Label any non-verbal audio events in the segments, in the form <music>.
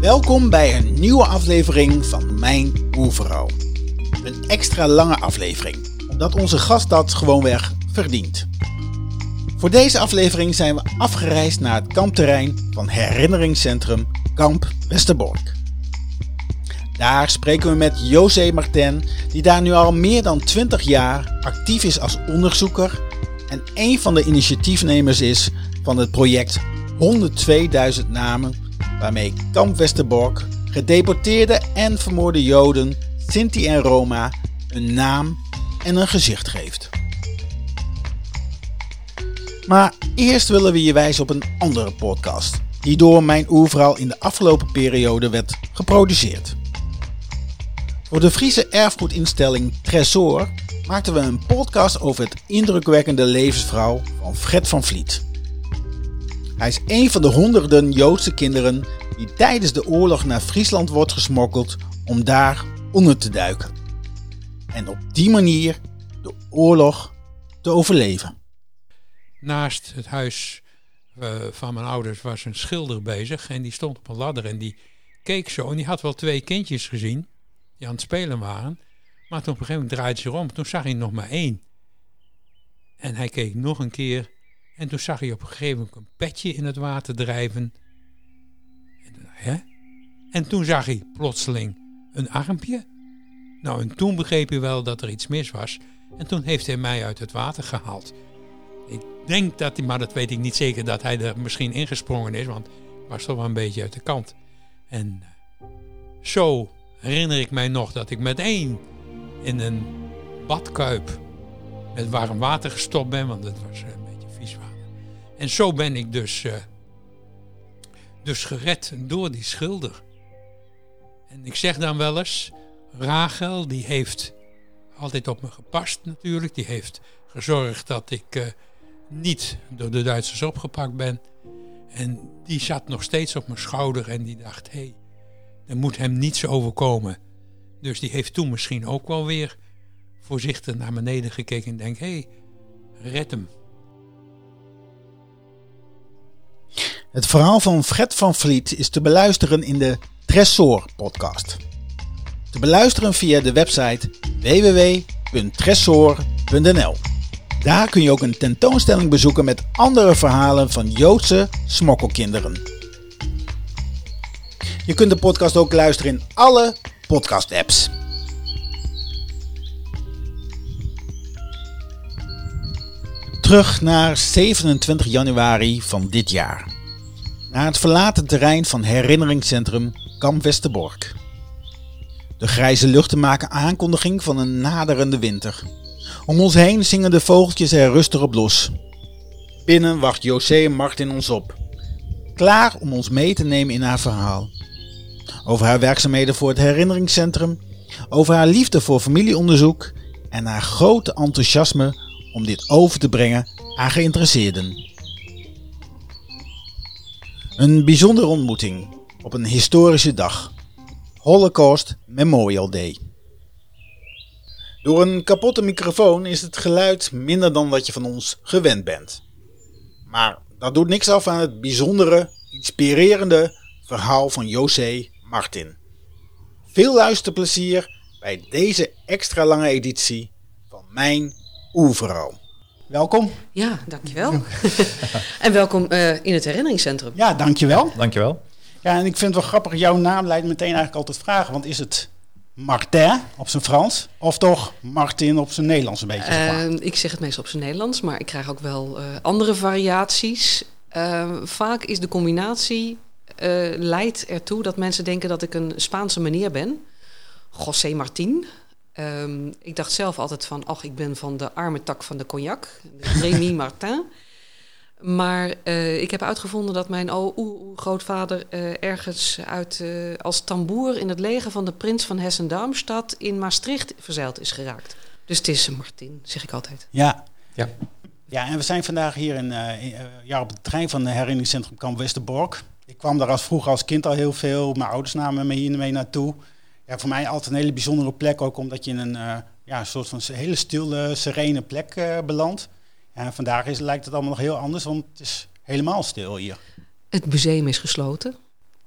Welkom bij een nieuwe aflevering van Mijn Oervrouw. Een extra lange aflevering, omdat onze gast dat gewoonweg verdient. Voor deze aflevering zijn we afgereisd naar het kampterrein van herinneringscentrum Kamp Westerbork. Daar spreken we met José Martin, die daar nu al meer dan 20 jaar actief is als onderzoeker en een van de initiatiefnemers is van het project 102.000 namen, waarmee Kamp Westerbork gedeporteerde en vermoorde Joden, Sinti en Roma een naam en een gezicht geeft. Maar eerst willen we je wijzen op een andere podcast, die door mijn oervrouw in de afgelopen periode werd geproduceerd. Voor de Friese erfgoedinstelling Tresor maakten we een podcast over het indrukwekkende levensverhaal van Fred van Vliet. Hij is een van de honderden Joodse kinderen die tijdens de oorlog naar Friesland wordt gesmokkeld om daar onder te duiken. En op die manier de oorlog te overleven. Naast het huis uh, van mijn ouders was een schilder bezig en die stond op een ladder en die keek zo en die had wel twee kindjes gezien die aan het spelen waren. Maar toen op een gegeven moment draaide zich om, toen zag hij nog maar één. En hij keek nog een keer en toen zag hij op een gegeven moment een petje in het water drijven. En, en toen zag hij plotseling een armpje. Nou, en toen begreep hij wel dat er iets mis was. En toen heeft hij mij uit het water gehaald. Ik denk dat hij, maar dat weet ik niet zeker, dat hij er misschien ingesprongen is, want ik was toch wel een beetje uit de kant. En eh, zo herinner ik mij nog dat ik met één in een badkuip met warm water gestopt ben, want het was En zo ben ik dus, uh, dus gered door die schilder. En ik zeg dan wel eens, Rachel die heeft altijd op me gepast natuurlijk. Die heeft gezorgd dat ik uh, niet door de Duitsers opgepakt ben. En die zat nog steeds op mijn schouder en die dacht, hé, hey, er moet hem niets overkomen. Dus die heeft toen misschien ook wel weer voorzichtig naar beneden gekeken en denkt, hé, hey, red hem. Het verhaal van Fred van Vliet is te beluisteren in de Tresor podcast. Te beluisteren via de website www.tresor.nl. Daar kun je ook een tentoonstelling bezoeken met andere verhalen van Joodse smokkelkinderen. Je kunt de podcast ook luisteren in alle podcast-apps. Terug naar 27 januari van dit jaar. Naar het verlaten terrein van herinneringscentrum Kamp Westerbork. De grijze luchten maken aankondiging van een naderende winter. Om ons heen zingen de vogeltjes er rustig op los. Binnen wacht José en Martin ons op. Klaar om ons mee te nemen in haar verhaal. Over haar werkzaamheden voor het herinneringscentrum. Over haar liefde voor familieonderzoek. En haar grote enthousiasme om dit over te brengen aan geïnteresseerden. Een bijzondere ontmoeting op een historische dag. Holocaust Memorial Day. Door een kapotte microfoon is het geluid minder dan wat je van ons gewend bent. Maar dat doet niks af aan het bijzondere, inspirerende verhaal van José Martin. Veel luisterplezier bij deze extra lange editie van Mijn Oerverhaal. Welkom. Ja, dankjewel. <laughs> en welkom uh, in het herinneringscentrum. Ja, dankjewel. Dankjewel. Ja, en ik vind het wel grappig, jouw naam leidt meteen eigenlijk altijd vragen. Want is het Martin op zijn Frans of toch Martin op zijn Nederlands een beetje? Uh, ik zeg het meestal op zijn Nederlands, maar ik krijg ook wel uh, andere variaties. vaak is de combinatie leidt ertoe dat mensen denken dat ik een Spaanse meneer ben. José Martin. Um, ik dacht zelf altijd van, ach, ik ben van de arme tak van de cognac, Rémi <laughs> Martin. Maar uh, ik heb uitgevonden dat mijn grootvader uh, ergens uit, uh, als tamboer in het leger van de prins van Hessen-Darmstadt in Maastricht verzeild is geraakt. Dus het is Martin, zeg ik altijd. Ja. ja. Ja, en we zijn vandaag hier in, in ja, op het trein van het herinneringscentrum Kamp Westerbork. Ik kwam daar als vroeger als kind al heel veel. Mijn ouders namen me hier mee naartoe ja, voor mij altijd een hele bijzondere plek. Ook omdat je in een uh, ja, soort van hele stille, serene plek uh, belandt. Vandaag is, lijkt het allemaal nog heel anders, want het is helemaal stil hier. Het museum is gesloten.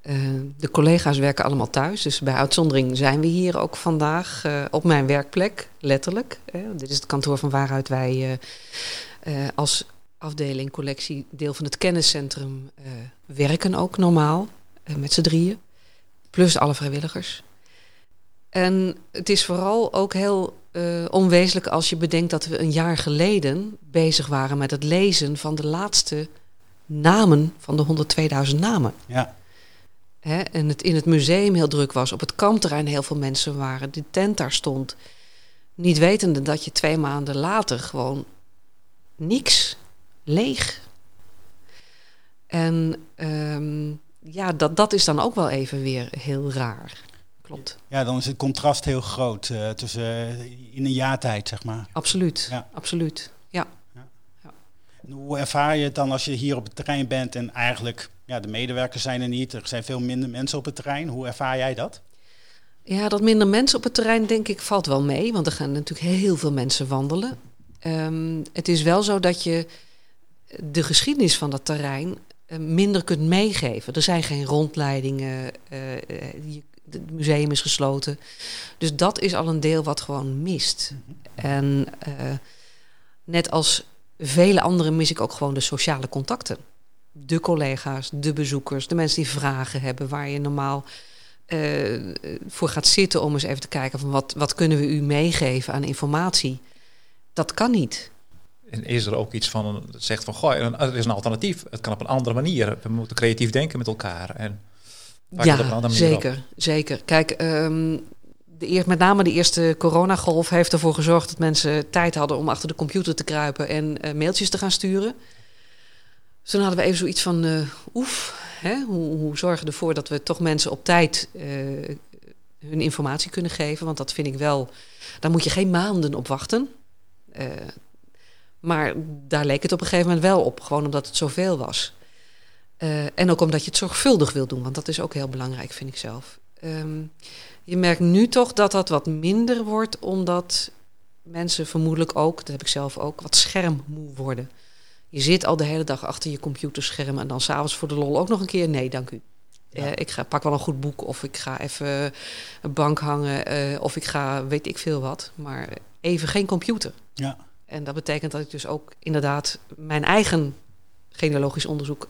Eh, de collega's werken allemaal thuis, dus bij uitzondering zijn we hier ook vandaag eh, op mijn werkplek, letterlijk. dit is het kantoor van waaruit wij als afdeling collectie deel van het kenniscentrum werken ook normaal, met z'n drieën, plus alle vrijwilligers. En het is vooral ook heel uh, onwezenlijk als je bedenkt dat we een jaar geleden bezig waren met het lezen van de laatste namen van de 102.000 namen. Ja. Hè, en het in het museum heel druk was, op het kampterrein heel veel mensen waren, de tent daar stond. Niet wetende dat je twee maanden later gewoon niks, leeg. En um, ja, dat, dat is dan ook wel even weer heel raar. Klopt. Ja, dan is het contrast heel groot uh, tussen uh, in een jaar tijd, zeg maar. Absoluut, ja. absoluut. Ja. ja. ja. Hoe ervaar je het dan als je hier op het terrein bent en eigenlijk ja, de medewerkers zijn er niet, er zijn veel minder mensen op het terrein. Hoe ervaar jij dat? Ja, dat minder mensen op het terrein denk ik valt wel mee, want er gaan natuurlijk heel veel mensen wandelen. Um, het is wel zo dat je de geschiedenis van dat terrein uh, minder kunt meegeven. Er zijn geen rondleidingen. Uh, je het museum is gesloten. Dus dat is al een deel wat gewoon mist. En uh, net als vele anderen mis ik ook gewoon de sociale contacten. De collega's, de bezoekers, de mensen die vragen hebben waar je normaal uh, voor gaat zitten om eens even te kijken van wat, wat kunnen we u meegeven aan informatie. Dat kan niet. En is er ook iets van, zegt van, goh, er is een alternatief. Het kan op een andere manier. We moeten creatief denken met elkaar. En ja, zeker, zeker. Kijk, um, de met name de eerste coronagolf heeft ervoor gezorgd dat mensen tijd hadden om achter de computer te kruipen en uh, mailtjes te gaan sturen. Dus toen hadden we even zoiets van, uh, oef, hè, hoe, hoe, zorgen we ervoor dat we toch mensen op tijd uh, hun informatie kunnen geven? Want dat vind ik wel, daar moet je geen maanden op wachten. maar daar leek het op een gegeven moment wel op, gewoon omdat het zoveel was. Uh, en ook omdat je het zorgvuldig wil doen, want dat is ook heel belangrijk, vind ik zelf. Um, je merkt nu toch dat dat wat minder wordt, omdat mensen vermoedelijk ook, dat heb ik zelf ook, wat schermmoe worden. Je zit al de hele dag achter je computerscherm en dan s'avonds voor de lol ook nog een keer. Nee, dank u. Ja. Uh, ik ga, pak wel een goed boek of ik ga even een bank hangen uh, of ik ga weet ik veel wat. Maar even geen computer. Ja. En dat betekent dat ik dus ook inderdaad mijn eigen genealogisch onderzoek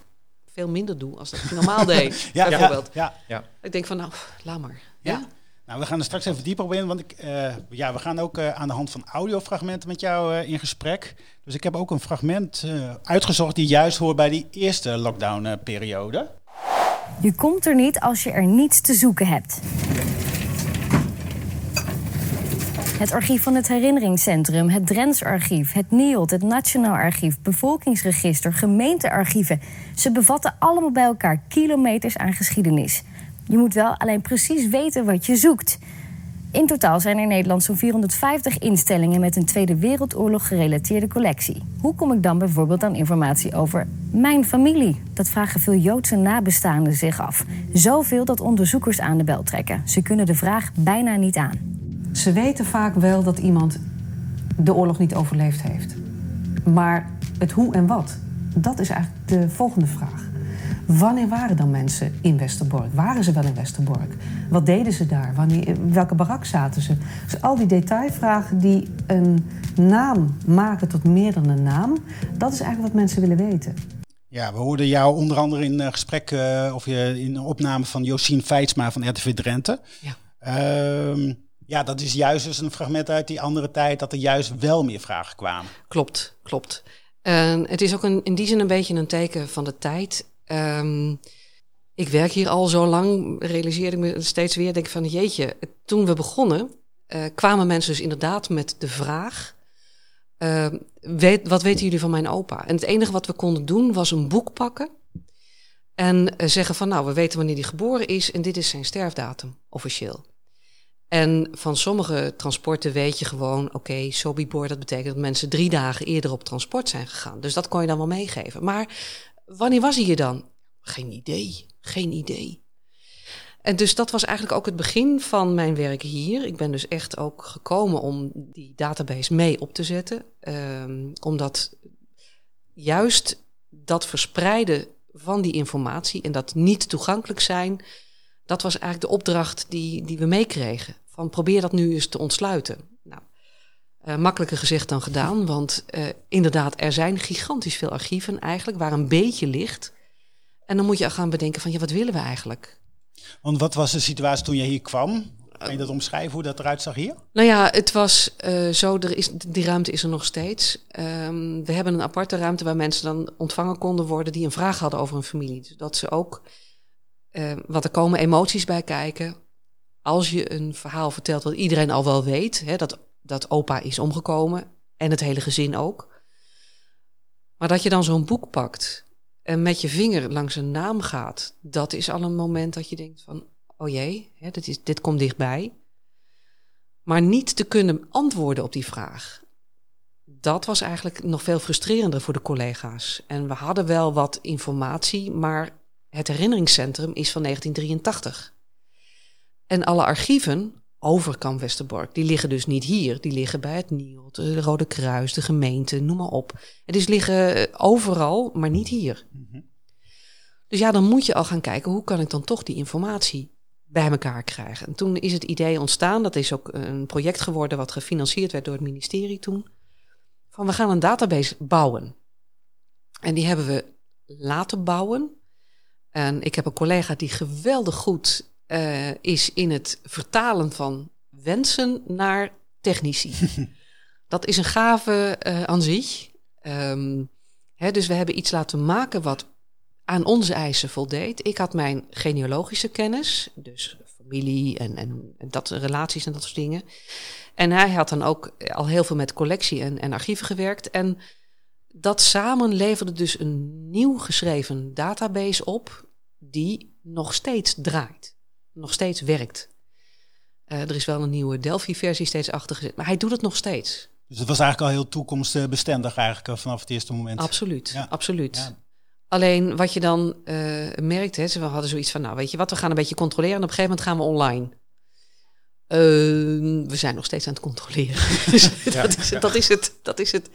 veel minder doe als dat ik normaal deed. <laughs> ja, bijvoorbeeld. Ja, ja, Ik denk van, nou, laat maar. Ja. Nou, we gaan er straks even dieper op in, want ik, uh, ja, we gaan ook uh, aan de hand van audiofragmenten met jou uh, in gesprek. Dus ik heb ook een fragment uitgezocht die juist hoort bij die eerste lockdown-periode. Je komt er niet als je er niets te zoeken hebt. Het archief van het herinneringscentrum, het Drents archief, het NIOD, het Nationaal Archief, bevolkingsregister, gemeentearchieven. Ze bevatten allemaal bij elkaar kilometers aan geschiedenis. Je moet wel alleen precies weten wat je zoekt. In totaal zijn er in Nederland zo'n 450 instellingen met een Tweede Wereldoorlog gerelateerde collectie. Hoe kom ik dan bijvoorbeeld aan informatie over mijn familie? Dat vragen veel Joodse nabestaanden zich af. Zoveel dat onderzoekers aan de bel trekken. Ze kunnen de vraag bijna niet aan. Ze weten vaak wel dat iemand de oorlog niet overleefd heeft. Maar het hoe en wat, dat is eigenlijk de volgende vraag. Wanneer waren dan mensen in Westerbork? Waren ze wel in Westerbork? Wat deden ze daar? Wanneer, welke barak zaten ze? Dus al die detailvragen die een naam maken tot meer dan een naam, dat is eigenlijk wat mensen willen weten. Ja, we hoorden jou onder andere in uh, gesprek uh, of je in een opname van Josien Feitsma van RTV Drenthe. Ja. Uh, ja, dat is juist dus een fragment uit die andere tijd, dat er juist wel meer vragen kwamen. Klopt, klopt. En het is ook een, in die zin een beetje een teken van de tijd. Um, ik werk hier al zo lang, realiseer ik me steeds weer, denk van jeetje, toen we begonnen, uh, kwamen mensen dus inderdaad met de vraag, weet, wat weten jullie van mijn opa? En het enige wat we konden doen was een boek pakken en uh, zeggen van nou, we weten wanneer hij geboren is en dit is zijn sterfdatum, officieel. En van sommige transporten weet je gewoon, oké, okay, Sobibor, dat betekent dat mensen drie dagen eerder op transport zijn gegaan. Dus dat kon je dan wel meegeven. Maar wanneer was hij hier dan? Geen idee, geen idee. En dus dat was eigenlijk ook het begin van mijn werk hier. Ik ben dus echt ook gekomen om die database mee op te zetten. Um, omdat juist dat verspreiden van die informatie en dat niet toegankelijk zijn, dat was eigenlijk de opdracht die, die we meekregen. Van probeer dat nu eens te ontsluiten. Nou, uh, makkelijker gezegd dan gedaan, want uh, inderdaad, er zijn gigantisch veel archieven eigenlijk waar een beetje ligt. En dan moet je gaan bedenken van, ja, wat willen we eigenlijk? Want wat was de situatie toen je hier kwam? Kan je dat omschrijven, hoe dat eruit zag hier? Nou ja, het was uh, zo, er is, die ruimte is er nog steeds. Um, we hebben een aparte ruimte waar mensen dan ontvangen konden worden die een vraag hadden over een familie. Dus dat ze ook, uh, want er komen emoties bij kijken. Als je een verhaal vertelt wat iedereen al wel weet, hè, dat, dat opa is omgekomen en het hele gezin ook. Maar dat je dan zo'n boek pakt en met je vinger langs een naam gaat, dat is al een moment dat je denkt van, oh jee, hè, dit, is, dit komt dichtbij. Maar niet te kunnen antwoorden op die vraag. Dat was eigenlijk nog veel frustrerender voor de collega's. En we hadden wel wat informatie, maar het herinneringscentrum is van 1983. En alle archieven over Kamp Westerbork, die liggen dus niet hier. Die liggen bij het NIOD, de Rode Kruis, de gemeente, noem maar op. Het is liggen overal, maar niet hier. Dus ja, dan moet je al gaan kijken, hoe kan ik dan toch die informatie bij elkaar krijgen. En toen is het idee ontstaan, dat is ook een project geworden wat gefinancierd werd door het ministerie toen, van we gaan een database bouwen. En die hebben we laten bouwen. En ik heb een collega die geweldig goed uh, is in het vertalen van wensen naar technici. <laughs> dat is een gave uh, aan zich. Um, hè, dus we hebben iets laten maken wat aan onze eisen voldeed. Ik had mijn genealogische kennis, dus familie en, en, en, dat relaties en dat soort dingen. En hij had dan ook al heel veel met collectie en, en archieven gewerkt. En dat samen leverde dus een nieuw geschreven database op die nog steeds draait, nog steeds werkt. Uh, er is wel een nieuwe Delphi-versie steeds achter gezet, maar hij doet het nog steeds. Dus het was eigenlijk al heel toekomstbestendig eigenlijk vanaf het eerste moment. Absoluut, ja. absoluut. Ja. Alleen wat je dan uh, merkt, hè, we hadden zoiets van, nou weet je wat, we gaan een beetje controleren en op een gegeven moment gaan we online. Uh, we zijn nog steeds aan het controleren. <laughs> dus ja, <laughs> dat, is, ja. dat, is, het. Dat is het.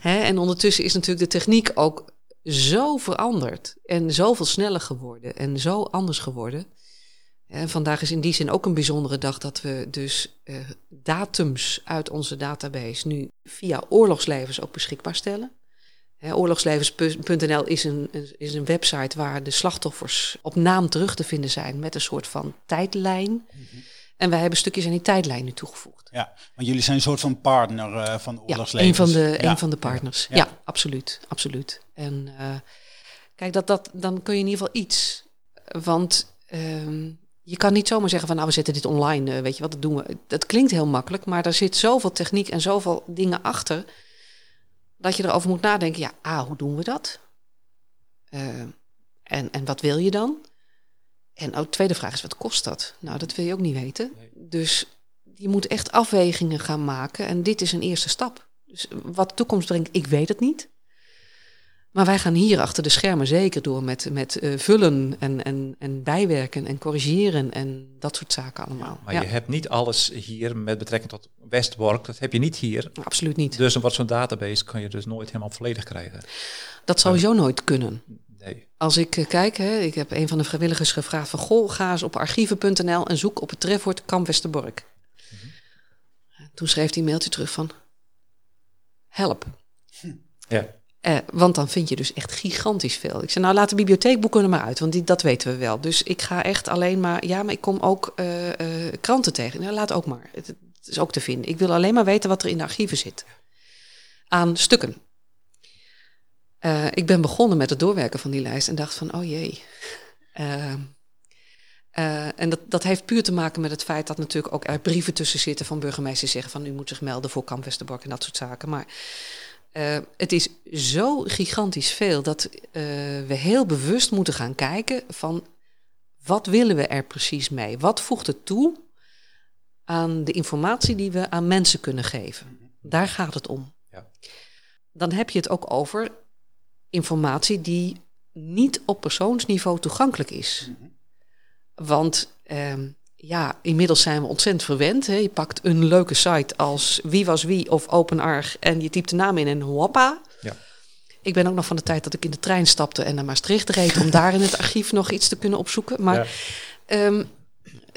Hè, en ondertussen is natuurlijk de techniek ook zo veranderd en zoveel sneller geworden en zo anders geworden. En vandaag is in die zin ook een bijzondere dag dat we dus uh, datums uit onze database nu via oorlogslevens ook beschikbaar stellen. Oorlogslevens.nl is een, is een website waar de slachtoffers op naam terug te vinden zijn met een soort van tijdlijn. Mm -hmm. En wij hebben stukjes aan die tijdlijn nu toegevoegd. Ja, want jullie zijn een soort van partner uh, van Oorlogslevens. Ja, een van de, ja. een van de partners. Ja, ja absoluut, absoluut. En uh, kijk, dat, dat, dan kun je in ieder geval iets. Want uh, je kan niet zomaar zeggen van nou we zetten dit online, uh, weet je wat, dat doen we. Dat klinkt heel makkelijk, maar daar zit zoveel techniek en zoveel dingen achter dat je erover moet nadenken. Ja, A, hoe doen we dat? Uh, en, en wat wil je dan? En ook de tweede vraag is, wat kost dat? Nou, dat wil je ook niet weten. Nee. Dus je moet echt afwegingen gaan maken. En dit is een eerste stap. Dus wat de toekomst brengt, ik weet het niet. Maar wij gaan hier achter de schermen zeker door met, met uh, vullen en, en, en bijwerken en corrigeren en dat soort zaken allemaal. Maar ja. je hebt niet alles hier met betrekking tot Westbork, dat heb je niet hier. Absoluut niet. Dus wat zo'n database kan je dus nooit helemaal volledig krijgen. Dat sowieso uh, nooit kunnen. Nee. Als ik uh, kijk, hè, ik heb een van de vrijwilligers gevraagd van goh, ga eens op archieven.nl en zoek op het trefwoord Kamp Westerbork. Mm -hmm. Toen schreef hij een mailtje terug van help. Hm. Ja. Uh, want dan vind je dus echt gigantisch veel. Ik zei, nou laat de bibliotheekboeken er maar uit, want die, dat weten we wel. Dus ik ga echt alleen maar, ja, maar ik kom ook uh, uh, kranten tegen. Nou, laat ook maar. Het, is ook te vinden. Ik wil alleen maar weten wat er in de archieven zit. Aan stukken. ik ben begonnen met het doorwerken van die lijst en dacht van, oh jee. en dat, dat heeft puur te maken met het feit dat natuurlijk ook er brieven tussen zitten van burgemeesters zeggen van u moet zich melden voor Kamp Westerbork en dat soort zaken. Maar uh, het is zo gigantisch veel dat uh, we heel bewust moeten gaan kijken van wat willen we er precies mee? Wat voegt het toe aan de informatie die we aan mensen kunnen geven? Daar gaat het om. Ja. Dan heb je het ook over informatie die niet op persoonsniveau toegankelijk is. -hmm. Want um, ja, inmiddels zijn we ontzettend verwend. Hè. Je pakt een leuke site als Wie was wie of OpenArch en je typt de naam in en hoppa. Ja. Ik ben ook nog van de tijd dat ik in de trein stapte en naar Maastricht reed om daar in het archief nog iets te kunnen opzoeken. Maar, ehm,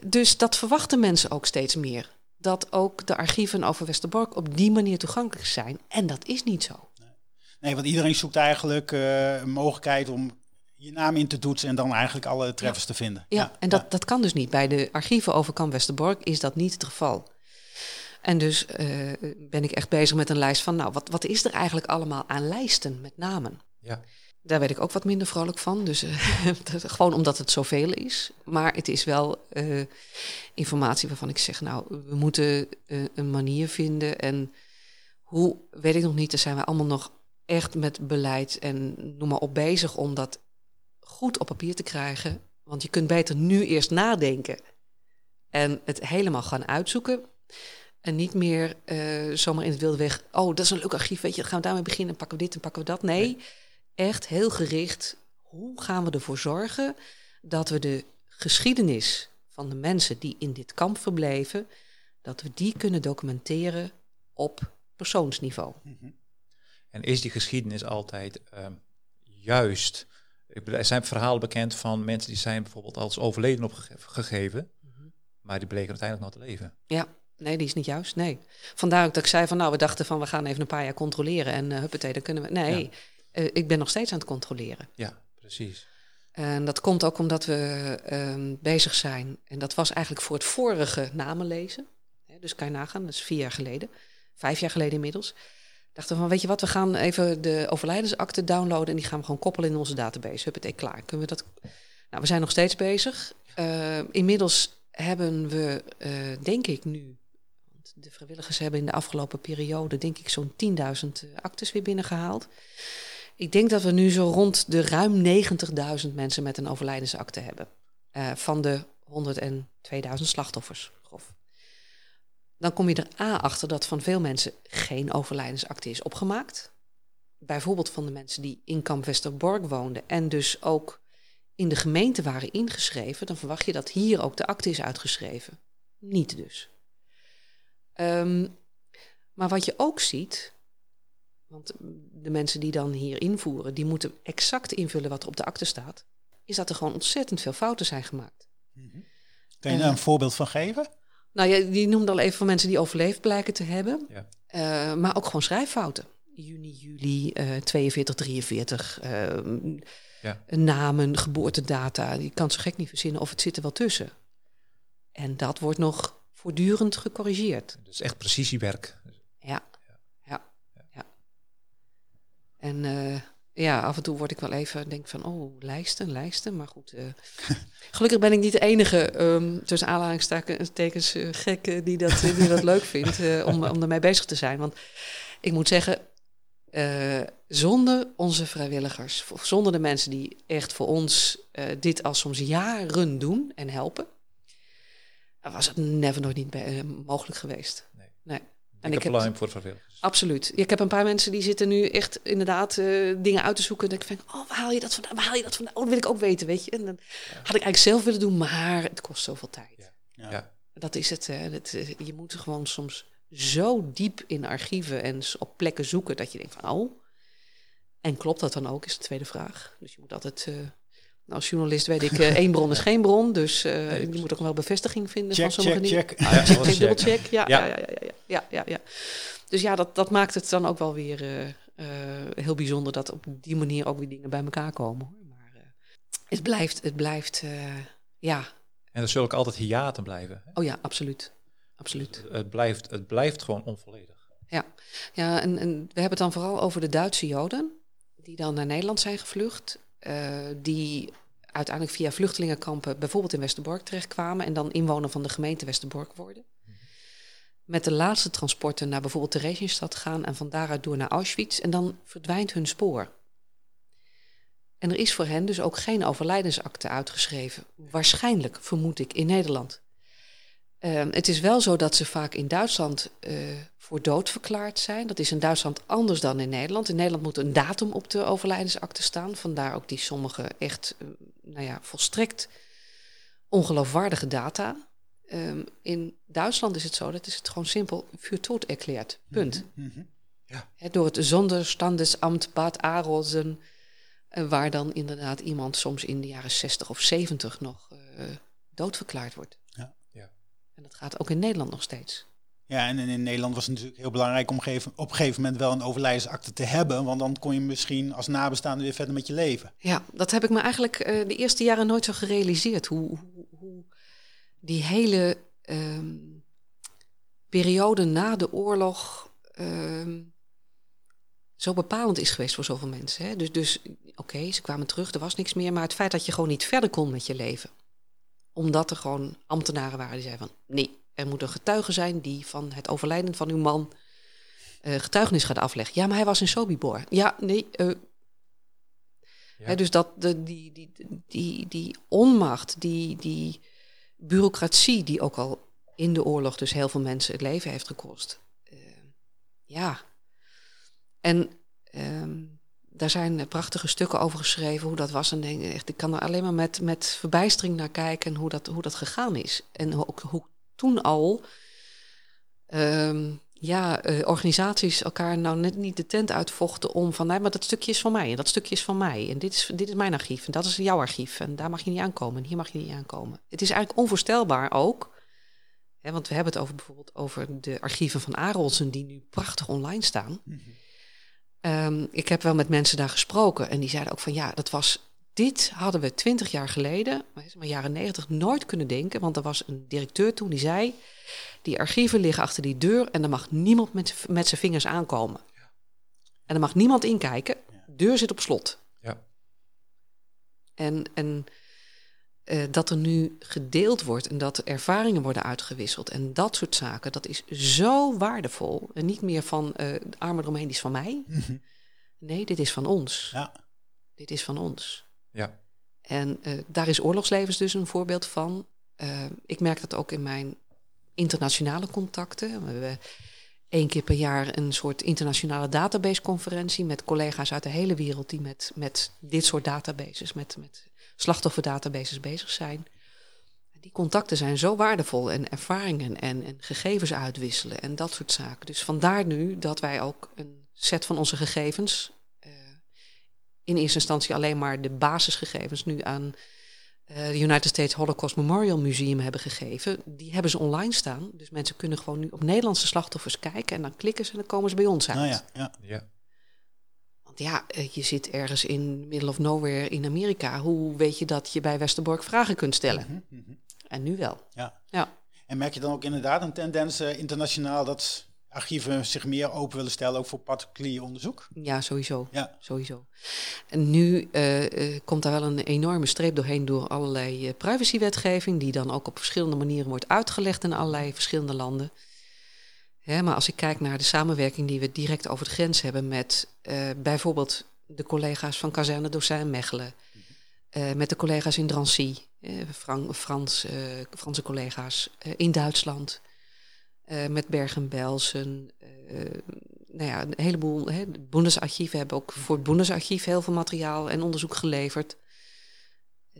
dus dat verwachten mensen ook steeds meer. Dat ook de archieven over Westerbork op die manier toegankelijk zijn. En dat is niet zo. Nee, want iedereen zoekt eigenlijk uh, een mogelijkheid om je naam in te toetsen en dan eigenlijk alle treffers te vinden. Ja, en dat, dat kan dus niet. Bij de archieven over Kamp Westerbork is dat niet het geval. En dus uh, ben ik echt bezig met een lijst van, nou, wat, wat is er eigenlijk allemaal aan lijsten met namen? Ja. Daar werd ik ook wat minder vrolijk van. Dus <laughs> uh, gewoon omdat het zoveel is. Maar het is wel uh, informatie waarvan ik zeg, nou, we moeten een manier vinden. En hoe, weet ik nog niet, daar zijn we allemaal nog echt met beleid en noem maar op bezig om dat goed op papier te krijgen. Want je kunt beter nu eerst nadenken en het helemaal gaan uitzoeken. En niet meer uh, zomaar in het wilde weg. Oh, dat is een leuk archief. Weet je, gaan we daarmee beginnen. Pakken we dit en pakken we dat. Nee, echt heel gericht. Hoe gaan we ervoor zorgen dat we de geschiedenis van de mensen die in dit kamp verbleven, dat we die kunnen documenteren op persoonsniveau. Mhm. En is die geschiedenis altijd uh, juist? Er zijn verhalen bekend van mensen die zijn bijvoorbeeld als overleden opgegeven, mm -hmm. maar die bleken uiteindelijk nog te leven. Ja, Nee, die is niet juist. Nee. Vandaar ook dat ik zei van nou, we dachten van we gaan even een paar jaar controleren en uh, huppatee, dan kunnen we. Nee, ja. uh, ik ben nog steeds aan het controleren. Ja, precies. En dat komt ook omdat we uh, bezig zijn. En dat was eigenlijk voor het vorige namenlezen. Dus kan je nagaan, dat is vier jaar geleden. Vijf jaar geleden inmiddels. Dachten van, weet je wat, we gaan even de overlijdensakte downloaden... en die gaan we gewoon koppelen in onze database. Huppatee, klaar. Kunnen we dat... Nou, we zijn nog steeds bezig. Uh, inmiddels hebben we, uh, denk ik nu, de vrijwilligers hebben in de afgelopen periode, denk ik, zo'n 10.000 actes weer binnengehaald. Ik denk dat we nu zo rond de ruim 90.000 mensen met een overlijdensakte hebben. Van de 102.000 slachtoffers. Dan kom je er A achter dat van veel mensen geen overlijdensakte is opgemaakt. Bijvoorbeeld van de mensen die in Kamp Westerbork woonden en dus ook in de gemeente waren ingeschreven, dan verwacht je dat hier ook de akte is uitgeschreven. Niet dus. Um, maar wat je ook ziet, want de mensen die dan hier invoeren, die moeten exact invullen wat er op de akte staat, is dat er gewoon ontzettend veel fouten zijn gemaakt. Mm -hmm. Kan je daar een voorbeeld van geven? Nou ja, die noemde al even van mensen die overleefd blijken te hebben, ja. uh, maar ook gewoon schrijffouten. Juni, juli, uh, 42, 43, uh, ja. namen, geboortedata, je kan zo gek niet verzinnen of het zit er wel tussen. En dat wordt nog voortdurend gecorrigeerd. Dus echt precisiewerk. Ja, ja, ja. En ja, af en toe word ik wel even, denk van, oh, lijsten, lijsten. Maar goed, uh, <laughs> gelukkig ben ik niet de enige, um, tussen aanhalingstekens, uh, gek die dat, die dat leuk vindt om, om ermee bezig te zijn. Want ik moet zeggen, zonder onze vrijwilligers, zonder de mensen die echt voor ons dit al soms jaren doen en helpen, was het never nog niet mogelijk geweest. Nee. nee. En ik heb voor. Absoluut. Ik heb een paar mensen die zitten nu echt inderdaad uh, dingen uit te zoeken. En ik van, oh, waar haal je dat vandaan? Waar haal je dat vandaan? Oh, dat wil ik ook weten, weet je. En dan had ik eigenlijk zelf willen doen, maar het kost zoveel tijd. Ja. ja. Dat is het. Hè. Dat, je moet gewoon soms zo diep in archieven en op plekken zoeken dat je denkt van, oh. En klopt dat dan ook, is de tweede vraag. Dus je moet altijd... Uh, als journalist weet ik, uh, één bron is <laughs> geen bron. Dus uh, nee, je moet ook wel bevestiging vinden check, van sommige check, dingen. Check, ah, ja, <laughs> check, check, dubbel check. Ja, ja. Ja, ja, ja, ja, ja, ja, Dus ja, dat, dat maakt het dan ook wel weer uh, heel bijzonder dat op die manier ook weer dingen bij elkaar komen. Maar het blijft, het blijft, ja. En er zullen ook altijd hiaten blijven. Hè? Oh ja, absoluut. absoluut. Dus het, blijft, het blijft gewoon onvolledig. Ja, ja en, en we hebben het dan vooral over de Duitse Joden, die dan naar Nederland zijn gevlucht. Uh, die uiteindelijk via vluchtelingenkampen bijvoorbeeld in Westerbork terechtkwamen en dan inwoner van de gemeente Westerbork worden. Met de laatste transporten naar bijvoorbeeld Theresienstadt gaan en van daaruit door naar Auschwitz en dan verdwijnt hun spoor. En er is voor hen dus ook geen overlijdensakte uitgeschreven. Waarschijnlijk, vermoed ik, in Nederland. Uh, het is wel zo dat ze vaak in Duitsland uh, voor dood verklaard zijn. Dat is in Duitsland anders dan in Nederland. In Nederland moet een datum op de overlijdensakte staan. Vandaar ook die sommige echt, uh, nou ja, volstrekt ongeloofwaardige data. Um, in Duitsland is het zo, dat is het gewoon simpel vuur dood erklärt. Punt. Mm -hmm. Ja. Door het Zonderstandesamt Bad Arolsen, eh, waar dan inderdaad iemand soms in de jaren 60 of 70 nog eh, doodverklaard wordt. En dat gaat ook in Nederland nog steeds. Ja, en in Nederland was het natuurlijk heel belangrijk om gegeven- op een gegeven moment wel een overlijdensakte te hebben. Want dan kon je misschien als nabestaande weer verder met je leven. Ja, dat heb ik me eigenlijk eh, de eerste jaren nooit zo gerealiseerd. Hoe, hoe, hoe die hele ehm, periode na de oorlog ehm, zo bepalend is geweest voor zoveel mensen. Hè? Dus, dus oké, ze kwamen terug, er was niks meer. Maar het feit dat je gewoon niet verder kon met je leven. Omdat er gewoon ambtenaren waren die zeiden van... nee, er moet een getuige zijn die van het overlijden van uw man... eh, getuigenis gaat afleggen. Ja, maar hij was in Sobibor. Ja, nee, eh, Ja. Dus dat, de, die, die, die, die onmacht, die, die bureaucratie die ook al in de oorlog dus heel veel mensen het leven heeft gekost. Eh, ja. En ehm, daar zijn eh, prachtige stukken over geschreven hoe dat was. En denk, echt, ik kan er alleen maar met, met verbijstering naar kijken hoe dat, hoe dat gegaan is. En ook hoe toen al ehm, ja, eh, organisaties elkaar nou net niet de tent uitvochten om van nee, maar dat stukje is van mij en dat stukje is van mij. En dit is, dit is mijn archief en dat is jouw archief. En daar mag je niet aankomen en hier mag je niet aankomen. Het is eigenlijk onvoorstelbaar ook. Hè, want we hebben het over bijvoorbeeld over de archieven van Arolsen die nu prachtig online staan. Ehm, ik heb wel met mensen daar gesproken en die zeiden ook van ja, dat was. Dit hadden we twintig jaar geleden, maar jaren negentig, nooit kunnen denken. Want er was een directeur toen die zei: Die archieven liggen achter die deur en er mag niemand met, met zijn vingers aankomen. En er mag niemand inkijken. Deur zit op slot. Ja. En, en eh, dat er nu gedeeld wordt en dat er ervaringen worden uitgewisseld en dat soort zaken, dat is zo waardevol. En niet meer van eh de armen eromheen, die is van mij. Nee, dit is van ons. Ja. Dit is van ons. Ja. En eh, daar is oorlogslevens dus een voorbeeld van. Eh, ik merk dat ook in mijn internationale contacten. We hebben één keer per jaar een soort internationale databaseconferentie met collega's uit de hele wereld die met, met dit soort databases, met, met slachtofferdatabases bezig zijn. Die contacten zijn zo waardevol en ervaringen en, en gegevens uitwisselen en dat soort zaken. Dus vandaar nu dat wij ook een set van onze gegevens, eh, in eerste instantie alleen maar de basisgegevens, nu aan eh, de United States Holocaust Memorial Museum hebben gegeven. Die hebben ze online staan. Dus mensen kunnen gewoon nu op Nederlandse slachtoffers kijken en dan klikken ze en dan komen ze bij ons uit. Nou ja, ja. Ja. Ja, eh, je zit ergens in middle of nowhere in Amerika. Hoe weet je dat je bij Westerbork vragen kunt stellen? Mhm, mhm. En nu wel. ja. Ja. En merk je dan ook inderdaad een tendens eh, internationaal dat archieven zich meer open willen stellen, ook voor particulier onderzoek? Ja, sowieso. Ja. sowieso. En nu eh, komt daar wel een enorme streep doorheen door allerlei privacywetgeving, die dan ook op verschillende manieren wordt uitgelegd in allerlei verschillende landen. Maar als ik kijk naar de samenwerking die we direct over de grens hebben met eh, bijvoorbeeld de collega's van Kazerne Docijn Mechelen, eh, met de collega's in Drancy, Fran- Frans, eh, Franse collega's in Duitsland, met Bergen-Belsen, nou ja, een heleboel. Hè, het Bundesarchief we hebben ook voor het Bundesarchief heel veel materiaal en onderzoek geleverd.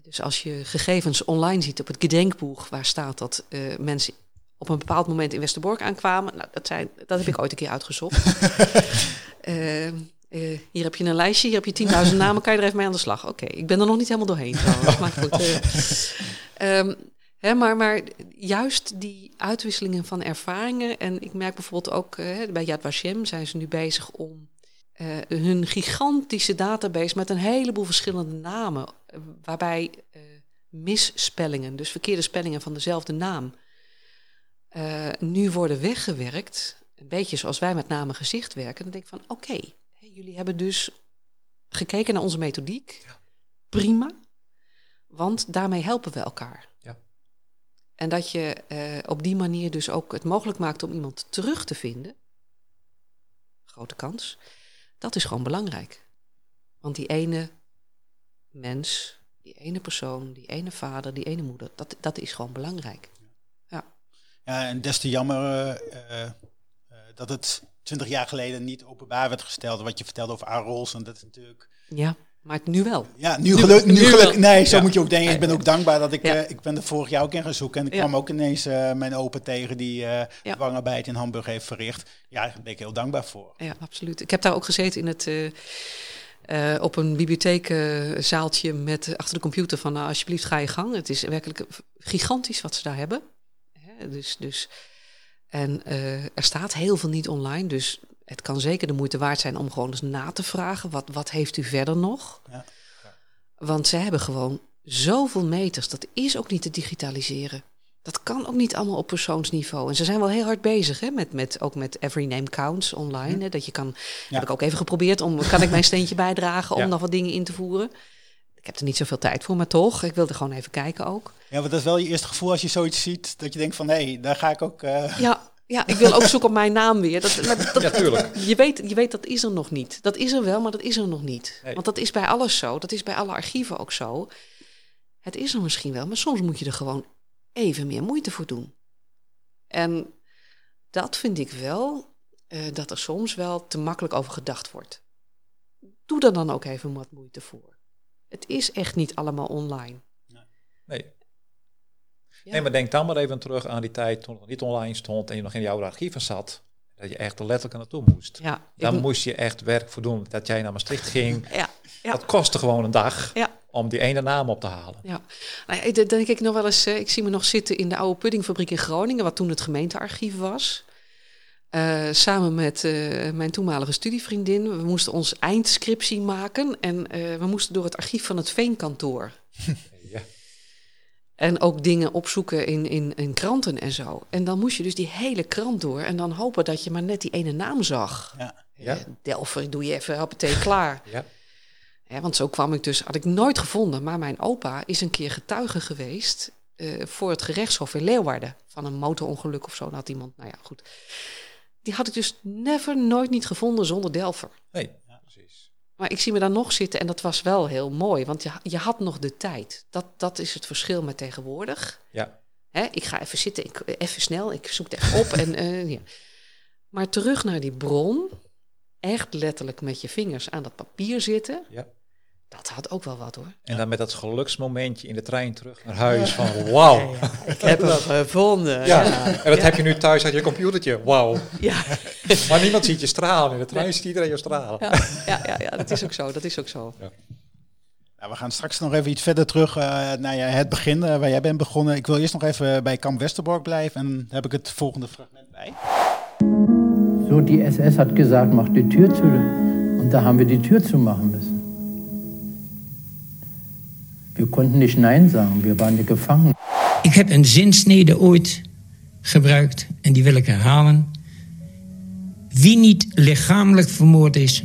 Dus als je gegevens online ziet op het Gedenkboek, waar staat dat eh, mensen op een bepaald moment in Westerbork aankwamen, nou, dat, zijn, dat heb ik ooit een keer uitgezocht. <laughs> Eh, eh, hier heb je een lijstje, hier heb je 10.000 namen, kan je er even mee aan de slag. Oké, ik ben er nog niet helemaal doorheen trouwens, maar goed. Ehm, Hè, maar, maar juist die uitwisselingen van ervaringen. En ik merk bijvoorbeeld ook bij Yad Vashem zijn ze nu bezig om hun gigantische database met een heleboel verschillende namen. waarbij misspellingen, dus verkeerde spellingen van dezelfde naam, eh, nu worden weggewerkt. Een beetje zoals wij met namen gezicht werken. Dan denk ik van oké, jullie hebben dus gekeken naar onze methodiek. Prima. Want daarmee helpen we elkaar. Ja. En dat je eh, op die manier dus ook het mogelijk maakt om iemand terug te vinden. Grote kans. Dat is gewoon belangrijk. Want die ene mens, die ene persoon, die ene vader, die ene moeder, dat, dat is gewoon belangrijk. Ja, en des te jammer eh, eh, eh, dat het twintig jaar geleden niet openbaar werd gesteld. Wat je vertelde over Arols. En dat is natuurlijk Ja, Maar nu wel. Ja, nu, geluk, nu, nu geluk. wel. Nee, zo Ja. moet je ook denken. Ik ben ook dankbaar dat ik... Ja. ik ben er vorig jaar ook in gaan zoeken. En ik Ja. kwam ook ineens mijn opa tegen die Ja. dwangarbeid in Hamburg heeft verricht. Ja, daar ben ik heel dankbaar voor. Ja, absoluut. Ik heb daar ook gezeten in het, op een bibliotheekzaaltje met achter de computer van nou, alsjeblieft ga je gang. Het is werkelijk gigantisch wat ze daar hebben. Hè, dus, dus, en eh, er staat heel veel niet online, dus het kan zeker de moeite waard zijn om gewoon eens na te vragen. Wat, wat heeft u verder nog? Ja. Want ze hebben gewoon zoveel meters. Dat is ook niet te digitaliseren. Dat kan ook niet allemaal op persoonsniveau. En ze zijn wel heel hard bezig, hè, met, met, ook met Every Name Counts online. Hè, dat je kan, heb ik ook even geprobeerd om, kan ik mijn steentje <laughs> bijdragen om nog wat dingen in te voeren. Ik heb er niet zoveel tijd voor, maar toch, ik wilde gewoon even kijken ook. Ja, want dat is wel je eerste gevoel als je zoiets ziet. Dat je denkt van, hé, daar ga ik ook... eh, Ja, ja, ik wil ook zoeken op mijn naam weer. Dat, maar dat, <laughs> Ja, tuurlijk. Je weet, je weet, dat is er nog niet. Dat is er wel, maar dat is er nog niet. Nee. Want dat is bij alles zo. Dat is bij alle archieven ook zo. Het is er misschien wel, maar soms moet je er gewoon even meer moeite voor doen. En dat vind ik wel, eh, dat er soms wel te makkelijk over gedacht wordt. Doe er dan ook even wat moeite voor. Het is echt niet allemaal online. Nee. Ja. nee, maar denk dan maar even terug aan die tijd toen het nog niet online stond en je nog in jouw archieven zat. Dat je echt er letterlijk naartoe moest. Ja, Dan moest je echt werk voor doen. Dat jij naar Maastricht ging. <laughs> ja, ja. Dat kostte gewoon een dag Ja. om die ene naam op te halen. Ja, nou, dan denk ik nog wel eens, eh, ik zie me nog zitten in de oude puddingfabriek in Groningen, wat toen het gemeentearchief was. Eh, samen met eh, mijn toenmalige studievriendin. We moesten ons eindscriptie maken en eh, we moesten door het archief van het Veenkantoor. <laughs> Ja. En ook dingen opzoeken in, in, in kranten en zo. En dan moest je dus die hele krant door en dan hopen dat je maar net die ene naam zag. Ja. Ja. Delver, doe je even, hoppatee, klaar. Ja. Ja, want zo kwam ik dus, had ik nooit gevonden, maar mijn opa is een keer getuige geweest voor het gerechtshof in Leeuwarden. Van een motorongeluk of zo. Dan had iemand, nou ja, goed. Die had ik dus never, nooit niet gevonden zonder Delver. Nee, precies. Maar ik zie me daar nog zitten en dat was wel heel mooi, want je, je had nog de tijd. Dat, dat is het verschil met tegenwoordig. Ja. Hè, ik ga even zitten, ik, even snel, ik zoek het even op. en, eh, <laughs> ja. Maar terug naar die bron, echt letterlijk met je vingers aan dat papier zitten, Ja. Dat had ook wel wat hoor. En dan met dat geluksmomentje in de trein terug naar huis van wauw. Ik heb hem gevonden. Ja. En dat heb je nu thuis uit je computertje. Wauw. Ja. Maar niemand ziet je stralen. In de trein ziet iedereen je stralen. Ja, ja, ja, ja, dat is ook zo. Dat is ook zo. Nou, we gaan straks nog even iets verder terug eh, naar ja, het begin eh, waar jij bent begonnen. Ik wil eerst nog even bij Kamp Westerbork blijven en dan heb ik het volgende fragment bij. So, die SS hat gesagt, mach die Tür zu. Und da haben wir die Tür zumachen müssen. Wir konnten nicht Nein sagen, wir waren gefangen. Ik heb een zinsnede ooit gebruikt en die wil ik herhalen. Wie niet lichamelijk vermoord is,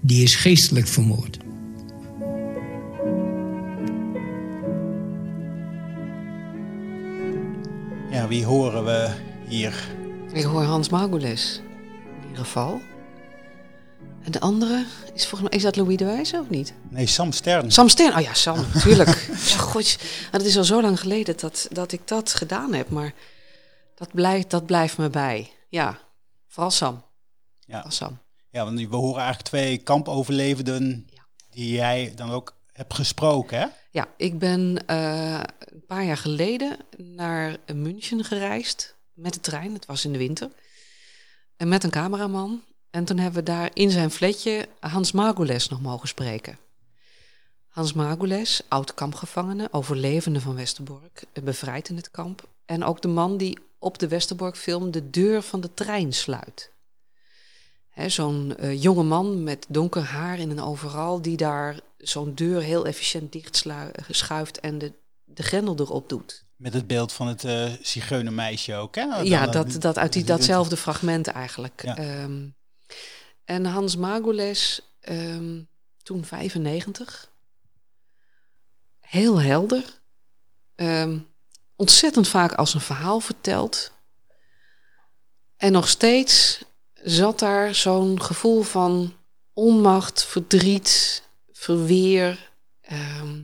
die is geestelijk vermoord. Ja, wie horen we hier? Ik hoor Hans Margules. In ieder geval. En de andere is volgens mij... Is dat Louis de Wijze of niet? Nee, Sam Stern. Sam Stern. Oh ja, Sam, <laughs> natuurlijk. ja, god, dat is al zo lang geleden dat, dat ik dat gedaan heb. Maar dat blijft, dat blijft me bij. Ja, vooral Sam. Ja. Vooral Sam. Ja, want we horen eigenlijk twee kampoverlevenden Ja. die jij dan ook hebt gesproken, hè? Ja, ik ben eh, een paar jaar geleden naar München gereisd met de trein. Het was in de winter. En met een cameraman. En toen hebben we daar in zijn flatje Hans Margules nog mogen spreken. Hans Margules, oud kampgevangene, overlevende van Westerbork, eh, bevrijd in het kamp. En ook de man die op de Westerbork-film de deur van de trein sluit. Zo'n eh, jonge man met donker haar in een overal die daar zo'n deur heel efficiënt dicht schuift en de, de grendel erop doet. Met het beeld van het eh zigeunermeisje ook, hè? ja, dat, dat uit die, datzelfde fragment eigenlijk. Ja. Ehm, en Hans Margules, ehm, toen 95, heel helder, ehm, ontzettend vaak als een verhaal verteld. En nog steeds zat daar zo'n gevoel van onmacht, verdriet, verweer. ehm,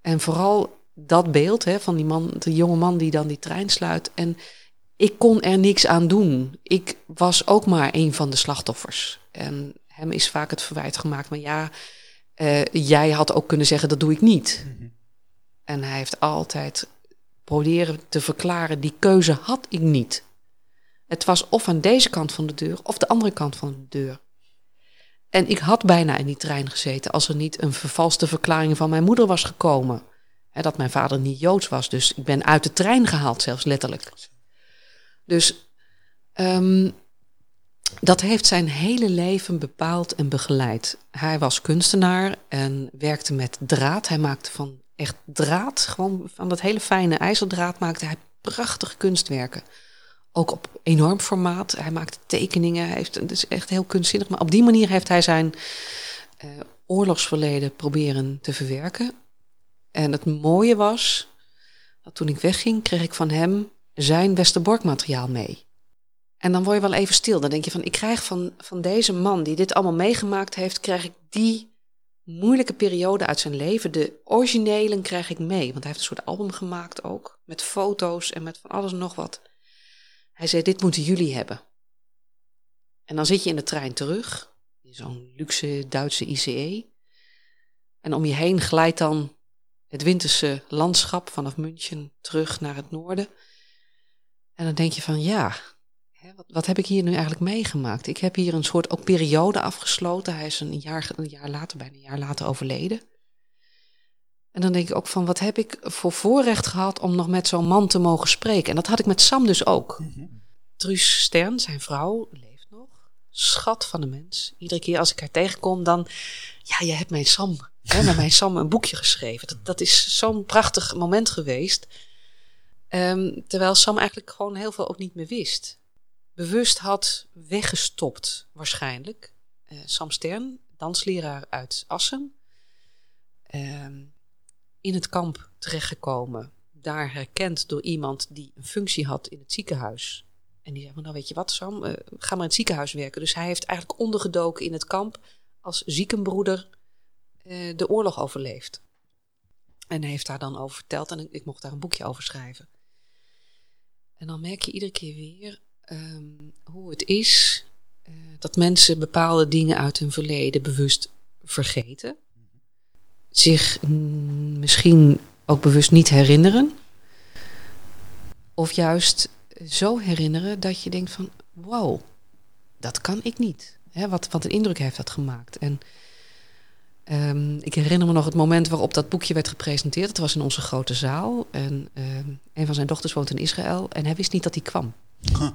en vooral dat beeld hè, van die man, de jonge man die dan die trein sluit. En ik kon er niks aan doen. Ik was ook maar een van de slachtoffers. En hem is vaak het verwijt gemaakt. Maar ja, eh, jij had ook kunnen zeggen, dat doe ik niet. En hij heeft altijd proberen te verklaren, die keuze had ik niet. Het was of aan deze kant van de deur of de andere kant van de deur. En ik had bijna in die trein gezeten als er niet een vervalste verklaring van mijn moeder was gekomen. Dat mijn vader niet joods was. Dus ik ben uit de trein gehaald, zelfs letterlijk. Dus ehm, dat heeft zijn hele leven bepaald en begeleid. Hij was kunstenaar en werkte met draad. Hij maakte van echt draad, gewoon van dat hele fijne ijzerdraad maakte hij prachtige kunstwerken. Ook op enorm formaat. Hij maakte tekeningen. Hij heeft, het is echt heel kunstzinnig. Maar op die manier heeft hij zijn uh, oorlogsverleden proberen te verwerken. En het mooie was dat toen ik wegging, kreeg ik van hem zijn Westerbork-materiaal mee. En dan word je wel even stil. Dan denk je van, ik krijg van, van deze man die dit allemaal meegemaakt heeft, krijg ik die moeilijke periode uit zijn leven. De originelen krijg ik mee. Want hij heeft een soort album gemaakt ook. Met foto's en met van alles en nog wat. Hij zei, dit moeten jullie hebben. En dan zit je in de trein terug. In zo'n luxe Duitse ICE. En om je heen glijdt dan het winterse landschap vanaf München terug naar het noorden. En dan denk je van ja, wat, wat, heb ik hier nu eigenlijk meegemaakt? Ik heb hier een soort ook periode afgesloten. Hij is een jaar, een jaar later, bijna een jaar later overleden. En dan denk ik ook van, wat heb ik voor voorrecht gehad om nog met zo'n man te mogen spreken? En dat had ik met Sam dus ook. Mm Truus Stern, zijn vrouw, leeft nog. Schat van de mens. Iedere keer als ik haar tegenkom, dan... Ja, je hebt mijn Sam, hè, met mijn <laughs> Sam een boekje geschreven. Dat, dat is zo'n prachtig moment geweest. Um, terwijl Sam eigenlijk gewoon heel veel ook niet meer wist bewust had weggestopt, waarschijnlijk. Uh, Sam Stern, dansleraar uit Assen. Uh, in het kamp terechtgekomen. Daar herkend door iemand die een functie had in het ziekenhuis. En die zei, nou weet je wat Sam, uh, ga maar in het ziekenhuis werken. Dus hij heeft eigenlijk ondergedoken in het kamp als ziekenbroeder uh, de oorlog overleefd. En heeft daar dan over verteld en ik mocht daar een boekje over schrijven. En dan merk je iedere keer weer um, hoe het is uh, dat mensen bepaalde dingen uit hun verleden bewust vergeten. Zich misschien ook bewust niet herinneren. Of juist zo herinneren dat je denkt van wow, dat kan ik niet. Hè, wat, wat een indruk heeft dat gemaakt. En um, ik herinner me nog het moment waarop dat boekje werd gepresenteerd. Het was in onze grote zaal. En um, een van zijn dochters woont in Israël. En hij wist niet dat hij kwam. Huh.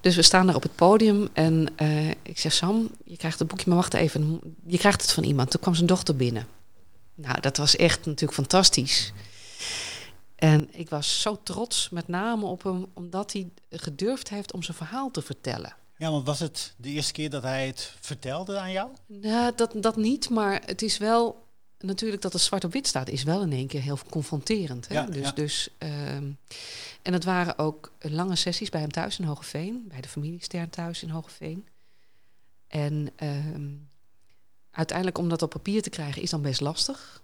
Dus we staan daar op het podium en uh, ik zeg Sam, je krijgt het boekje, maar wacht even, je krijgt het van iemand. Toen kwam zijn dochter binnen. Nou, dat was echt natuurlijk fantastisch. En ik was zo trots, met name op hem, omdat hij gedurfd heeft om zijn verhaal te vertellen. Ja, want was het de eerste keer dat hij het vertelde aan jou? Nou, dat, dat niet, maar het is wel natuurlijk dat het zwart op wit staat, is wel in één keer heel confronterend. Hè? Ja, dus, ja. dus ehm, en het waren ook lange sessies bij hem thuis in Hogeveen, bij de familie Stern thuis in Hogeveen. En uh, uiteindelijk om dat op papier te krijgen is dan best lastig.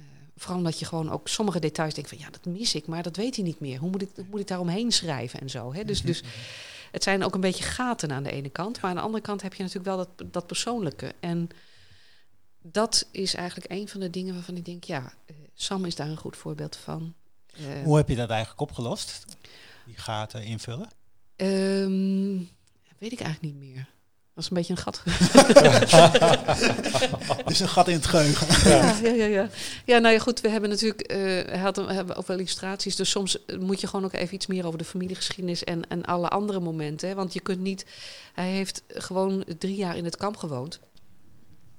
Uh, vooral omdat je gewoon ook sommige details denkt van ja, dat mis ik, maar dat weet hij niet meer. Hoe moet ik, hoe moet ik daaromheen schrijven en zo. Hè? Dus, dus het zijn ook een beetje gaten aan de ene kant. Maar aan de andere kant heb je natuurlijk wel dat, dat persoonlijke. En dat is eigenlijk een van de dingen waarvan ik denk, ja, uh, Sam is daar een goed voorbeeld van. Uh, Hoe heb je dat eigenlijk opgelost? Die gaten invullen? Um, weet ik eigenlijk niet meer. Dat is een beetje een gat. <laughs> dus een gat in het geheugen. ja, ja, ja, ja. Ja, nou ja, goed. We hebben natuurlijk, uh, had, we hebben ook wel illustraties. Dus soms moet je gewoon ook even iets meer over de familiegeschiedenis en, en alle andere momenten. Hè? Want je kunt niet. Hij heeft gewoon drie jaar in het kamp gewoond.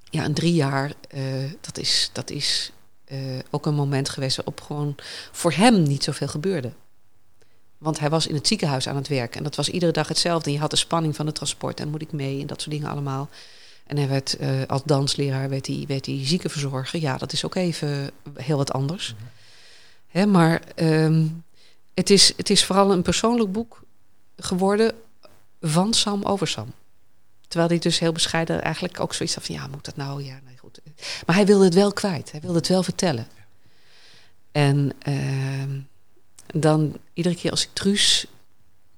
Ja, en drie jaar, uh, dat is, dat is uh, ook een moment geweest waarop gewoon voor hem niet zoveel gebeurde. Want hij was in het ziekenhuis aan het werken en dat was iedere dag hetzelfde. En je had de spanning van het transport en moet ik mee en dat soort dingen allemaal. En hij werd uh, als dansleraar werd hij, werd hij ziekenverzorger. Ja, dat is ook even heel wat anders. Mm -hmm. Hè, maar um, het, is, het is vooral een persoonlijk boek geworden van Sam over Sam. Terwijl hij dus heel bescheiden eigenlijk ook zoiets had van... ja, moet dat nou? Ja, nee, goed. Maar hij wilde het wel kwijt. Hij wilde het wel vertellen. En uh, dan iedere keer als ik Truus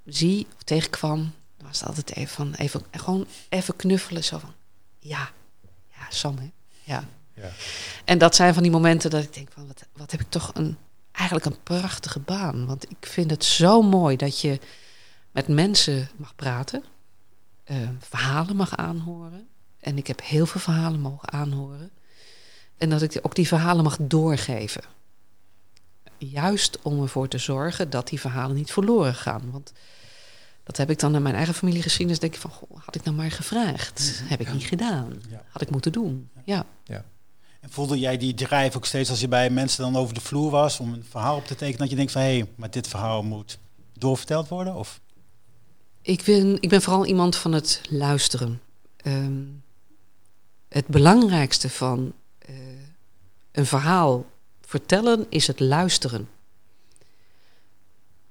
zie of tegenkwam... dan was het altijd even van... Even, gewoon even knuffelen. Zo van, ja, ja, Sam, hè. Ja. Ja. En dat zijn van die momenten dat ik denk van wat, wat heb ik toch een eigenlijk een prachtige baan. Want ik vind het zo mooi dat je met mensen mag praten, eh, verhalen mag aanhoren. En ik heb heel veel verhalen mogen aanhoren. En dat ik ook die verhalen mag doorgeven. Juist om ervoor te zorgen dat die verhalen niet verloren gaan. Want dat heb ik dan naar mijn eigen familie gezien. Dus denk ik van, goh, had ik nou maar gevraagd? Heb ik niet gedaan. Ja. Had ik moeten doen. Ja. En voelde jij die drijf ook steeds als je bij mensen dan over de vloer was om een verhaal op te tekenen, dat je denkt van hé, hey, maar dit verhaal moet doorverteld worden? Of? Ik ben, ik ben vooral iemand van het luisteren. Ehm, het belangrijkste van eh, een verhaal vertellen is het luisteren.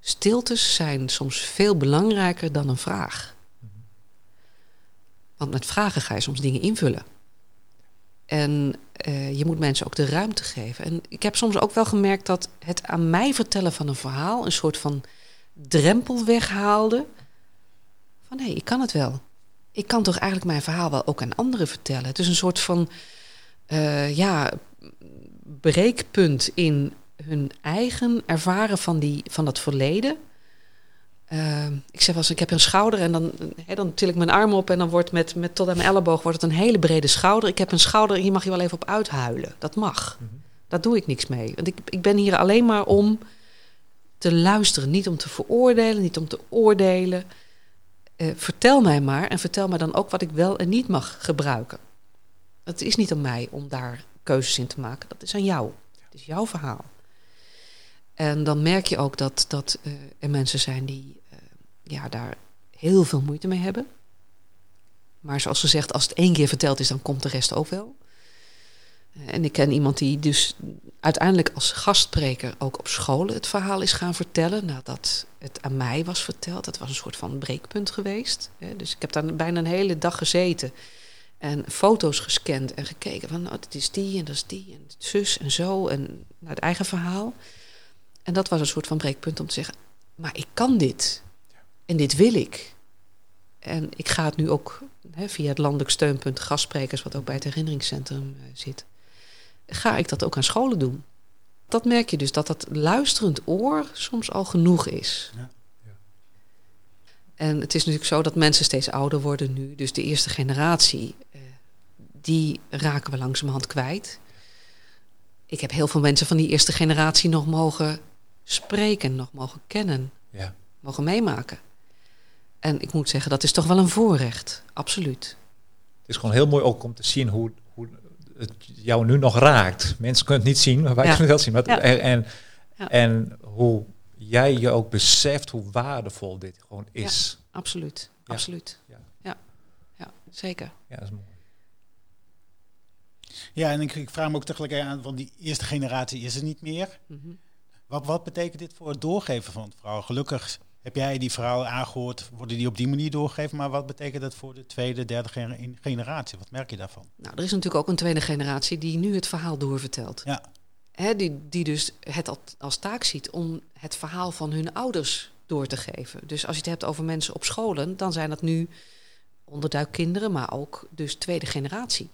Stiltes zijn soms veel belangrijker dan een vraag. Want met vragen ga je soms dingen invullen. En eh, je moet mensen ook de ruimte geven. En ik heb soms ook wel gemerkt dat het aan mij vertellen van een verhaal een soort van drempel weghaalde. Van hé, ik kan het wel. Ik kan toch eigenlijk mijn verhaal wel ook aan anderen vertellen. Het is een soort van eh, ja, breekpunt in hun eigen ervaren van, die, van dat verleden. Uh, ik zeg wel eens, ik heb een schouder en dan, dan til ik mijn arm op en dan wordt met, met tot aan mijn elleboog wordt het een hele brede schouder. Ik heb een schouder en hier mag je wel even op uithuilen. Dat mag. Mhm. Daar doe ik niks mee. Want ik, ik ben hier alleen maar om te luisteren, niet om te veroordelen, niet om te oordelen. Uh, vertel mij maar en vertel mij dan ook wat ik wel en niet mag gebruiken. Het is niet aan mij om daar keuzes in te maken. Dat is aan jou. Het is jouw verhaal. En dan merk je ook dat, dat uh, er mensen zijn die uh, ja, daar heel veel moeite mee hebben. Maar zoals gezegd, als het één keer verteld is, dan komt de rest ook wel. Uh, en ik ken iemand die dus uiteindelijk als gastspreker ook op scholen het verhaal is gaan vertellen. Nadat het aan mij was verteld. Dat was een soort van breekpunt geweest. Dus ik heb daar bijna een hele dag gezeten. En foto's gescand en gekeken van, dit is die en dat is die en zus en zo. En naar het eigen verhaal. En dat was een soort van breekpunt om te zeggen, maar ik kan dit. En dit wil ik. En ik ga het nu ook hè, via het landelijk steunpunt gastsprekers, wat ook bij het herinneringscentrum uh, zit, ga ik dat ook aan scholen doen. Dat merk je dus, dat dat luisterend oor soms al genoeg is. Ja. En het is natuurlijk zo dat mensen steeds ouder worden nu. Dus de eerste generatie, uh, die raken we langzamerhand kwijt. Ik heb heel veel mensen van die eerste generatie nog mogen spreken, nog mogen kennen, Ja. mogen meemaken. En ik moet zeggen, dat is toch wel een voorrecht, absoluut. Het is gewoon heel mooi ook om te zien hoe, hoe het jou nu nog raakt. Mensen kunnen het niet zien, maar wij Ja. kunnen het wel zien. Maar Ja. en, en hoe jij je ook beseft hoe waardevol dit gewoon is. Absoluut, Ja. absoluut. Ja. Ja. ja, zeker. Ja, dat is mooi. Ja, en ik, ik vraag me ook tegelijk aan, want die eerste generatie is er niet meer. Mhm. Wat, wat betekent dit voor het doorgeven van het verhaal? Gelukkig heb jij die verhalen aangehoord, worden die op die manier doorgegeven. Maar wat betekent dat voor de tweede, derde gener- generatie? Wat merk je daarvan? Nou, er is natuurlijk ook een tweede generatie die nu het verhaal doorvertelt. Ja, Hè, die, die dus het al- als taak ziet om het verhaal van hun ouders door te geven. Dus als je het hebt over mensen op scholen, dan zijn dat nu onderduikkinderen, maar ook dus tweede generatie.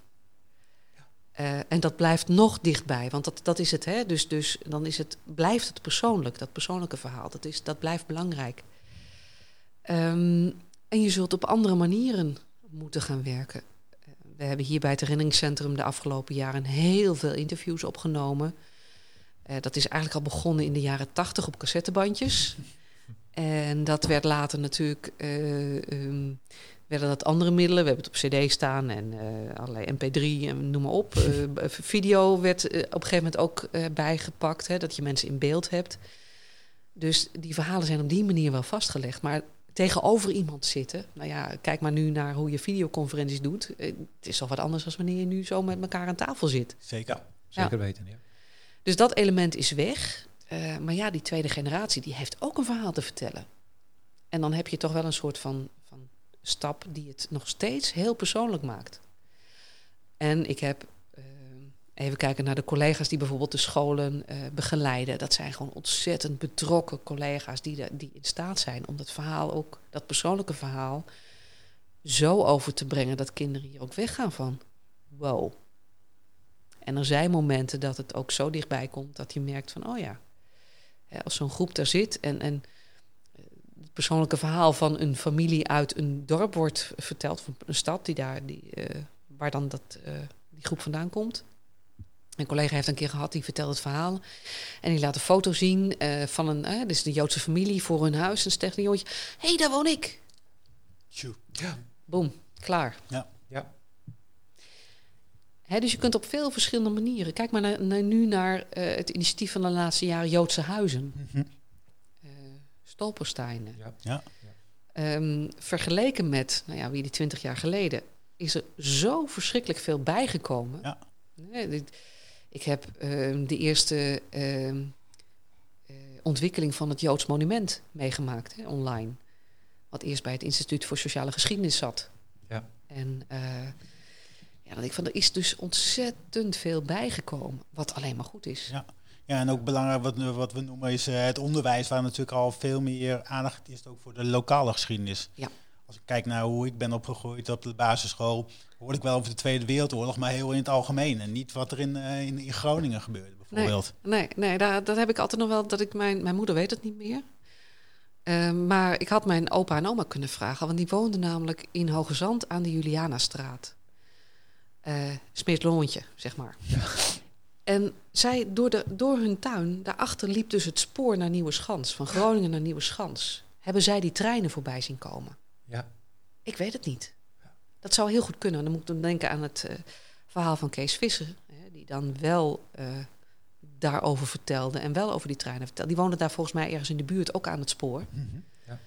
Eh, en dat blijft nog dichtbij, want dat, dat is het. Hè? Dus, dus dan is het, blijft het persoonlijk, dat persoonlijke verhaal. Dat, is, dat blijft belangrijk. Ehm, en je zult op andere manieren moeten gaan werken. We hebben hier bij het herinneringscentrum de afgelopen jaren heel veel interviews opgenomen. Eh, dat is eigenlijk al begonnen in de jaren tachtig op cassettebandjes. <laughs> En dat werd later natuurlijk, eh, ehm, werden dat andere middelen. We hebben het op cd staan en eh, allerlei mp3 en noem maar op. <laughs> Video werd op een gegeven moment ook bijgepakt, hè, dat je mensen in beeld hebt. Dus die verhalen zijn op die manier wel vastgelegd. Maar tegenover iemand zitten, nou ja, kijk maar nu naar hoe je videoconferenties doet. Eh, het is toch wat anders dan wanneer je nu zo met elkaar aan tafel zit. zeker. Zeker weten. Ja. Dus dat element is weg. Uh, maar ja, die tweede generatie die heeft ook een verhaal te vertellen. En dan heb je toch wel een soort van, van stap die het nog steeds heel persoonlijk maakt. En ik heb, even kijken naar de collega's die bijvoorbeeld de scholen uh, begeleiden. Dat zijn gewoon ontzettend betrokken collega's die, die in staat zijn om dat verhaal ook, dat persoonlijke verhaal, zo over te brengen dat kinderen hier ook weggaan van. Wow, En er zijn momenten dat het ook zo dichtbij komt dat je merkt van, oh ja, als zo'n groep daar zit en, en eh, het persoonlijke verhaal van een familie uit een dorp wordt verteld, van een stad die daar, die, eh, waar dan dat, eh, die groep vandaan komt. Een collega heeft een keer gehad, die vertelt het verhaal. En die laat een foto zien eh, van een, eh, dus de Joodse familie voor hun huis. En zegt een jongetje, hé, hey, daar woon ik. Tjoe. Ja. Boom, klaar. Ja. Ja. Hè, dus je kunt op veel verschillende manieren. Kijk maar naar, naar- nu naar eh, het initiatief van de laatste jaren Joodse huizen. Eh Stolpersteinen. Ja. Ja. Ehm, vergeleken met, nou ja, wie die twintig jaar geleden, is er zo verschrikkelijk veel bijgekomen. Ja. Nee, dit- ik heb ehm, de eerste ehm, eh, ontwikkeling van het Joods monument meegemaakt, hè, online. Wat eerst bij het Instituut voor Sociale Geschiedenis zat. Ja. En eh, ja, dat ik van er is dus ontzettend veel bijgekomen, wat alleen maar goed is. Ja. Ja, en ook belangrijk wat, wat we noemen is eh, het onderwijs, waar natuurlijk al veel meer aandacht is ook voor de lokale geschiedenis. Ja. Als ik kijk naar hoe ik ben opgegroeid op de basisschool, hoor ik wel over de Tweede Wereldoorlog, maar heel in het algemeen. En niet wat er in, eh, in, in Groningen gebeurde bijvoorbeeld. Nee, nee daar, dat heb ik altijd nog wel. Dat ik mijn, mijn moeder weet het niet meer. Eh, maar ik had mijn opa en oma kunnen vragen, want die woonden namelijk in Hoge Zand aan de Julianastraat. Smeersloontje, zeg maar. En zij, door, de, door hun tuin, daarachter liep dus het spoor naar Nieuwe Schans, van Groningen naar Nieuwe Schans. Hebben zij die treinen voorbij zien komen? Ja. Ik weet het niet. Dat zou heel goed kunnen. Dan moet ik dan denken aan het eh, verhaal van Kees Visser, hè, die dan wel eh, daarover vertelde en wel over die treinen vertelde. Die woonde daar volgens mij ergens in de buurt ook aan het spoor. Mhm. Ja.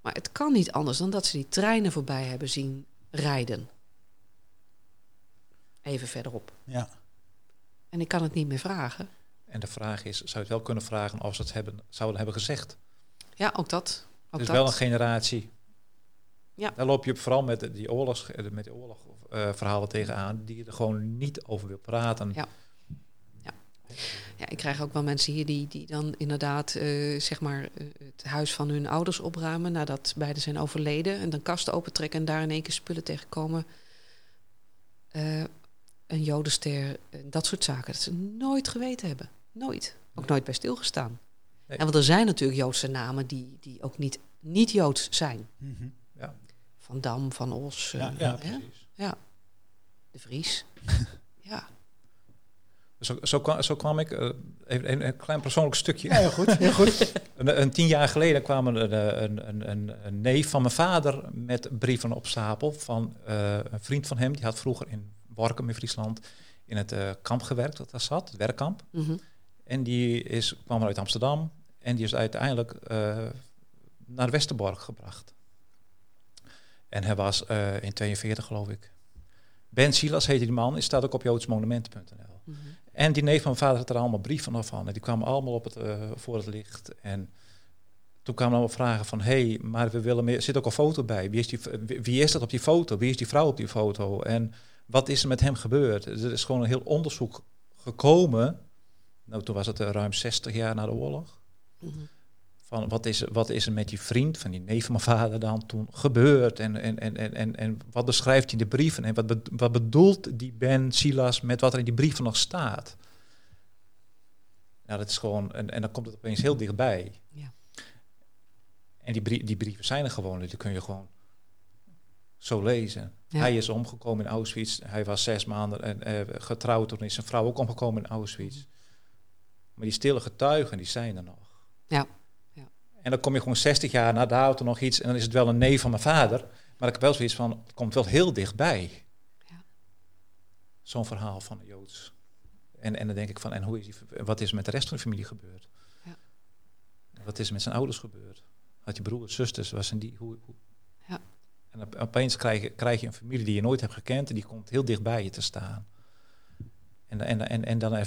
Maar het kan niet anders dan dat ze die treinen voorbij hebben zien rijden. Even verderop. Ja. En ik kan het niet meer vragen. En de vraag is, zou je het wel kunnen vragen of ze het hebben, zouden hebben gezegd? Ja, ook dat. Ook dus dat. wel een generatie. Ja. Daar loop je vooral met die oorlogs, eh, met die oorlogverhalen tegenaan, die je er gewoon niet over wil praten. Ja. Ja, ik krijg ook wel mensen hier die, die dan inderdaad eh, zeg maar eh, het huis van hun ouders opruimen nadat beiden zijn overleden. En dan kasten opentrekken en daar in één keer spullen tegenkomen. Eh, een jodenster, eh, dat soort zaken. Dat ze nooit geweten hebben. Nooit. Ook nooit bij stilgestaan. Nee. En want er zijn natuurlijk Joodse namen die, die ook niet, niet Joods zijn. Mhm. Van Dam, Van Os, eh, Ja, Ja, hè? de Vries. <laughs> ja. Zo, zo, kwam, zo kwam ik, eh, even een, een klein persoonlijk stukje. Ja, heel goed. Heel goed. <laughs> Een, een tien jaar geleden kwam een, een, een, een, een neef van mijn vader met brieven op stapel van eh, een vriend van hem. Die had vroeger in Borkum in Friesland in het eh, kamp gewerkt, dat daar zat, het werkkamp. Mhm. En die is, kwam uit Amsterdam en die is uiteindelijk eh, naar Westerbork gebracht. En hij was eh, in 42 geloof ik. Ben Silas heette die man, die staat ook op joodsmonumenten.nl. Mhm. En die neef van mijn vader had er allemaal brieven van. En die kwamen allemaal op het, eh, voor het licht. En toen kwamen allemaal vragen van... hé, hey, maar we willen meer... Er zit ook een foto bij. Wie is, die, wie- is dat op die foto? Wie is die vrouw op die foto? En wat is er met hem gebeurd? Er is gewoon een heel onderzoek gekomen. Nou, toen was het eh, ruim 60 jaar na de oorlog. Mhm. Van wat is, er- wat is er met die vriend van die neef van mijn vader dan toen gebeurd? En, en, en, en, en, en wat beschrijft hij in de brieven? En wat, be- wat bedoelt die Ben Silas met wat er in die brieven nog staat? Nou, dat is gewoon... En, en dan komt het opeens heel dichtbij. Ja. En die, brie- die brieven zijn er gewoon. Die kun je gewoon zo lezen. Ja. Hij is omgekomen in Auschwitz. Hij was zes maanden en, eh, getrouwd. Toen is zijn vrouw ook omgekomen in Auschwitz. Maar die stille getuigen, die zijn er nog. Ja. En dan kom je gewoon 60 jaar na de auto nog iets. En dan is het wel een neef van mijn vader. Maar ik heb wel zoiets van, het komt wel heel dichtbij. Ja. Zo'n verhaal van de Joods. En, en dan denk ik van, en hoe is die, wat is met de rest van de familie gebeurd? Ja. Wat is met zijn ouders gebeurd? Had je broers, zusters, was zijn die? Hoe, hoe? Ja. En op- opeens krijg je, krijg je een familie die je nooit hebt gekend en die komt heel dicht bij je te staan. En, en, en, en dan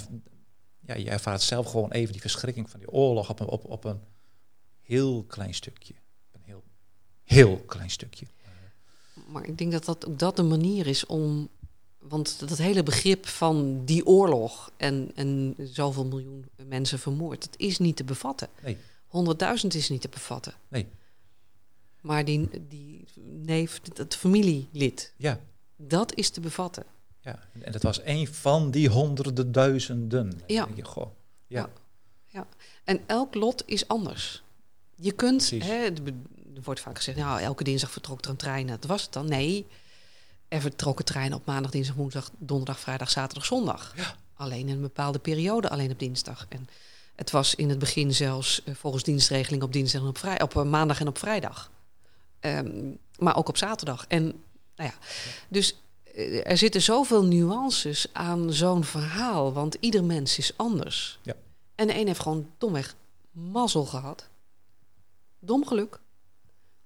ja, je ervaart zelf gewoon even die verschrikking van die oorlog op een, op, op een heel klein stukje. Een heel, heel klein stukje. Maar ik denk dat dat ook dat een manier is om. Want dat hele begrip van die oorlog en, en zoveel miljoen mensen vermoord, dat is niet te bevatten. Nee. 100.000 is niet te bevatten. Nee. Maar die, die neef, dat familielid, Ja, dat is te bevatten. Ja, en het was een van die honderden duizenden. Ja. je, goh, ja. En elk lot is anders. Je kunt, hè, er wordt vaak gezegd, nou, elke dinsdag vertrok er een trein. Dat was het dan. Nee, er vertrokken treinen op maandag, dinsdag, woensdag, donderdag, vrijdag, zaterdag, zondag. Alleen in een bepaalde periode, alleen op dinsdag. En het was in het begin zelfs eh, volgens dienstregeling op dinsdag en op, vrij, op eh, maandag en op vrijdag. Ehm, maar ook op zaterdag. En nou ja, dus eh, er zitten zoveel nuances aan zo'n verhaal, want ieder mens is anders. Ja. En de een heeft gewoon domweg mazzel gehad. Dom geluk.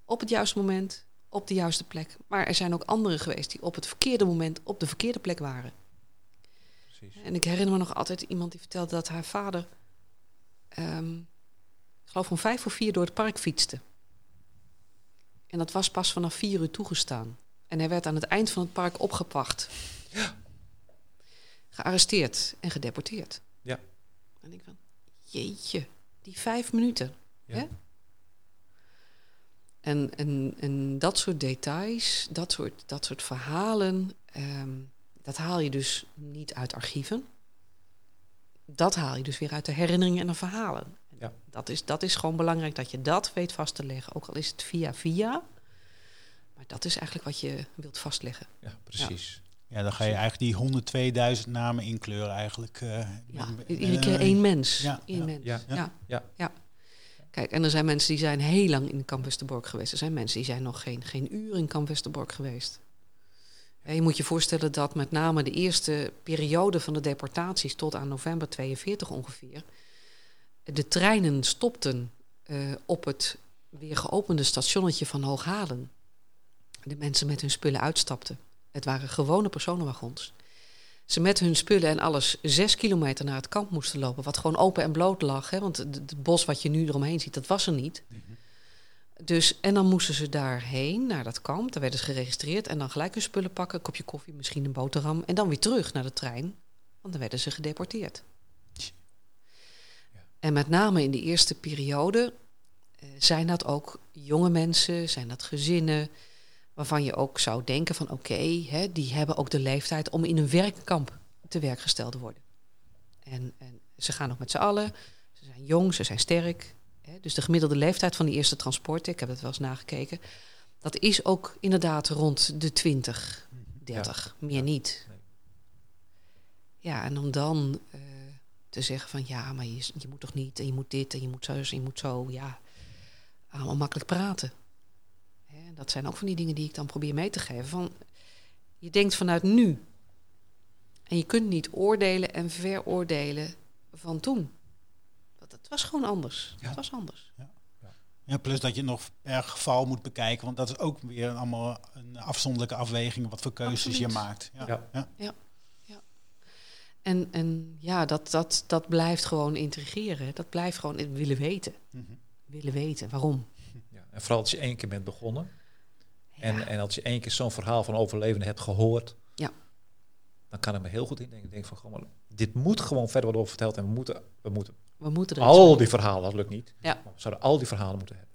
Op het juiste moment, op de juiste plek. Maar er zijn ook anderen geweest die op het verkeerde moment op de verkeerde plek waren. Precies. En ik herinner me nog altijd iemand die vertelde dat haar vader, ehm, ik geloof om vijf voor vier door het park fietste. En dat was pas vanaf vier uur toegestaan. En hij werd aan het eind van het park opgepakt. Gearresteerd en gedeporteerd. Ja. En ik van, jeetje, die vijf minuten. Ja. Hè? En, en, en dat soort details, dat soort, dat soort verhalen, ehm, dat haal je dus niet uit archieven. Dat haal je dus weer uit de herinneringen en de verhalen. Ja. Dat, is, dat is gewoon belangrijk dat je dat weet vast te leggen. Ook al is het via via. Maar dat is eigenlijk wat je wilt vastleggen. Ja, precies. Ja, dan ga je eigenlijk die 102.000 namen inkleuren eigenlijk. eh, Ja, iedere keer één mens. ja, Eén ja, mens. ja, Ja. ja. Kijk, en er zijn mensen die zijn heel lang in Kamp Westerbork geweest. Er zijn mensen die zijn nog geen, geen uur in Kamp Westerbork geweest. En je moet je voorstellen dat met name de eerste periode van de deportaties tot aan november 42 ongeveer, de treinen stopten eh, op het weer geopende stationnetje van Hooghalen. De mensen met hun spullen uitstapten. Het waren gewone personenwagons. Ze met hun spullen en alles zes kilometer naar het kamp moesten lopen. Wat gewoon open en bloot lag. Hè? Want het bos wat je nu eromheen ziet, dat was er niet. Dus, en dan moesten ze daarheen, naar dat kamp. Daar werden ze geregistreerd. En dan gelijk hun spullen pakken. Een kopje koffie, misschien een boterham. En dan weer terug naar de trein. Want dan werden ze gedeporteerd. En met name in de eerste periode eh, zijn dat ook jonge mensen, zijn dat gezinnen waarvan je ook zou denken van oké, hè, die hebben ook de leeftijd om in een werkkamp te werk gesteld te worden. En, en ze gaan ook met z'n allen, ze zijn jong, ze zijn sterk. Hè, dus de gemiddelde leeftijd van die eerste transporten, ik heb het wel eens nagekeken, dat is ook inderdaad rond de 20, 30, meer niet. Ja, en om dan eh, te zeggen van ja, maar je, je moet toch niet en je moet dit en je moet zo en je moet zo, ja, allemaal makkelijk praten. Dat zijn ook van die dingen die ik dan probeer mee te geven. Van, je denkt vanuit nu. En je kunt niet oordelen en veroordelen van toen. Dat, het was gewoon anders. Ja. Het was anders. Ja, plus dat je nog per geval moet bekijken, want dat is ook weer allemaal een afzonderlijke afweging wat voor keuzes Absoluut. je maakt. Ja. Ja. Ja. En, en ja, dat, dat, dat blijft gewoon intrigeren. Dat blijft gewoon willen weten. Mhm. Willen weten. Waarom? Ja. En vooral als je één keer bent begonnen. Ja. En, en als je één keer zo'n verhaal van overlevenden hebt gehoord. Ja. Dan kan ik me heel goed indenken. Ik denk van, gewoon, dit moet gewoon verder worden over verteld. En we moeten, we moeten We moeten al die verhalen, dat lukt niet. Ja. Maar we zouden al die verhalen moeten hebben.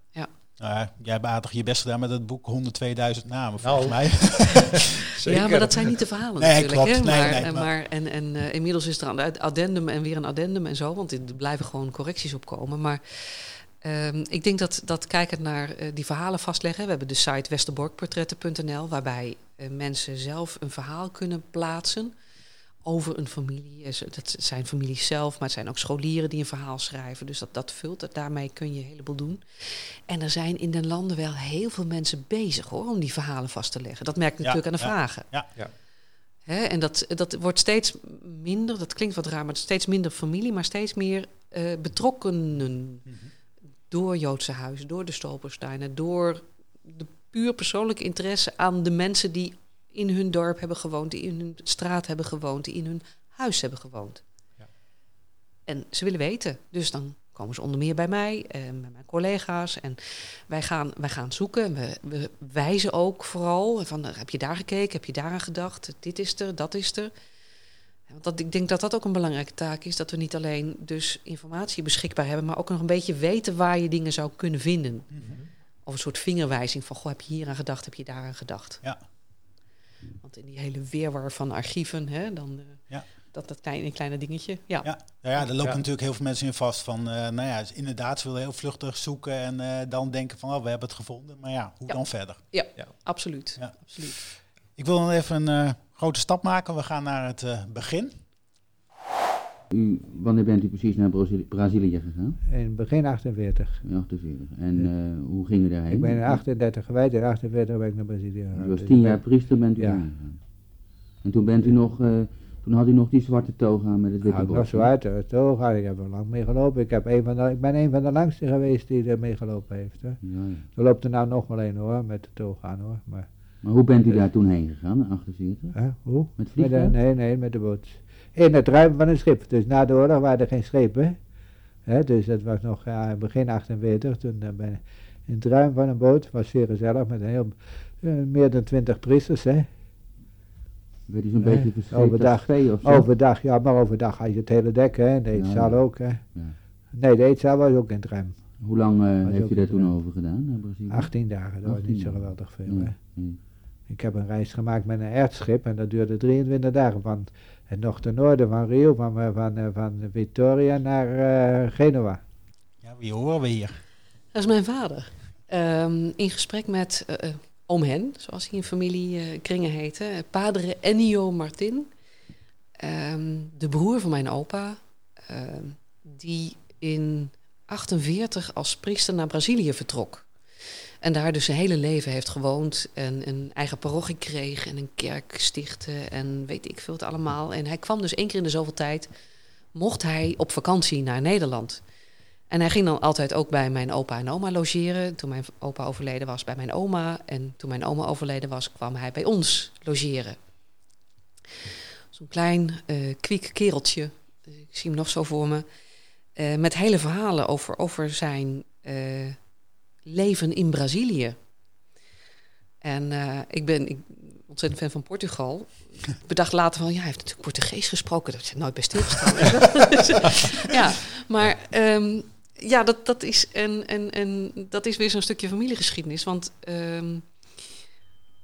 Nou ja, jij hebt aardig je best gedaan met het boek 102.000 namen, volgens Nou. mij. <laughs> Ja, maar dat zijn niet de verhalen Nee, natuurlijk. klopt. Nee, maar, nee, en, maar- maar, en, en eh, inmiddels is er een addendum en weer een addendum en zo. Want er blijven gewoon correcties opkomen. Maar ehm, ik denk dat, dat kijkend naar eh, die verhalen vastleggen... We hebben de site westerborkportretten.nl... waarbij eh, mensen zelf een verhaal kunnen plaatsen over een familie. Eh, Dat zijn families zelf, maar het zijn ook scholieren die een verhaal schrijven. Dus dat, dat vult. Dat, daarmee kun je een heleboel doen. En er zijn in de landen wel heel veel mensen bezig hoor, om die verhalen vast te leggen. Dat merk Ja, natuurlijk aan de ja. vragen. Ja. Ja. Hè, en dat, dat wordt steeds minder, dat klinkt wat raar, maar steeds minder familie, maar steeds meer eh, betrokkenen. Door Joodse huizen, door de Stolpersteinen, door de puur persoonlijke interesse aan de mensen die in hun dorp hebben gewoond, die in hun straat hebben gewoond, die in hun huis hebben gewoond. Ja. En ze willen weten. Dus dan komen ze onder meer bij mij en bij mijn collega's. En wij gaan, wij gaan zoeken. En we, we wijzen ook vooral van eh, heb je daar gekeken, heb je daaraan gedacht, dit is er, dat is er. Want dat, ik denk dat dat ook een belangrijke taak is. Dat we niet alleen dus informatie beschikbaar hebben, maar ook nog een beetje weten waar je dingen zou kunnen vinden. Of een soort vingerwijzing van, goh, heb je hier aan gedacht, heb je daaraan gedacht. Ja. Want in die hele weerwar van archieven, hè, dan eh, Ja. dat, dat kleine, kleine dingetje. Ja. Ja, nou ja, daar lopen Ja. natuurlijk heel veel mensen in vast. Van, eh, nou ja, inderdaad, ze willen heel vluchtig zoeken en eh, dan denken van, oh, we hebben het gevonden. Maar ja, hoe Ja. dan verder? absoluut. Ja. absoluut. Ik wil dan even een eh, grote stap maken. We gaan naar het eh, begin. U, wanneer bent u precies naar Brazilië, Brazilië gegaan? In begin 48. In 48. En eh, hoe ging u daarheen? Ik ben in 38 gewijd, in 48 ben ik naar Brazilië gegaan. U was Dus tien jaar priester, bent u Ja. gegaan. En toen bent u nog, eh, toen had u nog die zwarte toga met het witte Nou, eh, toch, ik heb er lang mee gelopen. Ik, heb een van de, ik ben een van de langste geweest die er mee gelopen heeft. Hè. Ja, ja. Er loopt er nou nog wel een hoor, met de toga aan hoor. Maar, Maar hoe bent u daar toen heen gegaan, in 48? hè, hoe? Met Met de, vliegtuig? nee, nee, met de boot. In het ruim van een schip. Dus na de oorlog waren er geen schepen. Hè, dus dat was nog ja, begin 48. Toen eh, ben in het ruim van een boot. was zeer gezellig met een heel, eh, meer dan twintig priesters. Hè. Werd u zo'n Nee, beetje verscheept overdag. of zo? Overdag, ja, maar overdag had je het hele dek. Hè. De eetzaal ja. ook. Hè. Nee, de eetzaal was ook in het ruim. Hoe lang Was heeft u daar toen over gedaan, naar Brazilië? 18 dagen, dat was 18 niet zo geweldig veel. Hè. Ik heb een reis gemaakt met een ertschip en dat duurde 23 dagen. Van het nog ten noorden van Rio, van, eh, van, eh, van Victoria naar eh, Genua. Ja, wie horen we hier? Dat is mijn vader. Ehm, in gesprek met eh, eh, oom Hen, zoals hij in familiekringen heette. eh, Padre Ennio Martin. Ehm, de broer van mijn opa. ehm, die in 48 als priester naar Brazilië vertrok. En daar dus zijn hele leven heeft gewoond. En een eigen parochie kreeg. En een kerk stichtte. En weet ik veel het allemaal. En hij kwam dus één keer in de zoveel tijd. Mocht hij op vakantie naar Nederland. En hij ging dan altijd ook bij mijn opa en oma logeren. Toen mijn opa overleden was, bij mijn oma. En toen mijn oma overleden was, kwam hij bij ons logeren. Zo'n klein, eh kwiek kereltje. Ik zie hem nog zo voor me. eh, met hele verhalen over, over zijn eh, leven in Brazilië. En eh, ik ben ik, ontzettend fan van Portugal. <laughs> Ik bedacht later van, ja, hij heeft natuurlijk Portugees gesproken. Heb ik nooit bij stilgestaan. <laughs> <laughs> ja, maar ehm, ja, dat, dat, is een, een, een, dat is weer zo'n stukje familiegeschiedenis. Want ehm,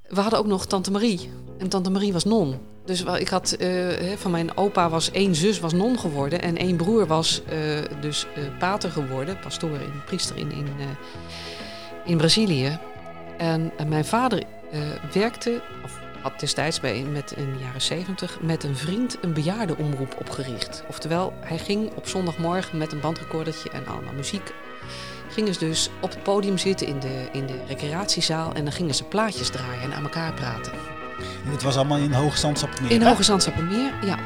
we hadden ook nog Tante Marie. En Tante Marie was non. Dus ik had eh, van mijn opa was één zus was non geworden. En één broer was eh, dus pater geworden. Pastoor in, priester in, in, in Brazilië. En, mijn vader eh, werkte, of had destijds bij, met, in de jaren zeventig, met een vriend een bejaardenomroep opgericht. Oftewel, hij ging op zondagmorgen met een bandrecordertje en allemaal muziek. Gingen ze dus op het podium zitten in de, in de recreatiezaal en dan gingen ze plaatjes draaien en aan elkaar praten. En dit was allemaal in Hoge. In hè? Hoge ja.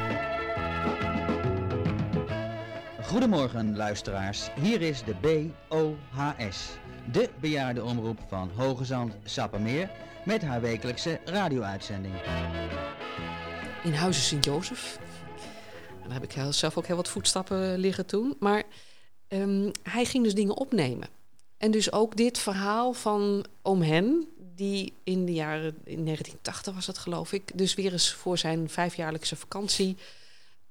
Goedemorgen luisteraars, hier is de BOHS, de bejaardenomroep van Hoge Zand Sappemeer met haar wekelijkse radio-uitzending. in Huizen Sint-Jozef. Daar heb ik zelf ook heel wat voetstappen liggen toen. Maar ehm, hij ging dus dingen opnemen. En dus ook dit verhaal van oom Hen, die in de jaren, in 1980 was dat geloof ik, dus weer eens voor zijn vijfjaarlijkse vakantie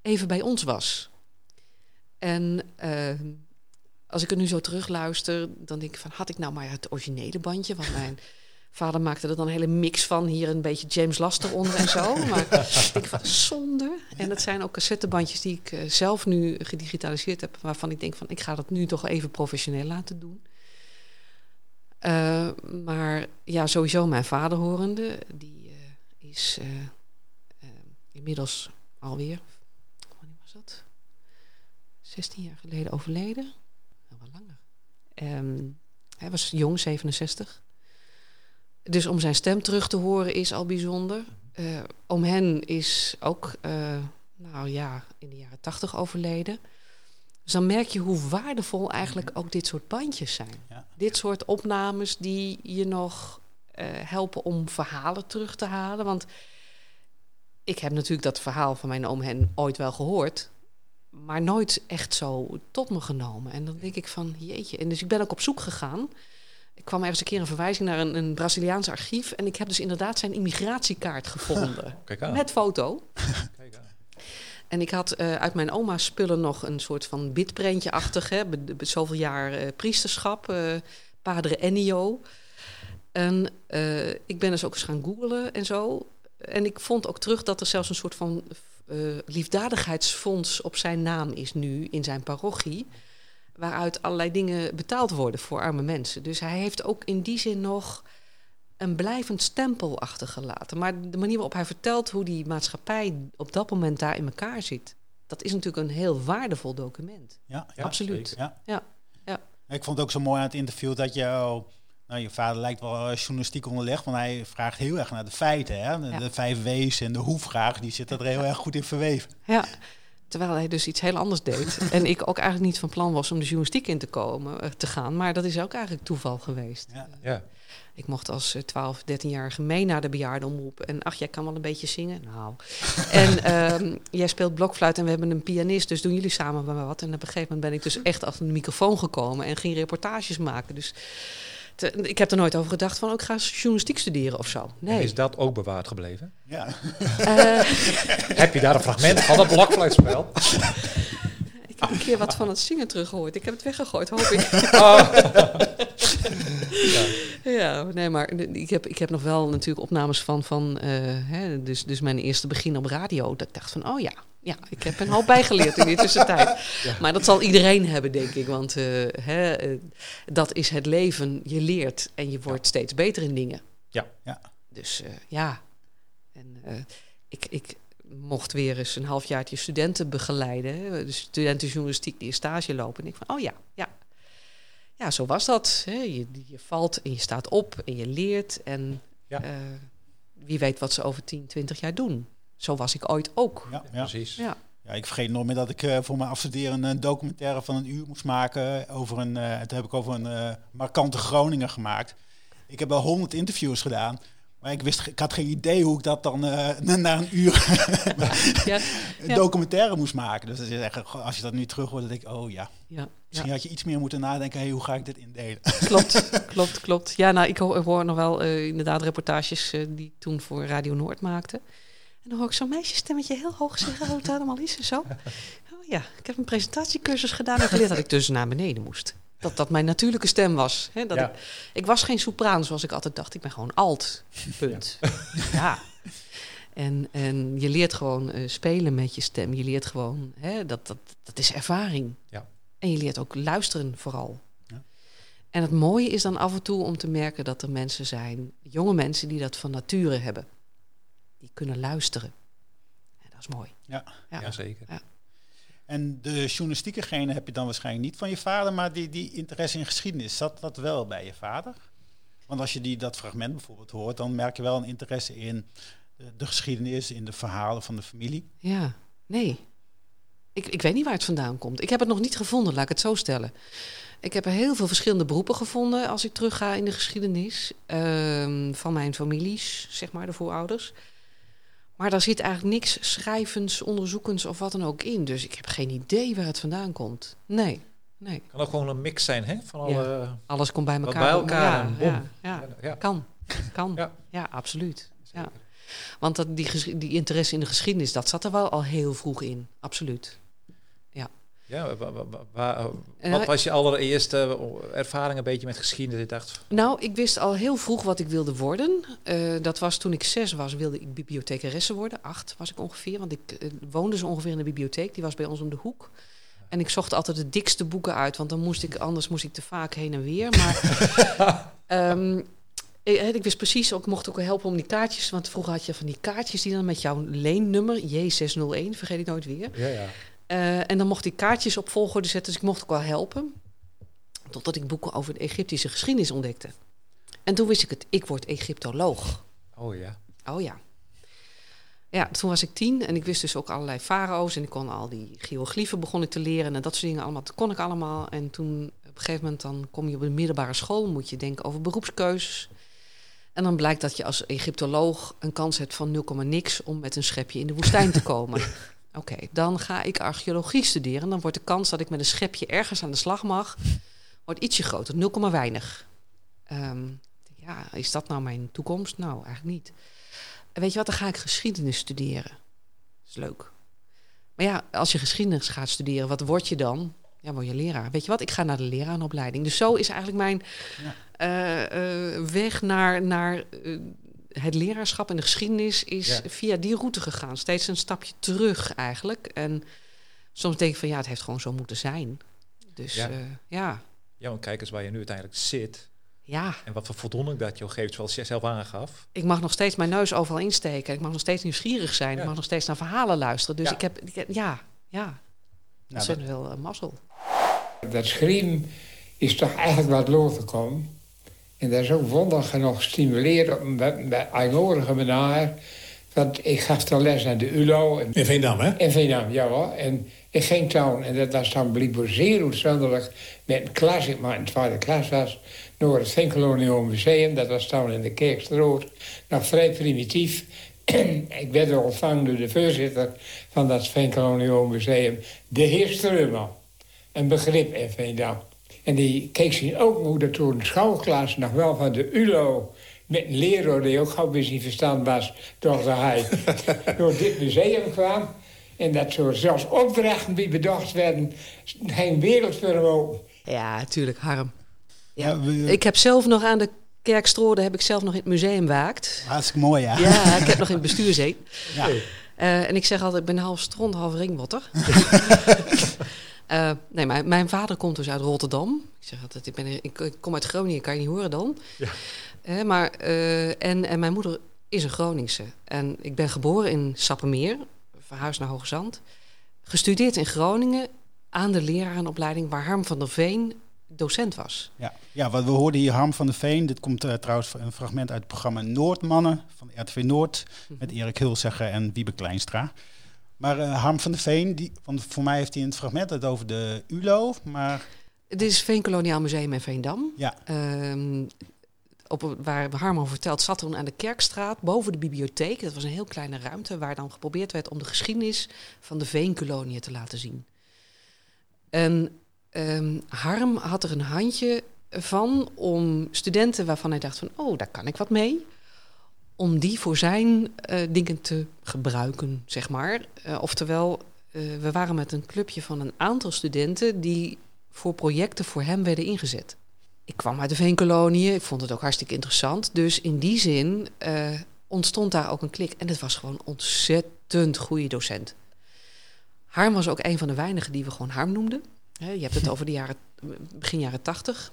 even bij ons was. En ehm, als ik er nu zo terugluister, dan denk ik van, had ik nou maar het originele bandje? Want mijn <laughs> vader maakte er dan een hele mix van. Hier een beetje James Laster onder en zo. <laughs> Maar ik denk van, zonde. En dat zijn ook cassettebandjes die ik eh, zelf nu gedigitaliseerd heb. Waarvan ik denk van, ik ga dat nu toch even professioneel laten doen. Eh, maar ja, sowieso mijn vader horende. Die eh, is inmiddels alweer, wanneer was dat? 16 jaar geleden overleden. Ehm, hij was jong, 67. Dus om zijn stem terug te horen is al bijzonder. Eh, om hen is ook, eh, nou ja, in de jaren 80 overleden. Dus dan merk je hoe waardevol eigenlijk ook dit soort bandjes zijn. Ja. Dit soort opnames die je nog eh, helpen om verhalen terug te halen. Want ik heb natuurlijk dat verhaal van mijn oom hen ooit wel gehoord. Maar nooit echt zo tot me genomen. En dan denk ik van, jeetje. En dus ik ben ook op zoek gegaan. Ik kwam ergens een keer een verwijzing naar een, een Braziliaans archief. En ik heb dus inderdaad zijn immigratiekaart gevonden. <laughs> Kijk aan. met foto. <laughs> Kijk aan. En ik had eh, uit mijn oma's spullen nog een soort van bidprentje-achtig. Zoveel jaar eh, priesterschap, eh Padre Ennio. En ik ben dus ook eens gaan googlen en zo. en ik vond ook terug dat er zelfs een soort van eh, liefdadigheidsfonds op zijn naam is nu in zijn parochie. Waaruit allerlei dingen betaald worden voor arme mensen. Dus hij heeft ook in die zin nog een blijvend stempel achtergelaten. Maar de manier waarop hij vertelt hoe die maatschappij op dat moment daar in elkaar zit, dat is natuurlijk een heel waardevol document. Ja, Ja, Absoluut. Ja. Ja, ja. Ik vond het ook zo mooi aan het interview dat je... nou, je vader lijkt wel eh, journalistiek onderlegd, want hij vraagt heel erg naar de feiten. Hè? De, Ja. de vijf W's en de hoe-vraag, die zitten er heel erg goed in verweven. Ja, terwijl hij dus iets heel anders deed. <laughs> en ik ook eigenlijk niet van plan was om de journalistiek in te, komen, eh, te gaan. Maar dat is ook eigenlijk toeval geweest. Ja. Ja. Ik mocht als eh, 12, 13-jarige mee naar de bejaardenomroep. En ach, jij kan wel een beetje zingen. Nou. <laughs> En ehm, jij speelt blokfluit en we hebben een pianist. Dus doen jullie samen maar wat. En op een gegeven moment ben ik dus echt achter de microfoon gekomen. En ging reportages maken. Dus te- ik heb er nooit over gedacht van... ook ga journalistiek studeren of zo. En Nee. is dat ook bewaard gebleven? Ja. Eh, Heb je daar een fragment van het blokfluitspel? <laughs> ik heb een keer wat van het zingen teruggehoord. Ik heb het weggegooid, hoop ik. <laughs> Ja, nee, maar ik heb, ik heb nog wel natuurlijk opnames van, van eh, hè, dus, dus mijn eerste begin op radio. Dat ik dacht van, oh ja, ja, ik heb een hoop bijgeleerd in die tussentijd. Maar dat zal iedereen hebben, denk ik. Want eh, hè, eh, dat is het leven. Je leert en je wordt steeds beter in dingen. Ja. Ja. Dus eh, ja. En eh, ik, ik mocht weer eens een halfjaartje studenten begeleiden. hè, De studentenjournalistiek die een stage lopen. En ik van, oh ja, ja. Ja, zo was dat. Hè. Je, je valt en je staat op en je leert. En Ja. eh, wie weet wat ze over 10, 20 jaar doen. Zo was ik ooit ook. Ja, ja. Precies. Ja. Ja, ik vergeet nooit meer dat ik eh, voor mijn afstuderen een documentaire van een uur moest maken over een, eh toen heb ik over een eh, markante Groninger gemaakt. Ik heb wel honderd interviews gedaan, maar ik wist, ik had geen idee hoe ik dat dan eh, <laughs> na een uur <laughs> Ja, een documentaire moest maken. Dus dat is echt, goh, als je dat nu terug hoort, dan denk ik, oh ja, ja, misschien had je iets meer moeten nadenken, hey, hoe ga ik dit indelen? <laughs> klopt, klopt, klopt. Ja, nou, ik hoor, ik hoor nog wel eh, inderdaad reportages eh, die ik toen voor Radio Noord maakte. En dan hoor ik zo'n meisjesstemmetje heel hoog zeggen hoe het allemaal is en zo. Oh ja, ik heb een presentatiecursus gedaan en geleerd dat ik dus naar beneden moest. Dat dat mijn natuurlijke stem was. Hè? Dat Ja. ik, ik was geen sopraan zoals ik altijd dacht. Ik ben gewoon alt. Punt. Ja. En, en je leert gewoon eh, spelen met je stem. Je leert gewoon, hè, dat, dat, dat is ervaring. Ja. En je leert ook luisteren vooral. Ja. En het mooie is dan af en toe om te merken dat er mensen zijn, jonge mensen, die dat van nature hebben. Die kunnen luisteren. En dat is mooi. Ja. Ja. Jazeker. En de journalistieke gene heb je dan waarschijnlijk niet van je vader, maar die, die interesse in geschiedenis, zat dat wel bij je vader? Want als je die, dat fragment bijvoorbeeld hoort, dan merk je wel een interesse in de, de geschiedenis, in de verhalen van de familie. Ja, nee. Ik, ik weet niet waar het vandaan komt. Ik heb het nog niet gevonden, laat ik het zo stellen. Ik heb er heel veel verschillende beroepen gevonden als ik terugga in de geschiedenis. ehm, van mijn families, zeg maar, de voorouders. Maar daar zit eigenlijk niks schrijvends, onderzoekends of wat dan ook in. Dus ik heb geen idee waar het vandaan komt. Nee, nee. Kan ook gewoon een mix zijn hè? van alle... Alles komt bij elkaar. bij elkaar Ja, ja. Kan, kan. Ja. Absoluut. Ja. Want dat, die, die interesse in de geschiedenis, dat zat er wel al heel vroeg in. Absoluut. Ja, wa- wa- wa- wa- En wat was je allereerste ervaring een beetje met geschiedenis? Ik dacht, Nou, ik wist al heel vroeg wat ik wilde worden. Eh, dat was toen ik zes was, wilde ik bibliothecaresse worden. Acht was ik ongeveer, want ik eh, woonde zo ongeveer in de bibliotheek. Die was bij ons om de hoek. En ik zocht altijd de dikste boeken uit, want dan moest ik, anders moest ik te vaak heen en weer. Maar <laughs> ehm, ik, ik wist precies, ook, ik mocht ook helpen om die kaartjes. Want vroeger had je van die kaartjes die dan met jouw leennummer, J601, vergeet ik nooit weer. ja, ja. Eh, en dan mocht ik kaartjes op volgorde zetten, dus ik mocht ook wel helpen. Totdat ik boeken over de Egyptische geschiedenis ontdekte. En toen wist ik het, ik word Egyptoloog. Oh ja. Oh ja. Ja, toen was ik tien en ik wist dus ook allerlei farao's. En ik kon al die geogliefen begon ik te leren en dat soort dingen allemaal. Dat kon ik allemaal. En toen op een gegeven moment dan kom je op een middelbare school, moet je denken over beroepskeuzes. En dan blijkt dat je als Egyptoloog een kans hebt van 0, niks om met een schepje in de woestijn te komen. <laughs> Oké, dan ga ik archeologie studeren. Dan wordt de kans dat ik met een schepje ergens aan de slag mag, wordt ietsje groter, 0, weinig. Ehm, ja, is dat nou mijn toekomst? Nou, eigenlijk niet. En weet je wat, dan ga ik geschiedenis studeren. Dat is leuk. Maar ja, als je geschiedenis gaat studeren, wat word je dan? Ja, word je leraar. Weet je wat, ik ga naar de lerarenopleiding. Dus zo is eigenlijk mijn Ja. eh, eh, weg naar, naar eh, het leraarschap en de geschiedenis is Ja. via die route gegaan. Steeds een stapje terug eigenlijk. En soms denk ik van ja, het heeft gewoon zo moeten zijn. Dus Ja. ja, ja, Ja, want kijk eens waar je nu uiteindelijk zit. ja. En wat voor voldoening dat je geeft, zoals je zelf aangaf. ik mag nog steeds mijn neus overal insteken. Ik mag nog steeds nieuwsgierig zijn. Ja. Ik mag nog steeds naar verhalen luisteren. Dus Ja. ik heb, ik heb- ja, ja, Nou, ontzettend wel een mazzel. Dat schreeuwen is toch eigenlijk wat los te komen. En dat is ook wonderlijk genoeg een bij- bij manier. Want ik gaf dan les aan de ULO. En, In Veendam, hè? in Veendam, ja hoor. En ik ging toen, en dat was dan blijkbaar zeer uitzonderlijk... met een klas, ik maar in de tweede klas was... naar het Vincolonium Museum. Dat was toen in de Kerkstroot. Nog vrij primitief. <clears throat> ik werd er ontvangen door de voorzitter van dat Vincolonium Museum. De heer Streuman. Een begrip in Veendam. En die keek zien ook hoe dat toen de schoolklas nog wel van de ULO... met een leraar die ook gauw weer niet verstand was... door dat hij door dit museum kwam. En dat zo zelfs opdrachten die bedacht werden... geen wereld voor hem open. Ja, tuurlijk, Harm. Ja. Ja, we- Ik heb zelf nog aan de Kerkstrode heb ik zelf nog in het museum waakt. Hartstikke mooi, ja. Ja, ik heb nog in het bestuur gezeten. Ja. Eh, en ik zeg altijd, ik ben half stront, half ringbotter. <laughs> <laughs> Eh, nee, mijn, mijn vader komt dus uit Rotterdam. Ik zeg altijd, ik, ben, ik, ik kom uit Groningen, kan je niet horen dan. Ja. Eh, maar, eh, en, en mijn moeder is een Groningse. En ik ben geboren in Sappemeer, verhuisd naar Hoogezand. Gestudeerd in Groningen aan de lerarenopleiding waar Harm van der Veen docent was. Ja, ja wat we hoorden hier Harm van der Veen. Dit komt eh, trouwens een fragment uit het programma Noordmannen van RTV Noord. Met Erik Hulsegger en Wiebe Kleinstra. Maar eh, Harm van der Veen, die, want voor mij heeft hij in het fragment het over de ULO. Maar Het is Veenkoloniaal Museum in Veendam. ja, Ehm, op, waar Harm over vertelt, zat toen aan de Kerkstraat boven de bibliotheek. Dat was een heel kleine ruimte waar dan geprobeerd werd om de geschiedenis van de Veenkoloniën te laten zien. En ehm, Harm had er een handje van om studenten waarvan hij dacht van, oh, daar kan ik wat mee. Om die voor zijn eh, dingen te gebruiken, zeg maar. Eh, oftewel, eh, we waren met een clubje van een aantal studenten die voor projecten voor hem werden ingezet. Ik kwam uit de Veenkoloniën, ik vond het ook hartstikke interessant. Dus in die zin ontstond daar ook een klik. En het was gewoon ontzettend goede docent. Harm was ook een van de weinigen die we gewoon Harm noemden. Je hebt het over de jaren, begin jaren tachtig.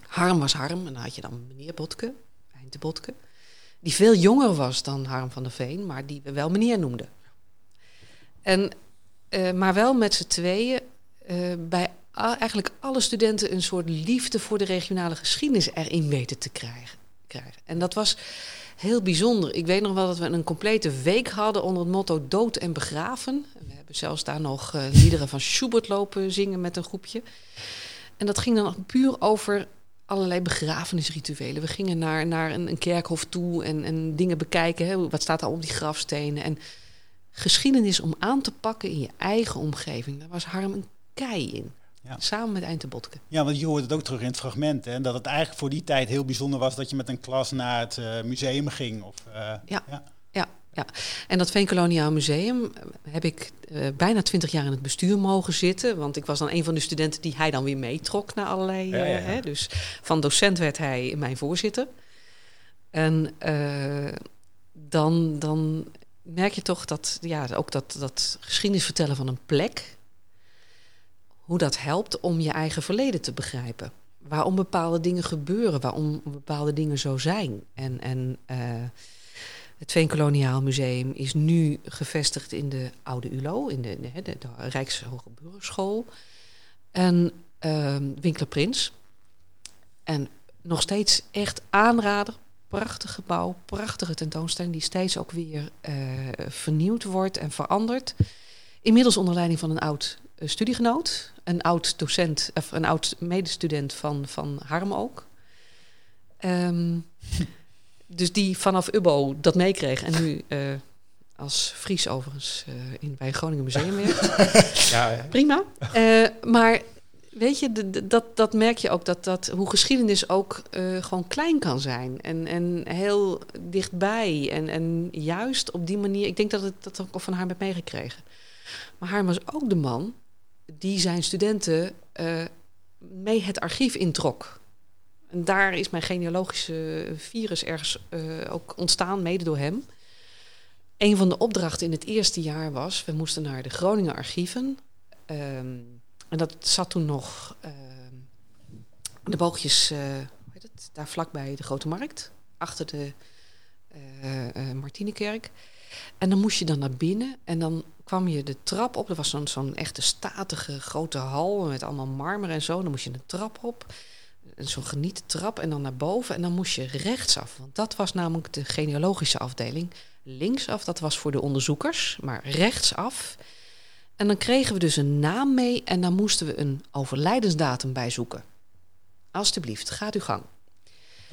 Harm was Harm en dan had je dan meneer Botke, Einde Botke. Die veel jonger was dan Harm van der Veen, maar die we wel meneer noemden. En, eh, maar wel met z'n tweeën eh, bij eigenlijk alle studenten een soort liefde voor de regionale geschiedenis erin weten te krijgen. krijgen. En dat was heel bijzonder. Ik weet nog wel dat we een complete week hadden onder het motto dood en begraven. We hebben zelfs daar nog eh, liederen van Schubert lopen zingen met een groepje. En dat ging dan puur over allerlei begrafenisrituelen. We gingen naar, naar een, een kerkhof toe en, en dingen bekijken. Hè. Wat staat daar op die grafstenen? En geschiedenis om aan te pakken in je eigen omgeving. Daar was Harm een kei in. Ja. Samen met Einde Botke. ja, want je hoort het ook terug in het fragment. Hè, dat het eigenlijk voor die tijd heel bijzonder was dat je met een klas naar het eh, museum ging. Of, eh, Ja. ja. Ja, ja. En dat Veenkoloniaal Museum eh, heb ik eh, bijna twintig jaar in het bestuur mogen zitten. Want ik was dan een van de studenten die hij dan weer meetrok naar allerlei. Ja, ja, ja. eh, Hè, dus van docent werd hij mijn voorzitter. En dan, dan merk je toch dat, ja, ook dat, dat geschiedenis vertellen van een plek. Hoe dat helpt om je eigen verleden te begrijpen. Waarom bepaalde dingen gebeuren, waarom bepaalde dingen zo zijn. En, en het Veenkoloniaal Museum is nu gevestigd in de Oude ULO, in de, de, de, de. En ehm Winkler Prins. En nog steeds echt aanrader. Prachtig gebouw, prachtige tentoonstelling die steeds ook weer eh, vernieuwd wordt en verandert. Inmiddels onder leiding van een oud eh, studiegenoot, een oud docent, of een oud medestudent van, van Harm ook. Ehm, <laughs> dus die vanaf UBO dat meekreeg en nu eh, als Fries overigens eh, in, bij Groningen Museum werkt. <laughs> Ja, ja. Prima. Eh, maar weet je, de- de- dat, dat merk je ook, dat, dat hoe geschiedenis ook gewoon klein kan zijn. En, en heel dichtbij. En, en juist op die manier, ik denk dat het dat ook van haar heb meegekregen. Maar haar was ook de man die zijn studenten mee het archief introk. En daar is mijn genealogische virus ergens eh, ook ontstaan, mede door hem. Een van de opdrachten in het eerste jaar was, we moesten naar de Groningen archieven. Ehm, en dat zat toen nog ehm, de boogjes, eh, hoe heet het, daar vlakbij de Grote Markt, achter de eh, Martinekerk. En dan moest je dan naar binnen en dan kwam je de trap op. Er was zo'n zo'n echte statige grote hal met allemaal marmer en zo. Dan moest je een trap op, zo'n genieten trap en dan naar boven. En dan moest je rechtsaf, want dat was namelijk de genealogische afdeling. Linksaf, dat was voor de onderzoekers, maar rechtsaf. En dan kregen we dus een naam mee en dan moesten we een overlijdensdatum bijzoeken. Alsjeblieft, gaat uw gang.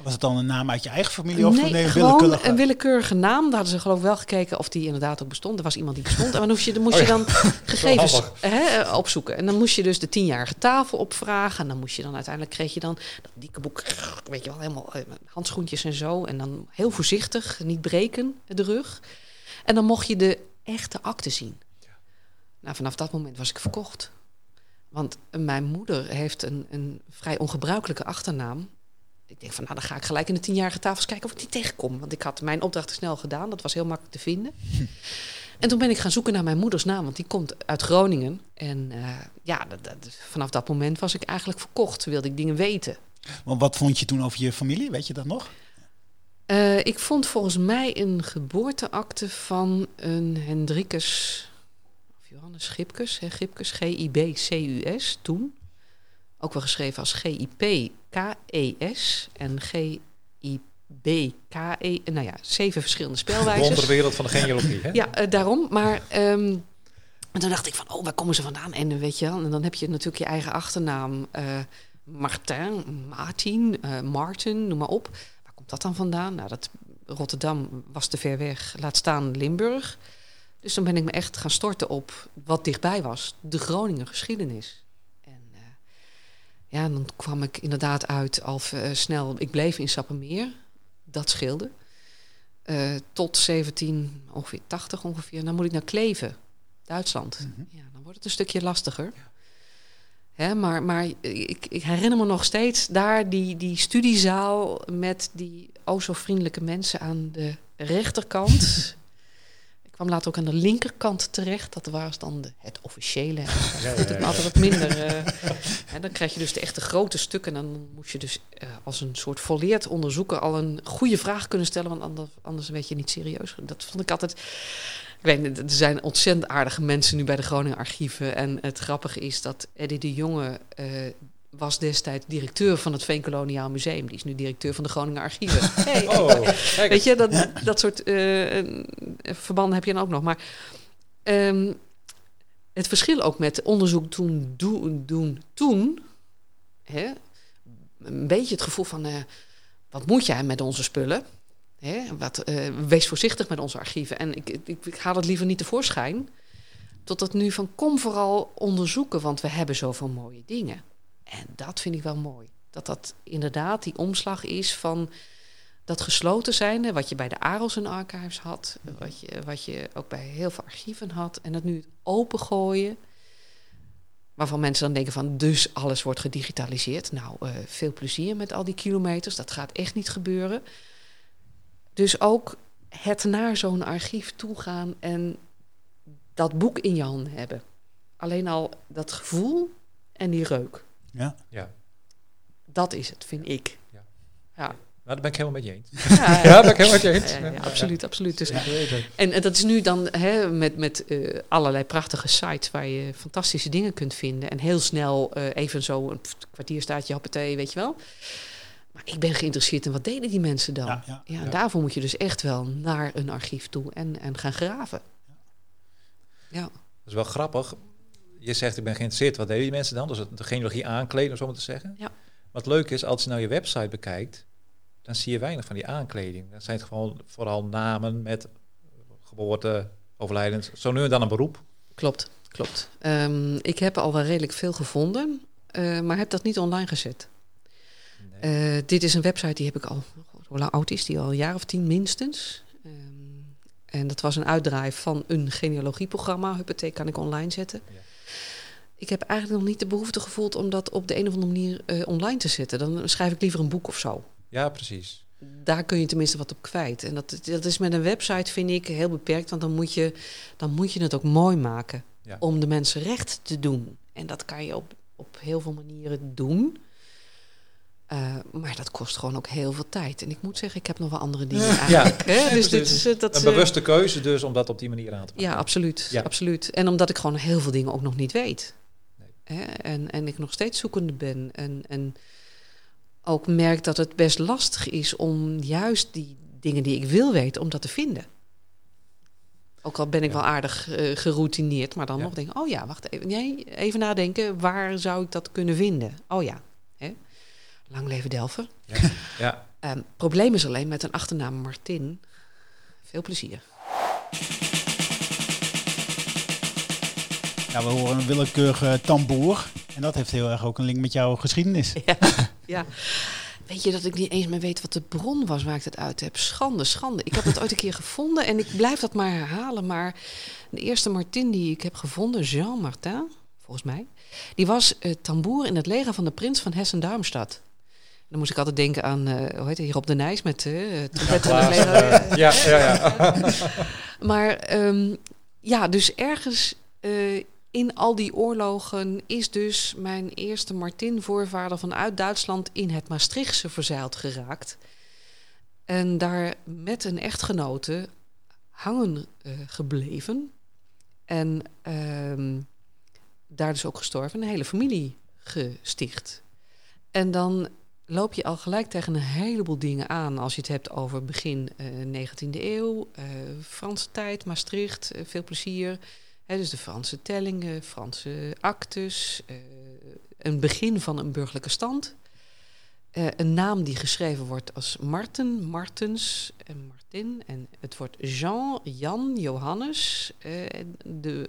Was het dan een naam uit je eigen familie of nee, nee, een willekeurige? een willekeurige naam. Daar hadden ze geloof ik wel gekeken of die inderdaad ook bestond. Er was iemand die bestond. En dan moest je, dan, moest Oh je ja. dan <laughs> gegevens hè, opzoeken. En dan moest je dus de tienjarige tafel opvragen. En dan moest je dan uiteindelijk kreeg je dan dat dikke boek. Weet je wel, helemaal eh, handschoentjes en zo. En dan heel voorzichtig, niet breken de rug. En dan mocht je de echte akte zien. Nou, vanaf dat moment was ik verkocht. Want mijn moeder heeft een, een vrij ongebruikelijke achternaam. Ik denk van, nou, dan ga ik gelijk in de tienjarige tafels kijken of ik die tegenkom. Want ik had mijn opdrachten snel gedaan. Dat was heel makkelijk te vinden. <laughs> En toen ben ik gaan zoeken naar mijn moeders naam. Want die komt uit Groningen. En eh, ja, dat, dat- vanaf dat moment was ik eigenlijk verkocht. Wilde ik dingen weten. Want wat vond je toen over je familie? Weet je dat nog? Eh, ik vond volgens mij een geboorteakte van een Hendrikus... Of Johannes Gipkes. Hè, Gipkes, G-I-B-C-U-S, toen. Ook wel geschreven als G-I-P-K-E-S. En G-I-B-K-E... Nou ja, zeven verschillende spelwijzes. Wonderwereld van de genealogie, hè? Ja, eh, daarom. Maar ehm, en toen dacht ik van, oh, waar komen ze vandaan? En weet je wel, en dan heb je natuurlijk je eigen achternaam. eh Martin, Martin, eh, Martin, noem maar op. Waar komt dat dan vandaan? Nou, dat Rotterdam was te ver weg. Laat staan Limburg. Dus dan ben ik me echt gaan storten op wat dichtbij was. De Groninger geschiedenis. Ja, dan kwam ik inderdaad uit al eh, snel. Ik bleef in Sappemeer. Dat scheelde. Eh, tot 17, ongeveer 80 ongeveer. Dan moet ik naar Kleven, Duitsland. Ja, dan wordt het een stukje lastiger. Hè, maar maar ik, ik herinner me nog steeds daar die, die studiezaal met die o zo vriendelijke mensen aan de rechterkant. <laughs> kwam later ook aan de linkerkant terecht. Dat was dan de, het officiële. En dat Ja, altijd wat minder. eh, <laughs> hè, dan krijg je dus de echte grote stukken. En dan moest je dus eh, als een soort volleerd onderzoeker al een goede vraag kunnen stellen. Want anders, anders weet je niet serieus. Dat vond ik altijd. Ik weet niet, er zijn ontzettend aardige mensen nu bij de Groningen Archieven. En het grappige is dat Eddie de Jonge eh, was destijds directeur van het Veenkoloniaal Museum. Die is nu directeur van de Groningen Archieven. <laughs> Hey, Oh, weet je, dat, dat soort eh, verbanden heb je dan ook nog. Maar ehm, het verschil ook met onderzoek toen doen, doen toen... Hè, een beetje het gevoel van... eh, wat moet jij met onze spullen? Hè, wat, eh, wees voorzichtig met onze archieven. En ik, ik, ik haal het liever niet tevoorschijn. Tot het nu van kom vooral onderzoeken, want we hebben zoveel mooie dingen. En dat vind ik wel mooi. Dat dat inderdaad die omslag is van dat gesloten zijnde, wat je bij de Arels en Archives had, wat je, wat je ook bij heel veel archieven had, en dat nu opengooien. Waarvan mensen dan denken van, dus alles wordt gedigitaliseerd. Nou, eh, veel plezier met al die kilometers. Dat gaat echt niet gebeuren. Dus ook het naar zo'n archief toe gaan en dat boek in je handen hebben. Alleen al dat gevoel en die reuk. Ja. Ja. Dat is het, vind ik. Ja. Ja. Nou, daar ben ik helemaal met je eens. <laughs> Ja, Ja, daar ben ik helemaal met je eens. Ja, ja, Ja. absoluut, absoluut. Dus, Ja. En, en dat is nu dan hè, met, met eh, allerlei prachtige sites waar je fantastische dingen kunt vinden. En heel snel eh, even zo een kwartier staat je hoppatee, weet je wel. Maar ik ben geïnteresseerd in wat deden die mensen dan. Ja, ja, en ja. daarvoor moet je dus echt wel naar een archief toe en, en gaan graven. Ja. Dat is wel grappig. Je zegt, ik ben geïnteresseerd. Wat deden die mensen dan? Dus de genealogie aankleden, om zo maar te zeggen. Ja. Wat leuk is, als je nou je website bekijkt, dan zie je weinig van die aankleding. Dan zijn het gewoon vooral namen met geboorte, overlijdens. Zo nu en dan een beroep. Klopt, klopt. Ehm, ik heb al wel redelijk veel gevonden, eh, maar heb dat niet online gezet. Nee. Eh, dit is een website die heb ik al, hoe lang oud is die al? Een jaar of tien minstens. Ehm, en dat was een uitdraai van een genealogieprogramma. Huppatee kan ik online zetten. Ja. Ik heb eigenlijk nog niet de behoefte gevoeld om dat op de een of andere manier eh, online te zetten. Dan schrijf ik liever een boek of zo. Ja, precies. Daar kun je tenminste wat op kwijt. En dat, dat is met een website, vind ik, heel beperkt. Want dan moet je, dan moet je het ook mooi maken. Ja. Om de mensen recht te doen. En dat kan je op, op heel veel manieren doen. Eh, maar dat kost gewoon ook heel veel tijd. En ik moet zeggen, ik heb nog wel andere dingen eigenlijk. Hè? Dus dit is, dat, een eh, bewuste keuze dus om dat op die manier aan te pakken. Ja, absoluut, Ja. absoluut. En omdat ik gewoon heel veel dingen ook nog niet weet. Hè? En, en ik nog steeds zoekende ben. En, en ook merk dat het best lastig is om juist die dingen die ik wil weten, om dat te vinden. Ook al ben ik wel aardig eh, geroutineerd, maar dan Ja. nog denk ik, oh ja, wacht even. Nee, even nadenken, waar zou ik dat kunnen vinden? Oh ja, hè? lang leven Delver. Ja. ja. Ehm, probleem is alleen met een achternaam Martin. Veel plezier. Ja, we horen een willekeurige tamboer. En dat heeft heel erg ook een link met jouw geschiedenis. Ja. Weet je dat ik niet eens meer weet wat de bron was waar ik het uit heb? Schande, schande. Ik heb het ooit een keer gevonden en ik blijf dat maar herhalen. Maar de eerste Martin die ik heb gevonden, Jean Martin, volgens mij, die was eh, tamboer in het leger van de prins van Hessen-Darmstadt. Dan moest ik altijd denken aan, eh, hoe heet het, hier op de Nijs met trompetten leger. eh, ja, ja, ja. <laughs> maar ehm, ja, dus ergens eh, in al die oorlogen is dus mijn eerste Martin-voorvader vanuit Duitsland in het Maastrichtse verzeild geraakt. En daar met een echtgenote hangen eh, gebleven. En ehm, daar dus ook gestorven. Een hele familie gesticht. En dan loop je al gelijk tegen een heleboel dingen aan. Als je het hebt over begin eh 19e eeuw, eh, Franse tijd, Maastricht, eh, veel plezier. Hè, dus de Franse tellingen, Franse actes, eh, een begin van een burgerlijke stand. Eh, een naam die geschreven wordt als Marten, Martens en Martin. En het wordt Jean, Jan, Johannes. Eh, de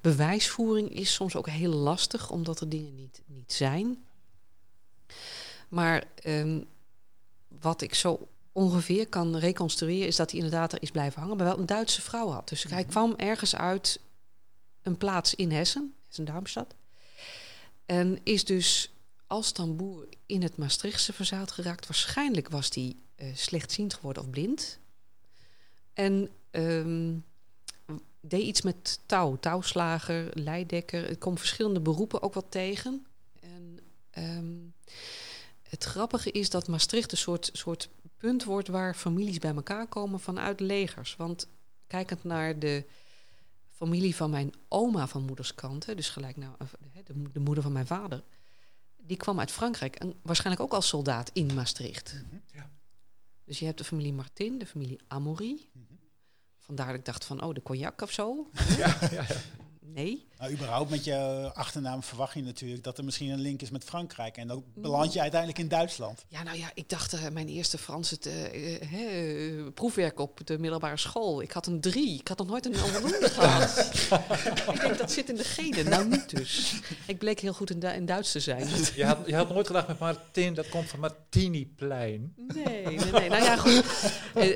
bewijsvoering is soms ook heel lastig, omdat er dingen niet, niet zijn. Maar ehm, wat ik zo ongeveer kan reconstrueren, is dat hij inderdaad er is blijven hangen, maar wel een Duitse vrouw had. Dus hij kwam ergens uit een plaats in Hessen, Hessen-Darmstadt. En is dus als tamboer in het Maastrichtse verzeild geraakt. Waarschijnlijk was hij eh, slechtziend geworden of blind. En ehm, deed iets met touw, touwslager, leidekker. Ik kom verschillende beroepen ook wel tegen. En ehm, het grappige is dat Maastricht een soort, soort punt wordt waar families bij elkaar komen vanuit legers. Want kijkend naar de familie van mijn oma van moederskant, hè, dus gelijk nou, de, de moeder van mijn vader, die kwam uit Frankrijk en waarschijnlijk ook als soldaat in Maastricht. Dus je hebt de familie Martin, de familie Amaury. Vandaar dat ik dacht van, oh, de cognac of zo. Ja, ja, ja. Nee. Nou, überhaupt met je achternaam verwacht je natuurlijk dat er misschien een link is met Frankrijk. En dan beland je uiteindelijk in Duitsland. Ja, nou ja, ik dacht eh, mijn eerste Franse eh, eh, hè, eh, proefwerk op de middelbare school. Ik had een drie. Ik had nog nooit een onvoldoende <laughs> gehad. ik denk, dat zit in de genen. Nou, niet dus. Ik bleek heel goed in, Du- in Duits te zijn. Je had, je had nooit gedacht met Martin, dat komt van Martiniplein. Nee, nee, nee. Nou ja, goed.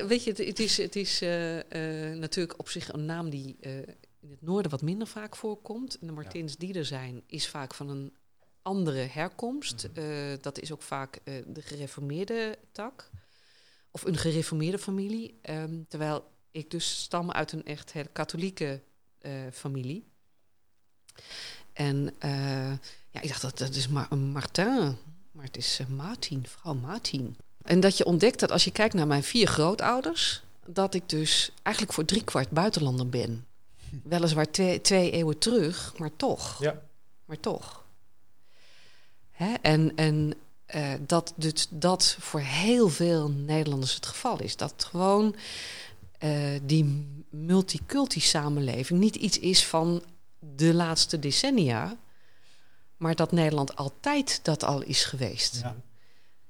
Weet je, het, het is, het is eh, eh, natuurlijk op zich een naam die eh, in het noorden wat minder vaak voorkomt. En de Martins die er zijn, is vaak van een andere herkomst. Eh, dat is ook vaak eh, de gereformeerde tak. Of een gereformeerde familie. Ehm, terwijl ik dus stam uit een echt hele katholieke eh, familie. En ja, ik dacht, dat, dat is maar een Martin. Maar het is Martin, vrouw Martin. En dat je ontdekt dat als je kijkt naar mijn vier grootouders... dat ik dus eigenlijk voor driekwart buitenlander ben. <laughs> Weliswaar twee, twee eeuwen terug, maar toch. Ja. Maar toch. Hè? En, en eh, dat dus dat voor heel veel Nederlanders het geval is. Dat gewoon eh, die multiculti-samenleving niet iets is van de laatste decennia... maar dat Nederland altijd dat al is geweest. Ja.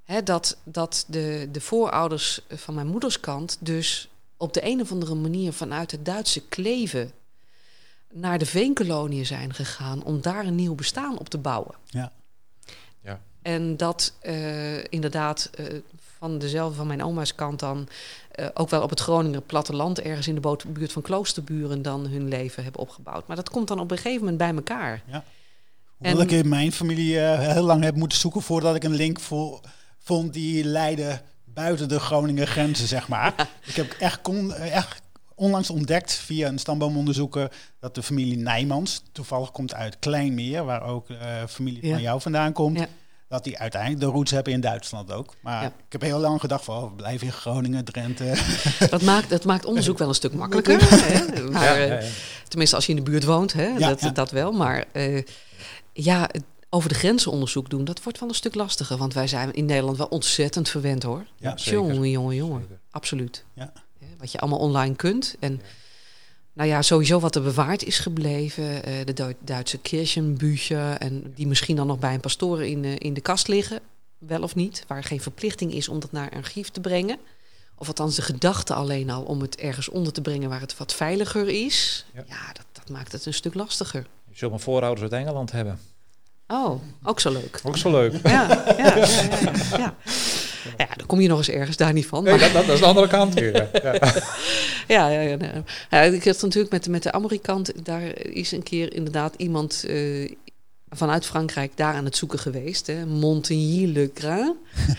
Hè, dat dat de, de voorouders van mijn moederskant dus op de een of andere manier vanuit het Duitse kleven naar de veenkoloniën zijn gegaan om daar een nieuw bestaan op te bouwen. Ja. Ja. En dat eh, inderdaad eh, van dezelfde van mijn oma's kant dan eh, ook wel op het Groninger platteland ergens in de boot- buurt van Kloosterburen dan hun leven hebben opgebouwd. Maar dat komt dan op een gegeven moment bij elkaar. Ja. Hoewel ik in mijn familie heel lang heb moeten zoeken voordat ik een link vo- vond die leidde buiten de Groningen grenzen, zeg maar. <laughs> Ik heb echt, kon, echt onlangs ontdekt via een stamboomonderzoeker dat de familie Nijmans, toevallig komt uit Kleinmeer, waar ook eh familie Ja. van jou vandaan komt, Ja. dat die uiteindelijk de roots hebben in Duitsland ook. Maar Ja. ik heb heel lang gedacht van, oh, we blijven in Groningen, Drenthe. <laughs> Dat maakt, dat maakt onderzoek <laughs> wel een stuk makkelijker. hè? <laughs> Maar, eh. Tenminste, als je in de buurt woont, hè? Dat, dat wel. Maar eh, ja, over de grenzen onderzoek doen, dat wordt wel een stuk lastiger. Want wij zijn in Nederland wel ontzettend verwend hoor. Ja. Jongen, jongen, jongen. Absoluut. Ja. Wat je allemaal online kunt. En nou ja, sowieso wat er bewaard is gebleven. eh, de Dui- Duitse Kirchenbücher. En die misschien dan nog bij een pastoor in, eh, in de kast liggen. Wel of niet. Waar geen verplichting is om dat naar een archief te brengen. Of althans de gedachte alleen al om het ergens onder te brengen waar het wat veiliger is. Ja. Ja, dat, dat maakt het een stuk lastiger. Je zult mijn voorouders uit Engeland hebben. Oh, ook zo leuk. Ook zo leuk. Ja, ja, ja, ja, <laughs> ja. Dan kom je nog eens ergens daar niet van. Nee, dat, dat, dat is de andere kant weer. Ja. <laughs> Ja. Ja, ja, ik had natuurlijk met, met de Amerikant, daar is een keer inderdaad iemand eh, vanuit Frankrijk daar aan het zoeken geweest. Hè, Montigny-le-Grand. <laughs>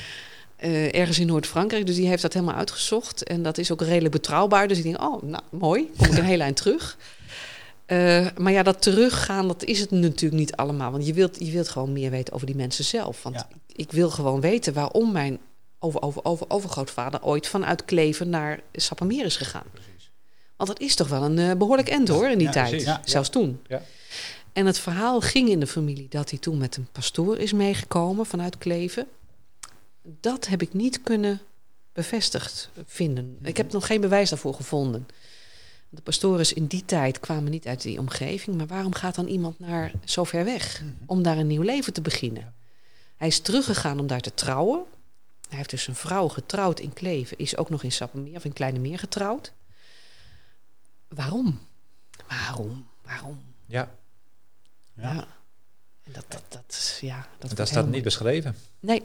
Eh, ergens in Noord-Frankrijk. Dus die heeft dat helemaal uitgezocht. En dat is ook redelijk betrouwbaar. Dus ik denk, oh, nou, mooi. Kom ik een <laughs> heel eind terug. Eh, maar ja, dat teruggaan, dat is het natuurlijk niet allemaal. Want je wilt, je wilt gewoon meer weten over die mensen zelf. Want Ja. ik wil gewoon weten waarom mijn over, over, over, overgrootvader ooit vanuit Kleven naar Sappemeer is gegaan. Want dat is toch wel een eh, behoorlijk end hoor in die Ja, tijd. precies. Ja. Zelfs toen. Ja. En het verhaal ging in de familie dat hij toen met een pastoor is meegekomen vanuit Kleven. Dat heb ik niet kunnen bevestigd vinden. Ik heb nog geen bewijs daarvoor gevonden. De pastoren in die tijd kwamen niet uit die omgeving. Maar waarom gaat dan iemand naar zo ver weg? Om daar een nieuw leven te beginnen. Hij is teruggegaan om daar te trouwen. Hij heeft dus een vrouw getrouwd in Kleven. Is ook nog in Sappemeer of in Kleine Meer getrouwd. Waarom? Waarom? Waarom? ja, Ja. Ja. En dat, dat, dat, ja, dat, dat staat niet beschreven. Nee,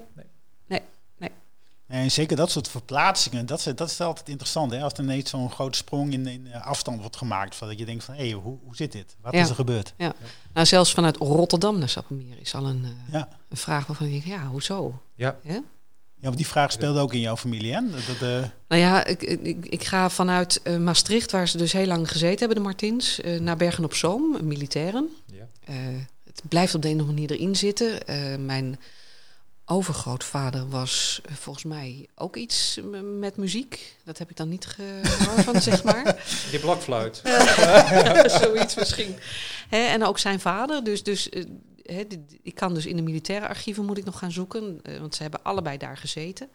En zeker dat soort verplaatsingen, dat is, dat is altijd interessant. Hè? Als er ineens zo'n grote sprong in, in eh, afstand wordt gemaakt. Van dat je denkt van, hé, hoe, hoe zit dit? Wat Ja. is er gebeurd? nou zelfs vanuit Rotterdam naar Sappemeer is al een, eh, Ja. een vraag waarvan ik denk, ja, hoezo? Ja. Want die vraag speelde ook in jouw familie, hè? Dat, dat, eh, Nou ja, ik, ik, ik ga vanuit eh, Maastricht, waar ze dus heel lang gezeten hebben, de Martins, eh, naar Bergen op Zoom, militairen. Ja. Eh, het blijft op de een of andere manier erin zitten. Eh, mijn overgrootvader was volgens mij ook iets met muziek. Dat heb ik dan niet gehoord, zeg maar. <laughs> Die blokfluit. <laughs> Zoiets misschien. Hè, en ook zijn vader. Dus, dus ik kan dus in de militaire archieven moet ik nog gaan zoeken. eh, want ze hebben allebei daar gezeten.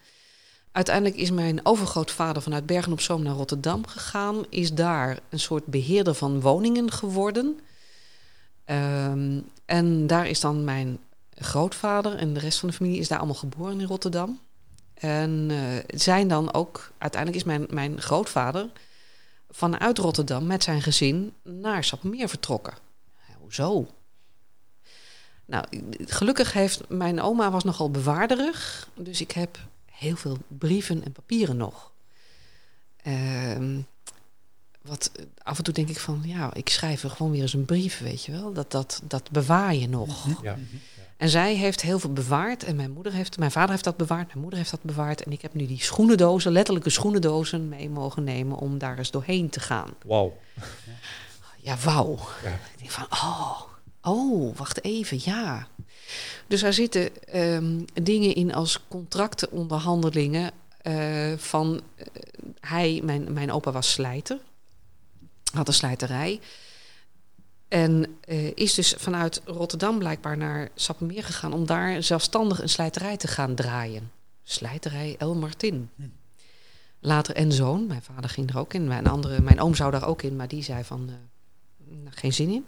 Uiteindelijk is mijn overgrootvader vanuit Bergen op Zoom naar Rotterdam gegaan. Is daar een soort beheerder van woningen geworden. Ehm, en daar is dan mijn grootvader en de rest van de familie is daar allemaal geboren in Rotterdam. En eh, zijn dan ook, uiteindelijk is mijn, mijn grootvader vanuit Rotterdam met zijn gezin naar Sappemeer vertrokken. Hoezo? Nou, gelukkig heeft mijn oma was nogal bewaarderig, dus ik heb heel veel brieven en papieren nog. Ehm, wat af en toe denk ik van, ja, ik schrijf er gewoon weer eens een brief, weet je wel. Dat, dat, dat bewaar je nog. Ja. En zij heeft heel veel bewaard. En mijn moeder heeft, mijn vader heeft dat bewaard, mijn moeder heeft dat bewaard. En ik heb nu die schoenendozen, letterlijke schoenendozen, mee mogen nemen om daar eens doorheen te gaan. Wauw. Ja, wauw. Ja. Ik denk van, oh, oh, wacht even, ja. Dus daar zitten ehm, dingen in als contractenonderhandelingen eh, van... eh, hij, mijn, mijn opa was slijter, had een slijterij... En eh, is dus vanuit Rotterdam blijkbaar naar Sappemeer gegaan om daar zelfstandig een slijterij te gaan draaien. Slijterij El Martin. Later en zoon, mijn vader ging er ook in, mijn, andere, mijn oom zou daar ook in, maar die zei van nou, geen zin in.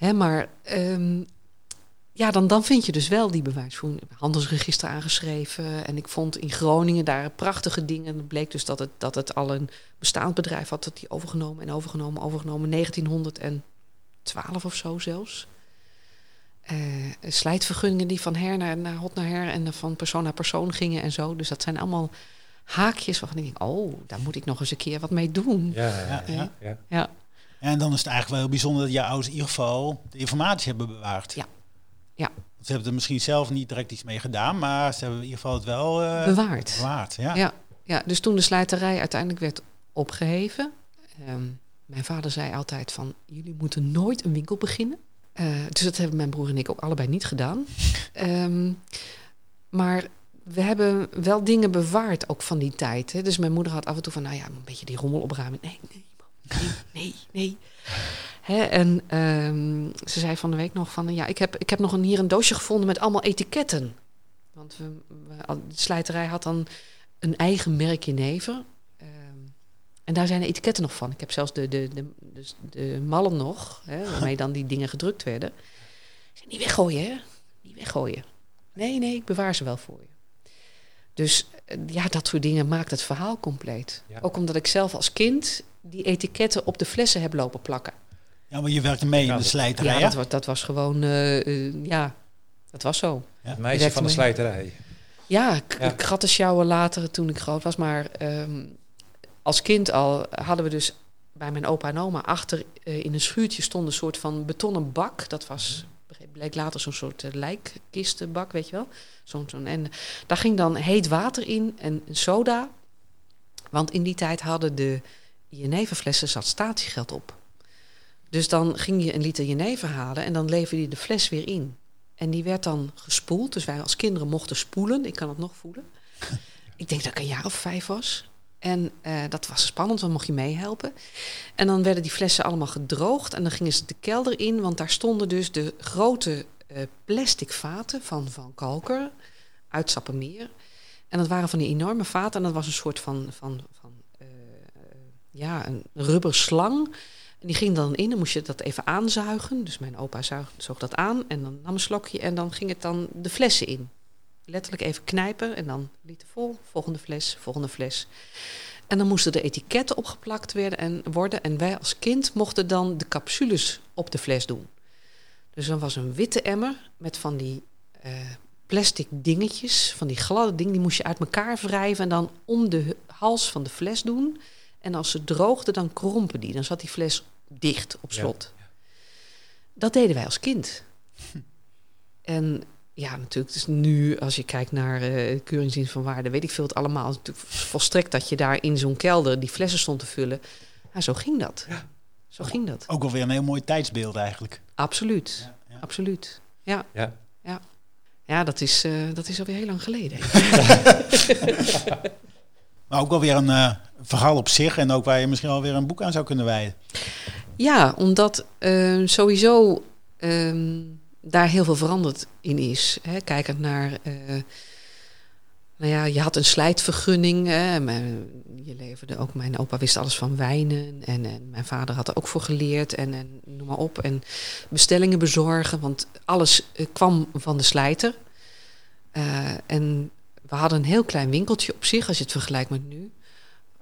Hè, maar ehm, ja, dan, dan vind je dus wel die bewijsvoering. Handelsregister aangeschreven. En ik vond in Groningen daar prachtige dingen. Het bleek dus dat het, dat het al een bestaand bedrijf had dat die overgenomen en overgenomen, overgenomen. 1912 of zo zelfs. Eh, slijtvergunningen die van her naar, naar hot naar her en van persoon naar persoon gingen en zo. Dus dat zijn allemaal haakjes waarvan ik denk, oh, daar moet ik nog eens een keer wat mee doen. Ja, ja, ja, ja. ja. En dan is het eigenlijk wel heel bijzonder dat je ouders in ieder geval de informatie hebben bewaard. Ja. Ja. Ze hebben er misschien zelf niet direct iets mee gedaan, maar ze hebben in ieder geval het wel eh, Bewaard. bewaard. Ja. Ja, ja, dus toen de slijterij uiteindelijk werd opgeheven. ehm, mijn vader zei altijd van, jullie moeten nooit een winkel beginnen. Eh, dus dat hebben mijn broer en ik ook allebei niet gedaan. <laughs> Ehm, maar we hebben wel dingen bewaard ook van die tijd. Hè. Dus mijn moeder had af en toe van, nou ja, een beetje die rommel opruimen. Nee, nee, nee, nee, en ehm, ze zei van de week nog van, ja, ik heb, ik heb nog een, hier een doosje gevonden met allemaal etiketten. Want we, we- de slijterij had dan een eigen merk jenever. Ehm, en daar zijn de etiketten nog van. Ik heb zelfs de, de, de, de, de mallen nog, hè, waarmee dan die dingen gedrukt werden. Zei, niet weggooien, hè? Niet weggooien. Nee, nee, ik bewaar ze wel voor je. Dus eh, ja, dat soort dingen maakt het verhaal compleet. Ja. Ook omdat ik zelf als kind die etiketten op de flessen heb lopen plakken. Ja, maar je werkte mee in de slijterij, Ja, dat was, dat was gewoon, eh, eh, ja, dat was zo. Het Je meisje van de slijterij. Ja, ik Ja. ik had de sjouwen later toen ik groot was. Maar ehm, als kind al hadden we dus bij mijn opa en oma achter eh, in een schuurtje stond een soort van betonnen bak. Dat was, bleek later zo'n soort lijkkistenbak, weet je wel. Zo'n, zo'n, en daar ging dan heet water in en soda. Want in die tijd hadden de jeneverflessen zat statiegeld op. Dus dan ging je een liter jenever halen en dan leverde je de fles weer in. En die werd dan gespoeld. Dus wij als kinderen mochten spoelen. Ik kan het nog voelen. <laughs> ik denk dat ik een jaar of vijf was. En eh, dat was spannend, want mocht je meehelpen. En dan werden die flessen allemaal gedroogd. En dan gingen ze de kelder in, want daar stonden dus de grote eh, plastic vaten van Van Kalker uit Sappemeer. En dat waren van die enorme vaten. En dat was een soort van, van, ja, een rubber slang. En die ging dan in, dan moest je dat even aanzuigen. Dus mijn opa zoog dat aan en dan nam een slokje en dan ging het dan de flessen in. Letterlijk even knijpen en dan liter vol, volgende fles, volgende fles. En dan moesten de etiketten opgeplakt werden en worden. En wij als kind mochten dan de capsules op de fles doen. Dus dan was een witte emmer met van die eh, plastic dingetjes, van die gladde dingen, die moest je uit elkaar wrijven en dan om de hals van de fles doen. En als ze droogde, dan krompen die. Dan zat die fles dicht op slot. Dat deden wij als kind. <laughs> En ja, natuurlijk, dus nu als je kijkt naar eh keuringsdienst van waarde, weet ik veel het allemaal. Het is natuurlijk volstrekt dat je daar in zo'n kelder die flessen stond te vullen. Ja, zo ging dat. Zo ging dat. Ook alweer een heel mooi tijdsbeeld eigenlijk. Absoluut. Absoluut. Ja. Ja. Ja, ja dat, is, eh, dat is alweer heel lang geleden. <laughs> Maar ook wel weer een eh, verhaal op zich en ook waar je misschien alweer een boek aan zou kunnen wijden. Ja, omdat eh, sowieso ehm, daar heel veel veranderd in is. Hè. Kijkend naar. eh, nou ja, je had een slijtvergunning. Hè. Je leverde ook. Mijn opa wist alles van wijnen. En, en mijn vader had er ook voor geleerd. En, en noem maar op. En bestellingen bezorgen. Want alles eh, kwam van de slijter. En we hadden een heel klein winkeltje op zich, als je het vergelijkt met nu.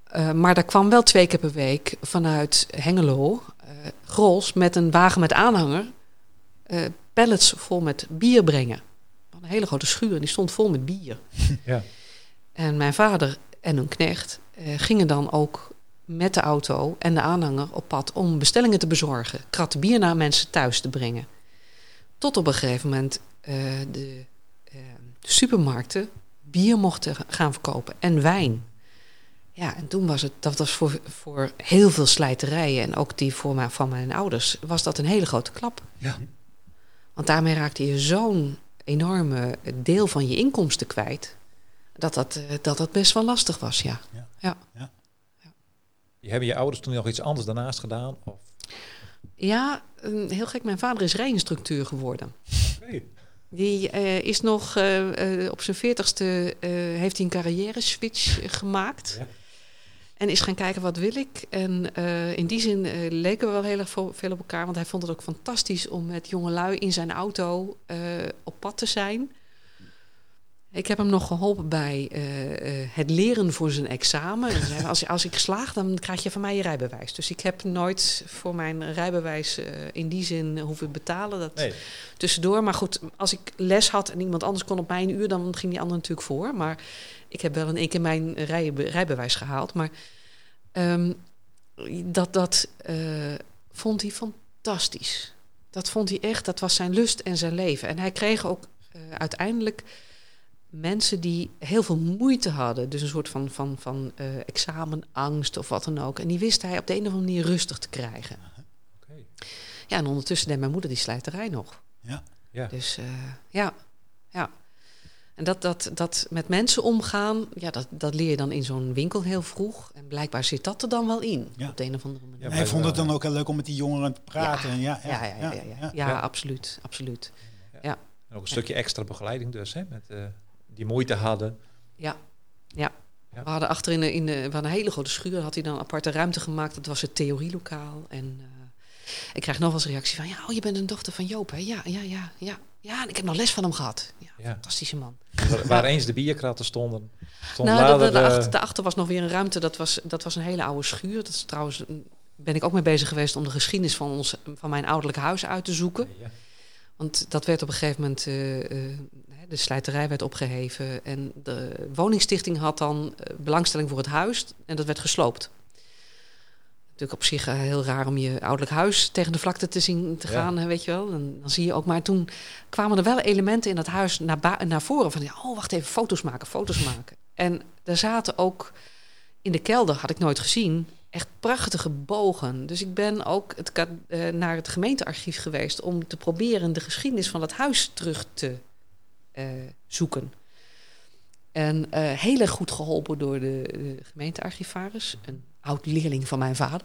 Eh, maar daar kwam wel twee keer per week vanuit Hengelo, eh Grols, met een wagen met aanhanger, eh, pallets vol met bier brengen. Een hele grote schuur en die stond vol met bier. <laughs> Ja. En mijn vader en hun knecht gingen dan ook met de auto en de aanhanger op pad om bestellingen te bezorgen. Kratten bier naar mensen thuis te brengen. Tot op een gegeven moment de, de supermarkten bier mochten gaan verkopen en wijn. Ja, en toen was het, dat was voor, voor heel veel slijterijen en ook die voor mijn, van mijn ouders, was dat een hele grote klap. Ja. Want daarmee raakte je zo'n enorme deel van je inkomsten kwijt, dat dat, eh, dat dat best wel lastig was, ja. Ja. ja. Je hebben je ouders toen nog iets anders daarnaast gedaan? Of? Ja, heel gek. Mijn vader is rijinstructeur geworden. Die eh, is nog eh, eh, op zijn veertigste heeft hij een carrière switch gemaakt. Ja. En is gaan kijken wat wil ik. En in die zin leken we wel heel erg veel op elkaar. Want hij vond het ook fantastisch om met jongelui in zijn auto op pad te zijn. Ik heb hem nog geholpen bij eh, eh, het leren voor zijn examen. <laughs> Als, als ik slaag, dan krijg je van mij je rijbewijs. Dus ik heb nooit voor mijn rijbewijs eh, in die zin hoeven betalen. Dat Nee. tussendoor. Maar goed, als ik les had en iemand anders kon op mijn uur, dan ging die ander natuurlijk voor. Maar ik heb wel in één keer mijn rijbe- rijbewijs gehaald. Maar ehm, dat, dat vond hij fantastisch. Dat vond hij echt, dat was zijn lust en zijn leven. En hij kreeg ook uiteindelijk mensen die heel veel moeite hadden. Dus een soort van, van, van eh, examenangst of wat dan ook. En die wist hij op de een of andere manier rustig te krijgen. Oké. Ja, en ondertussen deed mijn moeder die slijterij nog. Ja. Ja. Dus eh, ja, ja. En dat, dat, dat met mensen omgaan, ja, dat, dat leer je dan in zo'n winkel heel vroeg. En blijkbaar zit dat er dan wel in, Ja. op de een of andere manier. Ja, Hij vond het dan ook heel leuk om met die jongeren te praten. en Ja, Ja, ja, ja, ja, ja. ja, Ja. absoluut, absoluut. En ook een stukje extra begeleiding dus, hè, met, eh, die moeite hadden. Ja, ja. Ja. We hadden achterin in de, we hadden een hele grote schuur, had hij dan een aparte ruimte gemaakt. Dat was het theorielokaal. En eh, ik krijg nog wel eens een reactie van, ja, oh, je bent een dochter van Joop, hè? Ja, ja, ja, ja. Ja, en ik heb nog les van hem gehad. Ja, Ja. fantastische man. Waar, waar eens de bierkratten stonden, stond Nou, later... de, de, eh, daarachter, daarachter was nog weer een ruimte. Dat was, dat was een hele oude schuur. Dat is trouwens, een- ben ik ook mee bezig geweest om de geschiedenis van, ons, van mijn ouderlijk huis uit te zoeken. ja. Want dat werd op een gegeven moment, eh, eh, de slijterij werd opgeheven. En de woningstichting had dan eh, belangstelling voor het huis. En dat werd gesloopt. Natuurlijk op zich eh, heel raar om je ouderlijk huis tegen de vlakte te zien te Ja. gaan, hè, weet je wel. En dan zie je ook, maar toen kwamen er wel elementen in dat huis naar, naar voren. Van, ja, oh, wacht even, foto's maken, foto's maken. En er zaten ook in de kelder, had ik nooit gezien, echt prachtige bogen. Dus ik ben ook het, eh, naar het gemeentearchief geweest om te proberen de geschiedenis van het huis terug te zoeken. En eh, heel erg goed geholpen door de, de gemeentearchivaris, een oud leerling van mijn vader.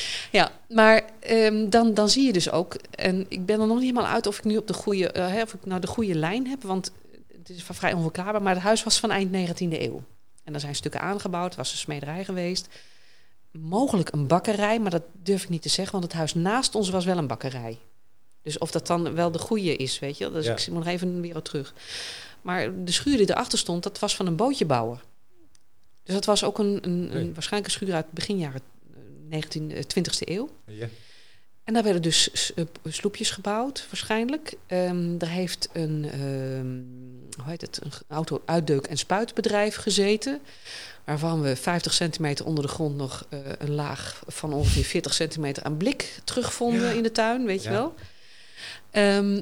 <laughs> Ja, maar ehm, dan, dan zie je dus ook, en ik ben er nog niet helemaal uit of ik nu op de goede, eh, of ik nou de goede lijn heb, want het is vrij onverklaarbaar, maar het huis was van eind 19e eeuw. En er zijn stukken aangebouwd, was een smederij geweest. Mogelijk een bakkerij, maar dat durf ik niet te zeggen, want het huis naast ons was wel een bakkerij. Dus of dat dan wel de goede is, weet je wel. Dus Ja. ik moet nog even weer terug. Maar de schuur die erachter stond, dat was van een bootjebouwer. Dus dat was ook een, een, waarschijnlijk een schuur uit begin jaren 19, eh, 20e eeuw. Ja. En daar werden dus eh, sloepjes gebouwd, waarschijnlijk. Ehm er heeft een, ehm, hoe heet het, een auto-uitdeuk- en spuitbedrijf gezeten. Waarvan we 50 centimeter onder de grond nog eh, een laag van ongeveer 40 centimeter aan blik terugvonden Ja. in de tuin, weet je Ja. wel. Ehm,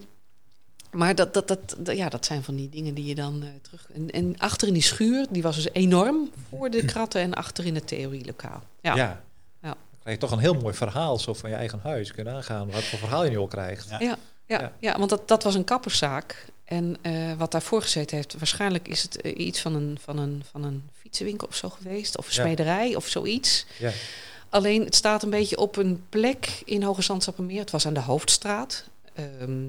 maar dat, dat, dat, dat- ja, dat zijn van die dingen die je dan eh, terug... En, en achter in die schuur, die was dus enorm voor de kratten en achter in het theorielokaal. Ja. Ja. Ja. Dan krijg je toch een heel mooi verhaal zo van je eigen huis. Kun je aangaan wat voor verhaal je nu al krijgt. Ja. Ja, ja, Ja. ja. want dat, dat was een kapperszaak. En eh, wat daarvoor gezeten heeft, waarschijnlijk is het eh, iets van een, van, een, van een fietsenwinkel of zo geweest. Of een Ja. smederij of zoiets. Ja. Alleen het staat een beetje op een plek in Hoge Zandstappenmeer. Het was aan de Hoofdstraat. Ehm,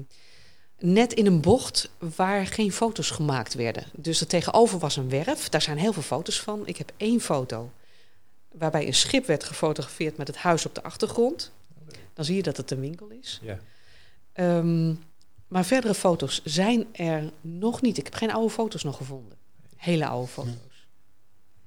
net in een bocht waar geen foto's gemaakt werden. Dus er tegenover was een werf. Daar zijn heel veel foto's van. Ik heb één foto waarbij een schip werd gefotografeerd met het huis op de achtergrond. Dan zie je dat het een winkel is. Ja. Ehm, maar verdere foto's zijn er nog niet. Ik heb geen oude foto's nog gevonden. Hele oude foto's.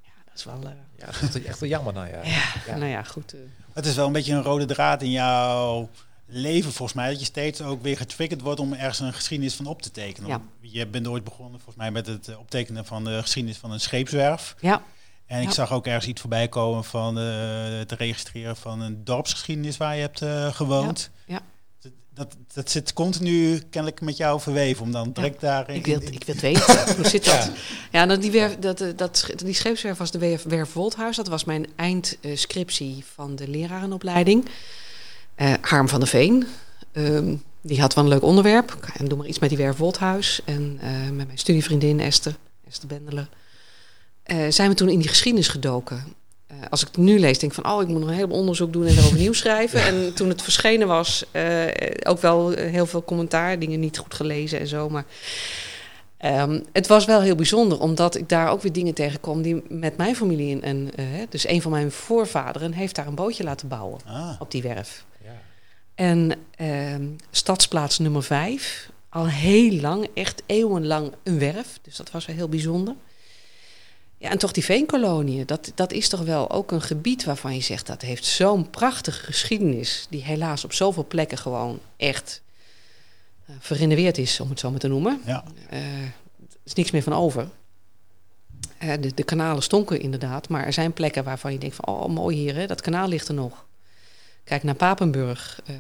Ja, dat is wel... eh, Ja, dat is echt, wel jammer nou ja. ja, Ja. nou ja, goed. eh. Het is wel een beetje een rode draad in jouw leven, volgens mij. Dat je steeds ook weer getriggerd wordt om ergens een geschiedenis van op te tekenen. Ja. Je bent ooit begonnen, volgens mij, met het eh, optekenen van de geschiedenis van een scheepswerf. ja, En ik Ja. zag ook ergens iets voorbij komen van eh, het registreren van een dorpsgeschiedenis waar je hebt eh, gewoond. Ja, Dat, dat, dat zit continu kennelijk met jou verweven, om dan direct daar... ik wil, ik wil het weten. <laughs> Hoe zit dat? Ja. Nou, die, werf, dat, eh, dat, die scheepswerf was de Werf, werf Wolthuis. Dat was mijn eindscriptie van de lerarenopleiding. Eh, Harm van der Veen. ehm, die had wel een leuk onderwerp. En doe maar iets met die Werf Wolthuis. En eh, met mijn studievriendin Esther, Esther Bendelen. eh, zijn we toen in die geschiedenis gedoken. Als ik het nu lees, denk ik van... oh, ik moet nog een heleboel onderzoek doen en erover nieuw <laughs> schrijven. En toen het verschenen was, ook wel heel veel commentaar. Dingen niet goed gelezen en zo, maar... Ehm, het was wel heel bijzonder, omdat ik daar ook weer dingen tegenkom die met mijn familie in. En, dus een van mijn voorvaderen heeft daar een bootje laten bouwen Ah, op die werf. En ehm, stadsplaats nummer 5, al heel lang, echt eeuwenlang een werf. Dus dat was wel heel bijzonder. Ja, en toch die veenkoloniën, dat, dat is toch wel ook een gebied waarvan je zegt dat heeft zo'n prachtige geschiedenis, die helaas op zoveel plekken gewoon echt uh, verrenoveerd is, om het zo maar te noemen. ja. Uh, er is niks meer van over. Uh, de, de, kanalen stonken inderdaad, maar er zijn plekken waarvan je denkt van, oh mooi hier, hè, dat kanaal ligt er nog. Kijk naar Papenburg, uh,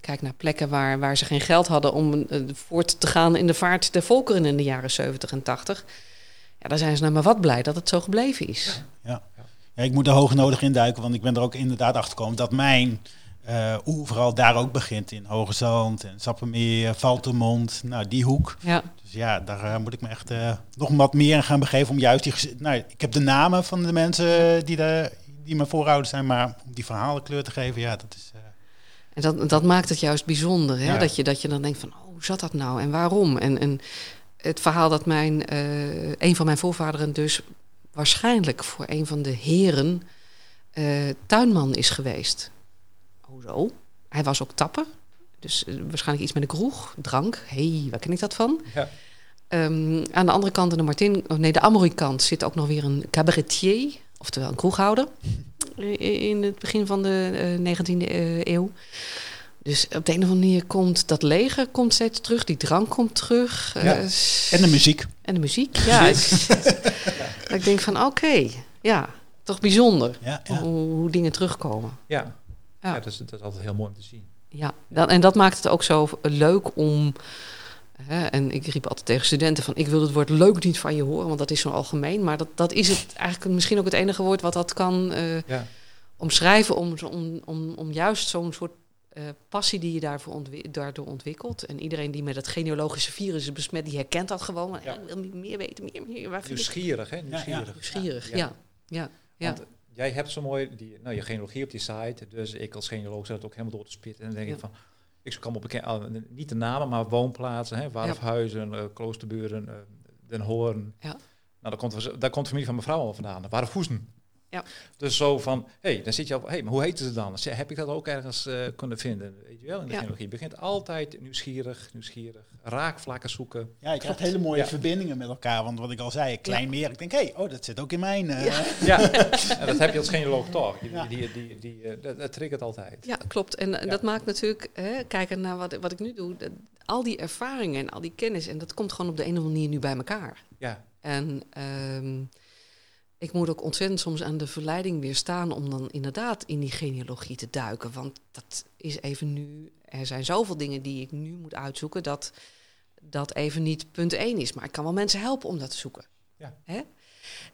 kijk naar plekken waar, waar ze geen geld hadden om eh, voort te gaan in de vaart der volkeren in de jaren 70 en 80. Ja, daar zijn ze nou maar wat blij dat het zo gebleven is. Ja. ja, ik moet er hoog nodig induiken, want ik ben er ook inderdaad achter gekomen dat mijn uh, vooral daar ook begint. In Hoge Zand en Sappemeer, Valtemond, nou die hoek. Ja. Dus ja, daar uh, moet ik me echt uh, nog wat meer in gaan begeven om juist die... Nou, ik heb de namen van de mensen die, de, die mijn voorouders zijn, maar om die verhalen kleur te geven, ja, dat is... En dat, dat maakt het juist bijzonder, hè? Ja. Dat, je, dat je dan denkt van, oh, hoe zat dat nou en waarom? En, en het verhaal dat mijn, een van mijn voorvaderen dus waarschijnlijk voor een van de heren tuinman is geweest. Hoezo? Hij was ook tapper. Dus waarschijnlijk iets met een kroeg, drank. Hey, waar ken ik dat van? Ja. Um, aan de andere kant, aan de Martin, oh nee, de Amory-kant zit ook nog weer een cabaretier, oftewel een kroeghouder, in het begin van de uh, 19e uh, eeuw. Dus op de een of andere manier komt dat leger komt steeds terug, die drank komt terug. Ja. en de muziek. En de muziek, ja. ik, <laughs> ik denk van, oké, okay, ja, toch bijzonder ja, ja. Hoe, hoe dingen terugkomen. Ja, ja. ja dat, is, dat is altijd heel mooi om te zien. Ja, dan, en dat maakt het ook zo leuk om. Hè, en ik riep altijd tegen studenten van ik wil het woord leuk niet van je horen, want dat is zo algemeen. Maar dat, dat is het eigenlijk misschien ook het enige woord wat dat kan uh, ja. omschrijven om, om, om, om juist zo'n soort uh, passie die je daarvoor ontwi daardoor ontwikkelt. En iedereen die met het genealogische virus is besmet, die herkent dat gewoon. Ja. Ik wil meer weten, meer, meer. Waar Nieuwsgierig, hè? Nieuwsgierig. Ja, Nieuwsgierig, ja. ja. ja. Want jij hebt zo mooi die, nou, je genealogie op die site. Dus ik als genealoog het ook helemaal door te spitten. En dan denk Ja. ik van, ik kan op bekend, niet de namen, maar woonplaatsen. Hè, Warfhuizen, eh, Kloosterburen, eh, Den Hoorn. Ja. Nou, daar komt, daar komt de familie van mevrouw al vandaan. Voezen. Ja. Dus zo van, hé, hey, dan zit je al, hé, hey, maar hoe heten ze dan? Heb ik dat ook ergens eh, kunnen vinden? Weet je wel, in de Ja. genealogie. Je begint altijd nieuwsgierig, nieuwsgierig, raakvlakken zoeken. Ja, je krijgt hele mooie Ja. verbindingen met elkaar. Want wat ik al zei, klein meer. Ik denk, hé, hey, oh, dat zit ook in mijn... eh, Ja. Ja, <laughs> en dat heb je als genealoog toch. Die, Ja. die, die, die, eh, dat, dat triggert altijd. Ja, klopt. En Ja. dat maakt natuurlijk, hè, kijken naar wat, wat ik nu doe, dat- al die ervaringen en al die kennis, en dat komt gewoon op de een of andere manier nu bij elkaar. Ja, En ehm, ik moet ook ontzettend soms aan de verleiding weerstaan om dan inderdaad in die genealogie te duiken. Want dat is even nu, er zijn zoveel dingen die ik nu moet uitzoeken, dat dat even niet punt één is. Maar ik kan wel mensen helpen om dat te zoeken. Ja. Hè?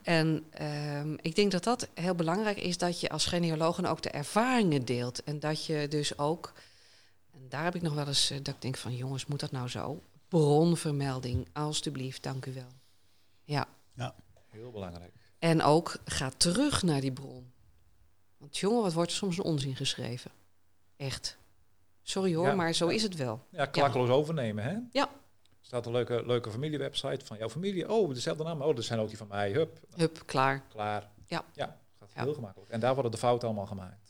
En ehm, ik denk dat dat heel belangrijk is, dat je als genealoog ook de ervaringen deelt. En dat je dus ook, en daar heb ik nog wel eens, eh, dat ik denk van jongens, moet dat nou zo? Bronvermelding, alstublieft, dank u wel. Ja. heel belangrijk. En ook ga terug naar die bron. Want jongen, wat wordt er soms een onzin geschreven? Echt. Sorry hoor, Ja, maar zo ja. is het wel. Ja, klakkeloos overnemen, hè? Ja. Er staat een leuke, leuke familiewebsite van jouw familie. Oh, dezelfde naam. Oh, dat zijn ook die van mij. Hup, Hup, klaar. klaar. Ja. Ja, gaat Ja. heel gemakkelijk. En daar worden de fouten allemaal gemaakt.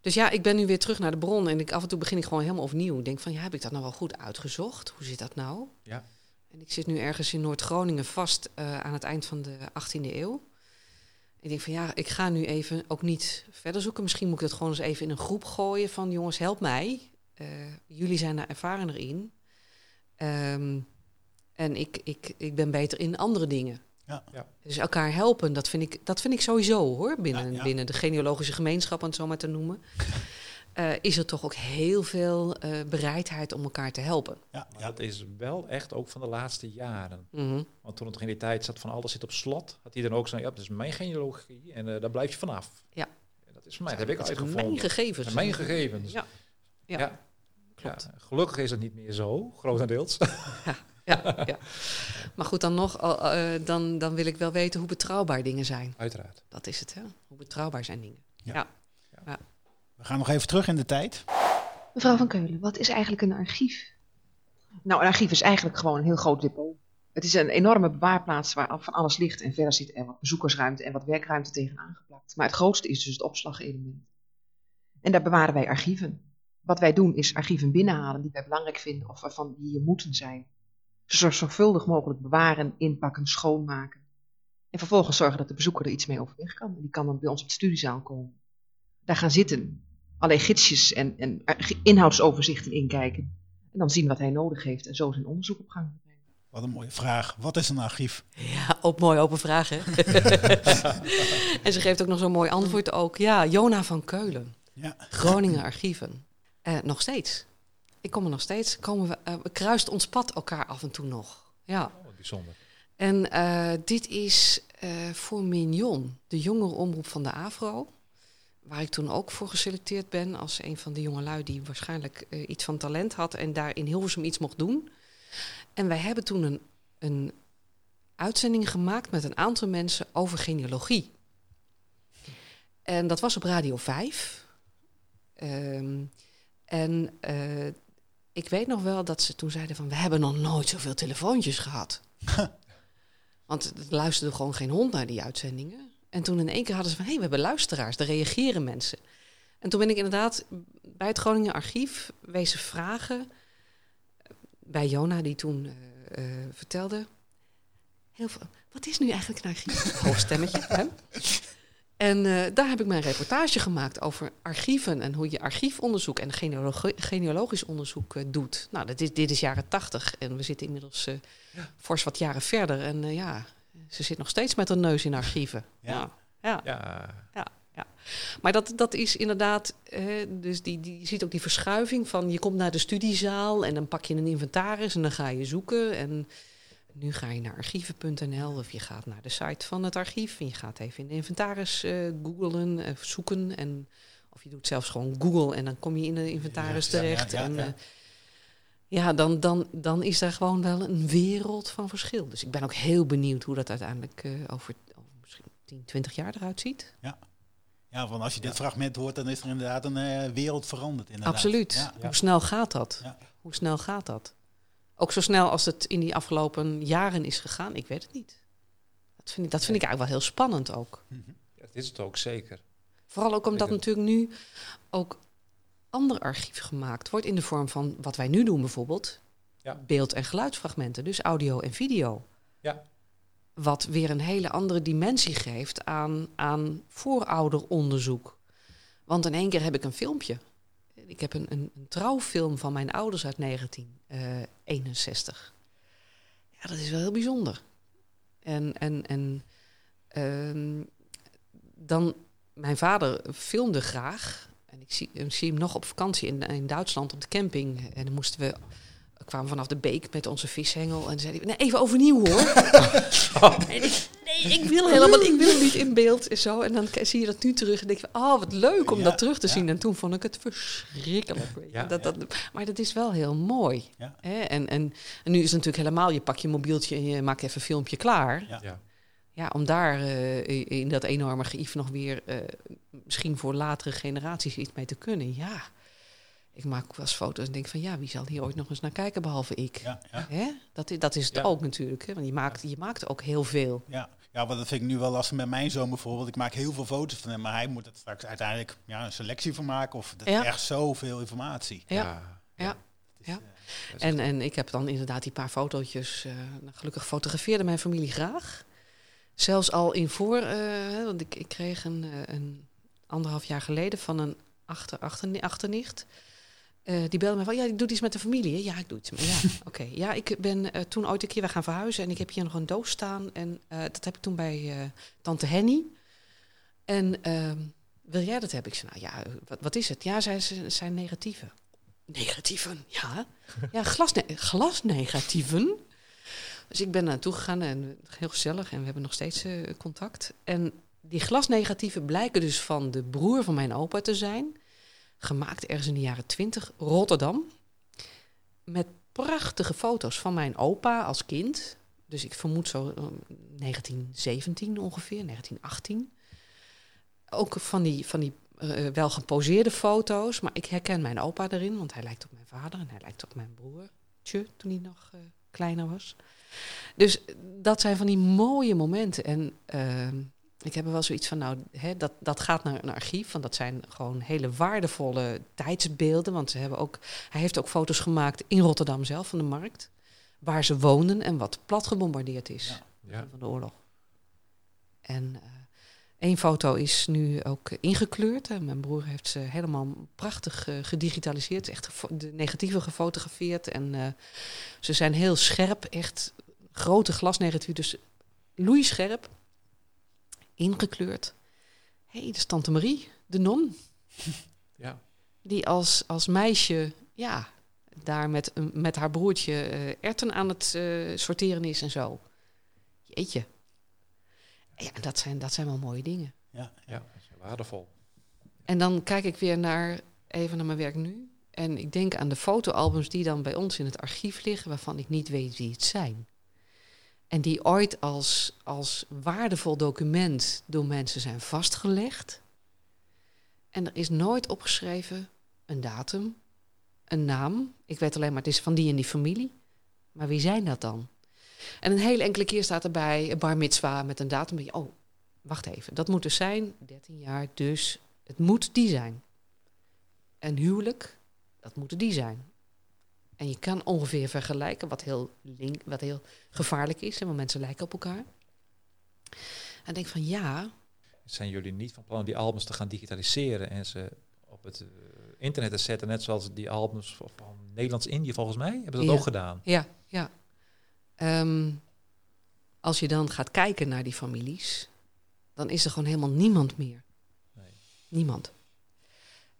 Dus ja, ik ben nu weer terug naar de bron en ik, af en toe begin ik gewoon helemaal opnieuw. Ik denk van, ja, heb ik dat nou wel goed uitgezocht? Hoe zit dat nou? Ja. En ik zit nu ergens in Noord-Groningen vast eh, aan het eind van de 18e eeuw. Ik denk van, ja, ik ga nu even ook niet verder zoeken. Misschien moet ik het gewoon eens even in een groep gooien van, jongens, help mij. Eh, jullie zijn daar ervarener in. Ehm, en ik, ik, ik ben beter in andere dingen. Ja. Ja. Dus elkaar helpen, dat vind ik, dat vind ik sowieso hoor. Binnen, Ja, ja. binnen de genealogische gemeenschap, om het zo maar te noemen. Eh, is er toch ook heel veel eh, bereidheid om elkaar te helpen. ja, ja. dat is wel echt ook van de laatste jaren. Mhm. Want toen het in die tijd zat van alles zit op slot, had hij dan ook zo, ja, dat is mijn genealogie en eh, daar blijf je vanaf. Ja. En dat is van mij, dat heb ik uitgevonden. Mijn gegevens. Mijn gegevens. Ja. Ja. Ja. Klopt. Ja, gelukkig is het niet meer zo, grotendeels. Ja, ja. Maar goed, dan nog, dan, dan wil ik wel weten hoe betrouwbaar dingen zijn. Uiteraard. Dat is het, hè? Hoe betrouwbaar zijn dingen. We gaan nog even terug in de tijd. Mevrouw van Keulen, wat is eigenlijk een archief? Nou, een archief is eigenlijk gewoon een heel groot depot. Het is een enorme bewaarplaats waar van alles ligt en verder zit er wat bezoekersruimte en wat werkruimte tegenaan geplakt. Maar het grootste is dus het opslagelement. En daar bewaren wij archieven. Wat wij doen is archieven binnenhalen die wij belangrijk vinden of waarvan die hier moeten zijn. Ze zo zorgvuldig mogelijk bewaren, inpakken, schoonmaken. En vervolgens zorgen dat de bezoeker er iets mee overweg kan. En die kan dan bij ons op de studiezaal komen. Daar gaan zitten, allerlei gidsjes en, en inhoudsoverzichten inkijken. En dan zien wat hij nodig heeft en zo zijn onderzoek op gang brengen. Wat een mooie vraag. Wat is een archief? Ja, ook mooi open vraag, hè? <laughs> en ze geeft ook nog zo'n mooi antwoord ook. Ja, Jona van Keulen. Ja. Groningen Archieven. Eh, nog steeds. Ik kom er nog steeds. Komen we, eh, we kruist ons pad elkaar af en toe nog. Ja. Oh, bijzonder. En eh, dit is eh, voor Mignon, de jongere omroep van de AVRO. Waar ik toen ook voor geselecteerd ben als een van de jongelui die waarschijnlijk eh, iets van talent had en daar in Hilversum iets mocht doen. En wij hebben toen een, een uitzending gemaakt met een aantal mensen over genealogie. En dat was op Radio 5. Ehm, en eh, ik weet nog wel dat ze toen zeiden van... we hebben nog nooit zoveel telefoontjes gehad. <laughs> Want er luisterde gewoon geen hond naar die uitzendingen. En toen in één keer hadden ze van... hé, hey, we hebben luisteraars, daar reageren mensen. En toen ben ik inderdaad bij het Groningen Archief wezen vragen... bij Jona, die toen eh, eh, vertelde... Heel veel, wat is nu eigenlijk een archief? <laughs> Hoog stemmetje, hè? En eh, daar heb ik mijn reportage gemaakt over archieven en hoe je archiefonderzoek en genealogi- genealogisch onderzoek doet. Nou, dat is, dit is jaren tachtig en we zitten inmiddels fors wat jaren verder. En ja, ze zit nog steeds met een neus in archieven. Ja. ja. Ja, Ja, ja. Maar dat, dat is inderdaad, eh, dus die, die, je ziet ook die verschuiving van je komt naar de studiezaal en dan pak je een inventaris en dan ga je zoeken. En nu ga je naar archieven.nl of je gaat naar de site van het archief en je gaat even in de inventaris eh googlen, eh, zoeken. En, of je doet zelfs gewoon Google en dan kom je in de inventaris Ja, ja, terecht. ja, ja, en, ja. Ja, dan, dan, dan is daar gewoon wel een wereld van verschil. Dus ik ben ook heel benieuwd hoe dat uiteindelijk eh, over, over misschien 10, 20 jaar eruit ziet. Ja, want als je dit fragment hoort, dan is er inderdaad een eh, wereld veranderd. Inderdaad. Absoluut. Ja, Hoe snel gaat dat? Ja. Hoe snel gaat dat? Ook zo snel als het in die afgelopen jaren is gegaan, ik weet het niet. Dat vind ik, dat vind ik eigenlijk wel heel spannend ook. dat is het ook zeker. Vooral ook omdat natuurlijk nu ook ander archief gemaakt wordt in de vorm van wat wij nu doen bijvoorbeeld. Ja. Beeld- en geluidsfragmenten, dus audio en video. Ja. Wat weer een hele andere dimensie geeft aan, aan voorouderonderzoek. Want in één keer heb ik een filmpje. Ik heb een, een, een trouwfilm van mijn ouders uit 1961. Ja, dat is wel heel bijzonder. En, en, en ehm, dan, mijn vader filmde graag. En ik zie, ik zie hem nog op vakantie in, in Duitsland op de camping. En dan moesten we, kwamen vanaf de beek met onze vishengel. En zei hij, nee, even overnieuw hoor. <laughs> en ik, nee, ik wil helemaal ik wil niet in beeld. En Zo. En dan zie je dat nu terug en denk je, oh wat leuk om Ja, dat terug te ja. zien. En toen vond ik het verschrikkelijk. Ja, dat, dat, maar dat is wel heel mooi. Hè? En, en, en nu is het natuurlijk helemaal, je pak je mobieltje en je maakt even een filmpje klaar. Ja. Om daar eh, in- dat enorme geïef nog weer eh, misschien voor latere generaties iets mee te kunnen. Ja, ik maak ook wel eens foto's en denk van ja, wie zal hier ooit nog eens naar kijken behalve ik? Ja, ja, Hè? Dat, is, dat is het Ja. ook natuurlijk. Hè? Want je maakt, je maakt ook heel veel. ja. ja, want dat vind ik nu wel lastig met mijn zoon bijvoorbeeld. Ik maak heel veel foto's van hem, maar hij moet er straks uiteindelijk ja, een selectie van maken. Of dat is Ja. echt zoveel informatie. Ja. Ja. Ja. eh, En, en ik heb dan inderdaad die paar fotootjes. eh, nou, gelukkig fotografeerde mijn familie graag. Zelfs al in voor, eh, want ik, ik kreeg een, eh, een anderhalf jaar geleden van een achter, achter, achternicht. Eh, die belde me van, ja, ik doe iets met de familie. hè? Ja, ik doe iets Ja, <laughs> oké. Ja, ik ben toen ooit een keer we gaan verhuizen en ik heb hier nog een doos staan. En dat heb ik toen bij tante Henny. En ehm, wil jij dat hebben? Ik zei, nou ja, wat, wat is het? Ja, zij ze zijn negatieven. Negatieven, ja. <laughs> Ja, glasne glasnegatieven. Dus ik ben naartoe gegaan en heel gezellig en we hebben nog steeds eh, contact. En die glasnegatieven blijken dus van de broer van mijn opa te zijn. Gemaakt ergens in de jaren 20, Rotterdam. Met prachtige foto's van mijn opa als kind. Dus ik vermoed zo eh, 1917 ongeveer, 1918. Ook van die, van die eh, wel geposeerde foto's. Maar ik herken mijn opa erin, want hij lijkt op mijn vader en hij lijkt op mijn broertje toen hij nog eh, kleiner was. Dus dat zijn van die mooie momenten. En ehm, ik heb er wel zoiets van, nou, hè, dat, dat gaat naar een archief. Want dat zijn gewoon hele waardevolle tijdsbeelden. Want ze hebben ook, hij heeft ook foto's gemaakt in Rotterdam zelf, van de markt. Waar ze woonden en wat plat gebombardeerd is Ja. Ja. van de oorlog. En eh één foto is nu ook eh, ingekleurd. hè. Mijn broer heeft ze helemaal prachtig eh, gedigitaliseerd. Echt de negatieve gefotografeerd. En eh, ze zijn heel scherp. Echt grote glasnegatieven. Dus loeischerp. Ingekleurd. Hé, hey, dat is Tante Marie, de non. <laughs> Ja. die als, als meisje, ja, daar met, een- met haar broertje eh, erten aan het eh, sorteren is en zo. Jeetje. Ja, en dat zijn, dat zijn wel mooie dingen. Ja, Ja, dat is waardevol. En dan kijk ik weer naar, even naar mijn werk nu. En ik denk aan de fotoalbums die dan bij ons in het archief liggen, waarvan ik niet weet wie het zijn. En die ooit als, als waardevol document door mensen zijn vastgelegd. En er is nooit opgeschreven een datum, een naam. Ik weet alleen maar, het is van die en die familie. Maar wie zijn dat dan? En een hele enkele keer staat erbij een bar mitzwa met een datum. Oh, wacht even, dat moet dus zijn, 13 jaar, dus het moet die zijn. Een huwelijk, dat moet die zijn. En je kan ongeveer vergelijken, wat heel, link, wat heel gevaarlijk is, hè, want mensen lijken op elkaar. En denk van ja, Zijn jullie niet van plan om die albums te gaan digitaliseren en ze op het eh, internet te zetten, net zoals die albums van Nederlands-Indië volgens mij? Hebben ze dat Ja. ook gedaan? Ja, ja. Ehm, als je dan gaat kijken naar die families, dan is er gewoon helemaal niemand meer. Nee. Niemand.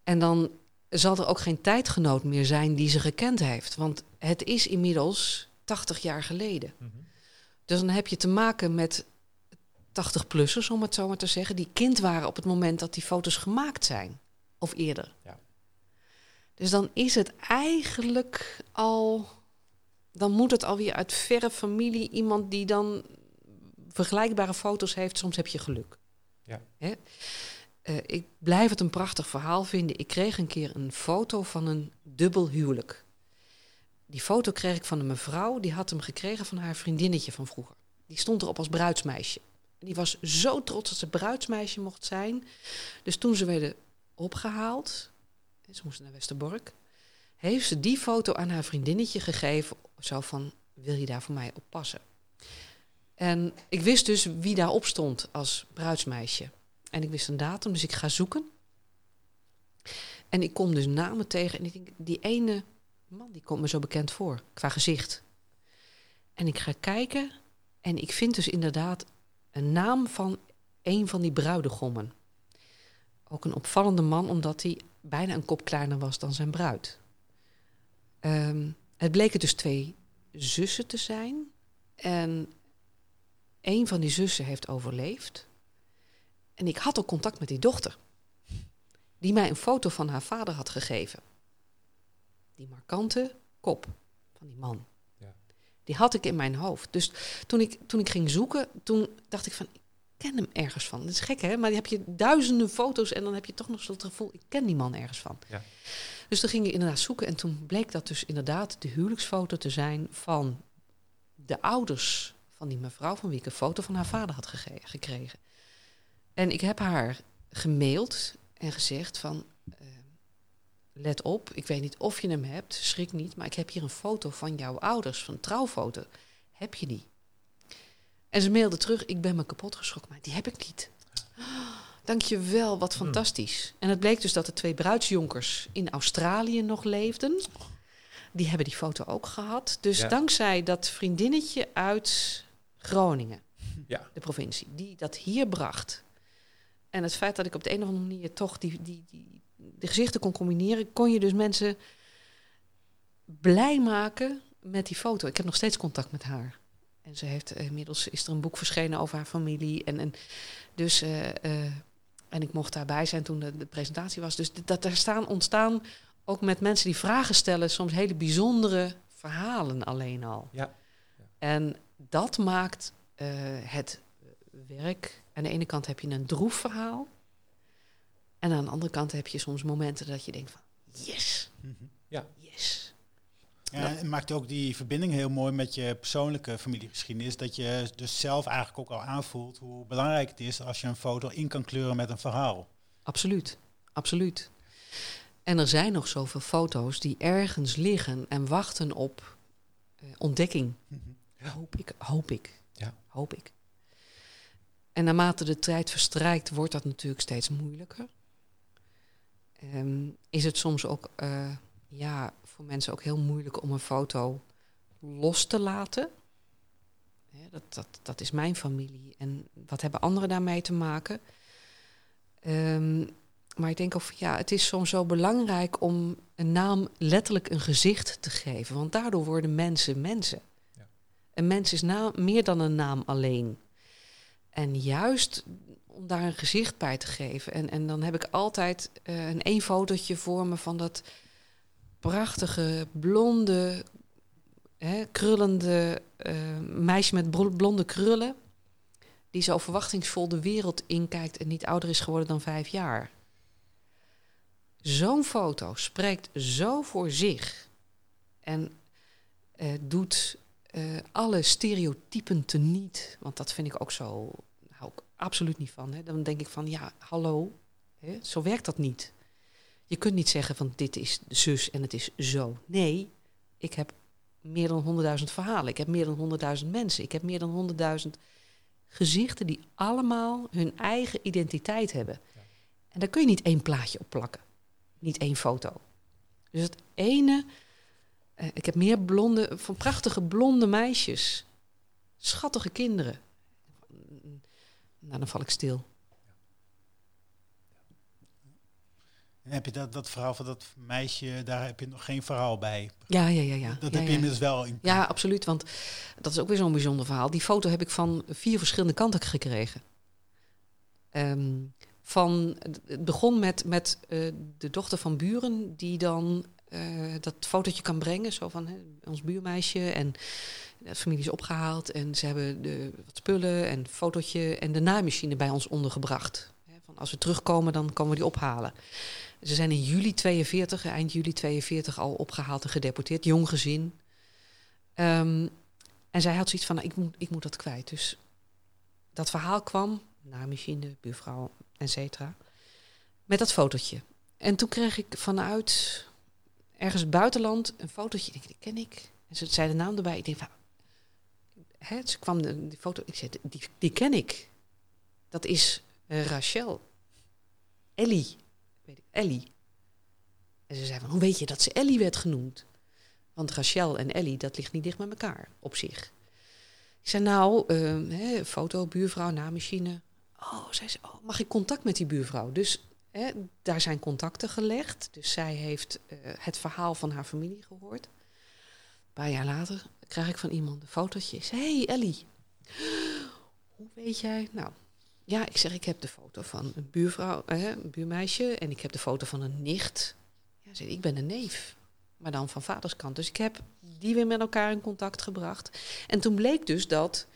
En dan zal er ook geen tijdgenoot meer zijn die ze gekend heeft. Want het is inmiddels 80 jaar geleden. Mhm. Dus dan heb je te maken met 80-plussers, om het zo maar te zeggen, die kind waren op het moment dat die foto's gemaakt zijn. Of eerder. Ja. Dus dan is het eigenlijk al. Dan moet het alweer uit verre familie iemand die dan vergelijkbare foto's heeft. Soms heb je geluk. Ja. Hè? Eh, ik blijf het een prachtig verhaal vinden. Ik kreeg een keer een foto van een dubbel huwelijk. Die foto kreeg ik van een mevrouw. Die had hem gekregen van haar vriendinnetje van vroeger. Die stond erop als bruidsmeisje. Die was zo trots dat ze bruidsmeisje mocht zijn. Dus toen ze werden opgehaald, en ze moesten naar Westerbork, heeft ze die foto aan haar vriendinnetje gegeven. Zo van, wil je daar voor mij op passen? En ik wist dus wie daarop stond als bruidsmeisje. En ik wist een datum, dus ik ga zoeken. En ik kom dus namen tegen. En ik denk, die ene man, die komt me zo bekend voor, qua gezicht. En ik ga kijken en ik vind dus inderdaad een naam van een van die bruidegommen. Ook een opvallende man, omdat hij bijna een kop kleiner was dan zijn bruid. Ehm, het bleken dus twee zussen te zijn. En een van die zussen heeft overleefd. En ik had ook contact met die dochter. Die mij een foto van haar vader had gegeven. Die markante kop van die man. Ja. Die had ik in mijn hoofd. Dus toen ik, toen ik ging zoeken, toen dacht ik van... Ik ken hem ergens van. Dat is gek, hè? Maar dan heb je duizenden foto's en dan heb je toch nog zo'n gevoel... Ik ken die man ergens van. Ja. Dus toen ging ik inderdaad zoeken. En toen bleek dat dus inderdaad de huwelijksfoto te zijn van de ouders van die mevrouw... van wie ik een foto van haar vader had gekregen. En ik heb haar gemaild en gezegd van... eh, let op, ik weet niet of je hem hebt, schrik niet... maar ik heb hier een foto van jouw ouders, van een trouwfoto. Heb je die? En ze mailde terug, ik ben me kapot geschrokken, maar die heb ik niet. Dank je wel, wat fantastisch. En het bleek dus dat de twee bruidsjonkers in Australië nog leefden. Die hebben die foto ook gehad. Dus Ja. dankzij dat vriendinnetje uit Groningen, Ja. de provincie, die dat hier bracht. En het feit dat ik op de een of andere manier toch die, die, die, de gezichten kon combineren, kon je dus mensen blij maken met die foto. Ik heb nog steeds contact met haar. En ze heeft eh, inmiddels is er een boek verschenen over haar familie. En, en dus eh, eh, en ik mocht daarbij zijn toen de, de presentatie was. Dus dat er staan ontstaan ook met mensen die vragen stellen, soms hele bijzondere verhalen alleen al. Ja. En dat maakt het werk. Aan de ene kant heb je een droef verhaal. En aan de andere kant heb je soms momenten dat je denkt van yes, Ja. yes. Ja, het maakt ook die verbinding heel mooi met je persoonlijke familiegeschiedenis. Dat je dus zelf eigenlijk ook al aanvoelt hoe belangrijk het is als je een foto in kan kleuren met een verhaal. Absoluut, absoluut. En er zijn nog zoveel foto's die ergens liggen en wachten op eh, ontdekking. Hoop ik, hoop ik, Ja. hoop ik. En naarmate de tijd verstrijkt, wordt dat natuurlijk steeds moeilijker. Ehm, is het soms ook eh, ja, voor mensen ook heel moeilijk om een foto los te laten. Dat, dat, dat is mijn familie. En wat hebben anderen daarmee te maken? Ehm, Maar ik denk ook ja, het is soms zo belangrijk om een naam letterlijk een gezicht te geven. Want daardoor worden mensen mensen. Ja. Een mens is naam, meer dan een naam alleen. En juist om daar een gezicht bij te geven. En, en dan heb ik altijd eh, een één fotootje voor me van dat prachtige, blonde, hè, krullende eh, meisje met blonde krullen. Die zo verwachtingsvol de wereld inkijkt en niet ouder is geworden dan vijf jaar. Zo'n foto spreekt zo voor zich. En eh, doet eh, alle stereotypen teniet. Want dat vind ik ook zo. Hou ik absoluut niet van. Hè. Dan denk ik van ja, hallo. Hè, zo werkt dat niet. Je kunt niet zeggen van dit is zus en het is zo. Nee, ik heb meer dan honderdduizend verhalen. Ik heb meer dan honderdduizend mensen. Ik heb meer dan honderdduizend gezichten die allemaal hun eigen identiteit hebben. En daar kun je niet één plaatje op plakken. Niet één foto. Dus het ene... eh, ik heb meer blonde, van prachtige blonde meisjes. Schattige kinderen. Nou, dan val ik stil. En heb je dat, dat verhaal van dat meisje, daar heb je nog geen verhaal bij. Ja, ja, ja. ja. Dat ja, heb je ja. inmiddels wel in. Ja, absoluut. Want dat is ook weer zo'n bijzonder verhaal. Die foto heb ik van vier verschillende kanten gekregen. Ehm, van, het begon met, met eh, de dochter van buren, die dan eh, dat fotootje kan brengen. Zo van hè, ons buurmeisje. En de familie is opgehaald. En ze hebben de, wat spullen en fotootje en de naaimachine bij ons ondergebracht. Hè, Van als we terugkomen, dan komen we die ophalen. Ze zijn in juli 42, eind juli 42 al opgehaald en gedeporteerd. Jong gezin. Ehm, en zij had zoiets van, nou, ik, moet, ik moet dat kwijt. Dus dat verhaal kwam, naaimachine, buurvrouw, et cetera, met dat fotootje. En toen kreeg ik vanuit ergens buitenland een fotootje. Ik die ken ik. En ze zei de naam erbij. Ik denk, van, hè, ze kwam de, die foto. Ik zei, die, die ken ik. Dat is eh, Rachel. Ellie. Weet ik, Ellie. En ze zei van, hoe weet je dat ze Ellie werd genoemd? Want Rachel en Ellie, dat ligt niet dicht met elkaar op zich. Ik zei, nou, ehm, hè, foto, buurvrouw, naammachine. Oh, zei ze, oh, mag ik contact met die buurvrouw? Dus daar zijn contacten gelegd. Dus zij heeft eh, het verhaal van haar familie gehoord. Een paar jaar later krijg ik van iemand een fotootje. Zei, hey Ellie, hoe weet jij? Nou, ja, ik zeg, ik heb de foto van een buurvrouw, hè, een buurmeisje. En ik heb de foto van een nicht. Ja, zei, ik ben een neef. Maar dan van vaderskant. Dus ik heb die weer met elkaar in contact gebracht. En toen bleek dus dat...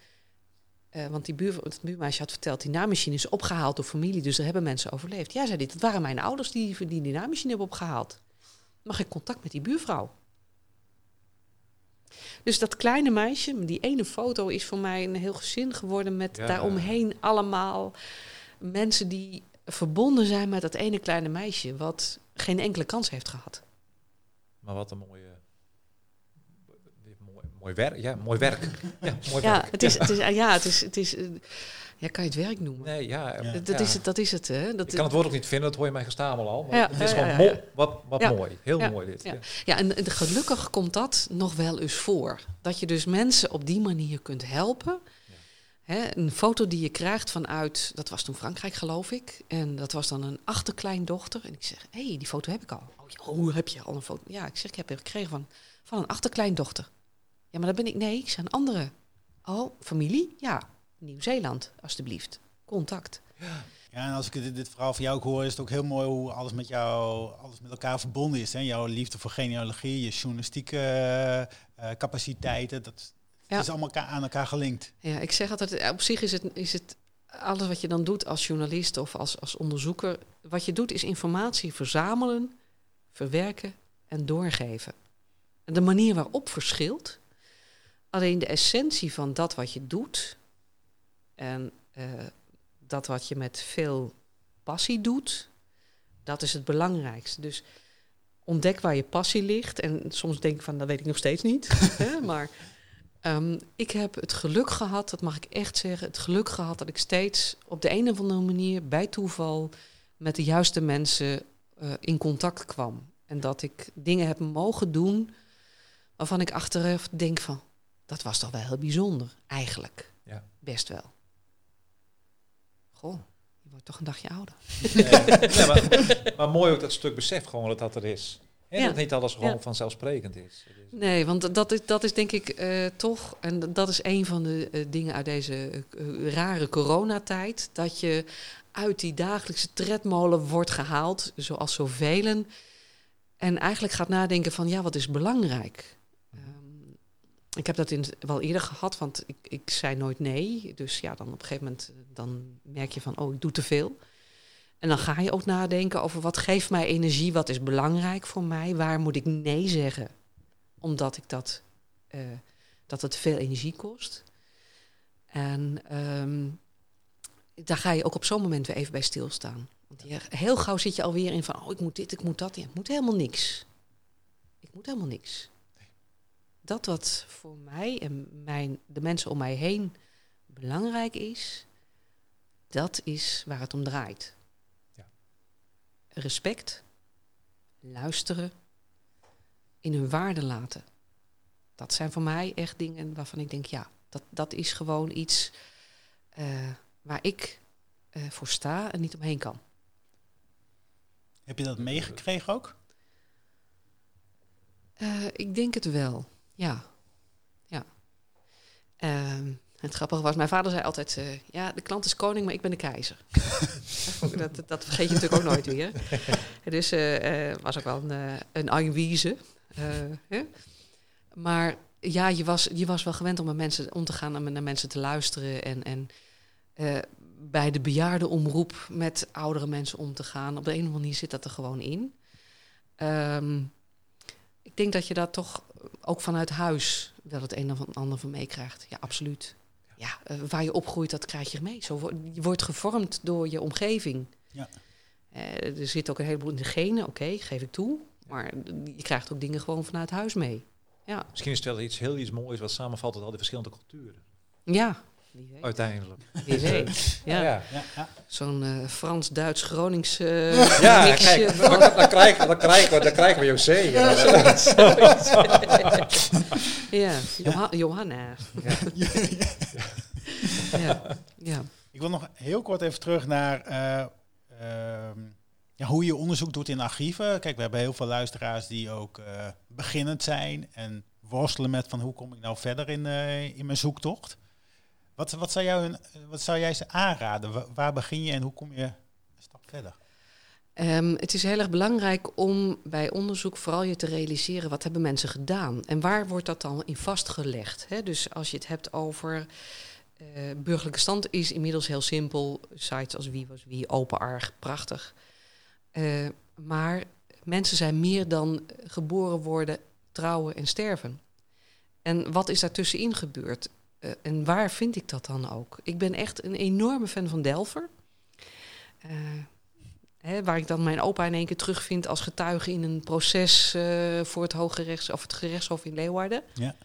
eh, want die buur, het buurmeisje had verteld, die naaimachine is opgehaald door familie, dus er hebben mensen overleefd. Ja, zei die, dat waren mijn ouders die die, die naaimachine hebben opgehaald. Mag ik contact met die buurvrouw? Dus dat kleine meisje, die ene foto is voor mij een heel gezin geworden met Ja. daaromheen allemaal mensen die verbonden zijn met dat ene kleine meisje, wat geen enkele kans heeft gehad. Maar wat een mooie... Mooi, werk. Ja, mooi werk. <laughs> Ja, mooi Ja, werk. het is, het is, ja, het is, het is, eh, ja, kan je het werk noemen? Nee, ja. Dat, ja. dat is het, dat is het, hè? Dat, Ik kan het woord ook niet vinden, dat hoor je mij gestamel al. Maar Ja, het is gewoon mo-. Wat, wat Ja. mooi. Heel Ja, mooi dit. Ja, Ja. ja en, en gelukkig komt dat nog wel eens voor. Dat je dus mensen op die manier kunt helpen. Hè, een foto die je krijgt vanuit, dat was toen Frankrijk geloof ik. En dat was dan een achterkleindochter. En ik zeg, hé, hey, die foto heb ik al. Oh, heb je al een foto? Ja, ik zeg, ik heb er gekregen van, van een achterkleindochter. Ja, maar dat ben ik, nee, ik zeg een andere. Oh, familie? Ja, Nieuw-Zeeland, alstublieft. Contact. Ja, en als ik dit, dit verhaal van jou ook hoor, is het ook heel mooi hoe alles met jou, alles met elkaar verbonden is. Hè? Jouw liefde voor genealogie, je journalistieke eh, eh, capaciteiten, dat Ja. is allemaal aan elkaar gelinkt. Ja, ik zeg altijd, eh, op zich is het, is het alles wat je dan doet als journalist of als, als onderzoeker. Wat je doet is informatie verzamelen, verwerken en doorgeven. En de manier waarop verschilt. Alleen de essentie van dat wat je doet en eh, dat wat je met veel passie doet, dat is het belangrijkste. Dus ontdek waar je passie ligt. En soms denk ik van, dat weet ik nog steeds niet. <laughs> hè, maar Ehm, ik heb het geluk gehad, dat mag ik echt zeggen, het geluk gehad dat ik steeds op de een of andere manier bij toeval met de juiste mensen eh, in contact kwam. En dat ik dingen heb mogen doen waarvan ik achteraf denk van, dat was toch wel heel bijzonder, eigenlijk. Ja. Best wel. Goh, word toch een dagje ouder. Nee, nee, maar, maar mooi ook dat stuk besef gewoon dat dat er is. En Ja. dat niet alles gewoon Ja. vanzelfsprekend is. Nee, want dat is, dat is denk ik eh, toch, en dat is een van de eh, dingen uit deze eh, rare coronatijd, dat je uit die dagelijkse tredmolen wordt gehaald, zoals zoveel, en eigenlijk gaat nadenken van, ja, wat is belangrijk? Ik heb dat in, wel eerder gehad, want ik, ik zei nooit nee. Dus ja, dan op een gegeven moment eh, dan merk je van, oh, ik doe te veel. En dan ga je ook nadenken over wat geeft mij energie, wat is belangrijk voor mij, waar moet ik nee zeggen, omdat ik dat, eh, dat het veel energie kost. En ehm, daar ga je ook op zo'n moment weer even bij stilstaan. Want heel gauw zit je alweer in van, oh, ik moet dit, ik moet dat. Ik moet helemaal niks. Ik moet helemaal niks. Dat wat voor mij en mijn, de mensen om mij heen belangrijk is, dat is waar het om draait. Respect, luisteren, in hun waarde laten. Dat zijn voor mij echt dingen waarvan ik denk, ja, dat, dat is gewoon iets eh, waar ik eh, voor sta en niet omheen kan. Heb je dat meegekregen ook? Eh, ik denk het wel, ja. ja. Ehm, het grappige was, mijn vader zei altijd, eh, ja, de klant is koning, maar ik ben de keizer. <laughs> dat, dat vergeet je natuurlijk ook nooit weer. Dus eh was ook wel een, eh, een eh? Maar ja, je was, je was wel gewend om met mensen om te gaan en naar mensen te luisteren. En, en eh, bij de bejaardenomroep met oudere mensen om te gaan. Op de een of andere manier zit dat er gewoon in. Ehm, ik denk dat je daar toch ook vanuit huis wel het een of ander van meekrijgt. Ja, absoluut. Ja, eh, waar je opgroeit, dat krijg je mee. Zo, wo- je wordt gevormd door je omgeving. Ja. Eh, er zit ook een heleboel in de genen, oké, geef ik toe. Maar je krijgt ook dingen gewoon vanuit huis mee. Ja, Misschien is het wel iets heel iets moois wat samenvalt uit al die verschillende culturen. ja wie weet. Uiteindelijk. Wie weet. <laughs> Ja. Ja. Ja, Zo'n eh, Frans-Duits-Gronings eh Ja, mixje kijk, dan, dan, krijgen, dan, krijgen we, dan krijgen we José. Ja, zoiets, <laughs> ja, Joha- Johanna. <laughs> Ja. Ja. Ik wil nog heel kort even terug naar eh, ehm, ja, hoe je onderzoek doet in archieven. Kijk, we hebben heel veel luisteraars die ook eh, beginnend zijn en worstelen met van hoe kom ik nou verder in, eh, in mijn zoektocht. Wat, wat, zou wat zou jij ze aanraden? Wa- waar begin je en hoe kom je een stap verder? Ehm, het is heel erg belangrijk om bij onderzoek vooral je te realiseren wat hebben mensen gedaan en waar wordt dat dan in vastgelegd. Hè? Dus als je het hebt over eh, burgerlijke stand is inmiddels heel simpel. Sites als Wie was Wie, Open Arg, prachtig. Eh, maar mensen zijn meer dan geboren worden, trouwen en sterven. En wat is daartussenin gebeurd? Eh, en waar vind ik dat dan ook? Ik ben echt een enorme fan van Delver. Eh, Hè, waar ik dan mijn opa in één keer terugvind als getuige in een proces eh, voor het Hoge Rechts of het gerechtshof in Leeuwarden. Ja.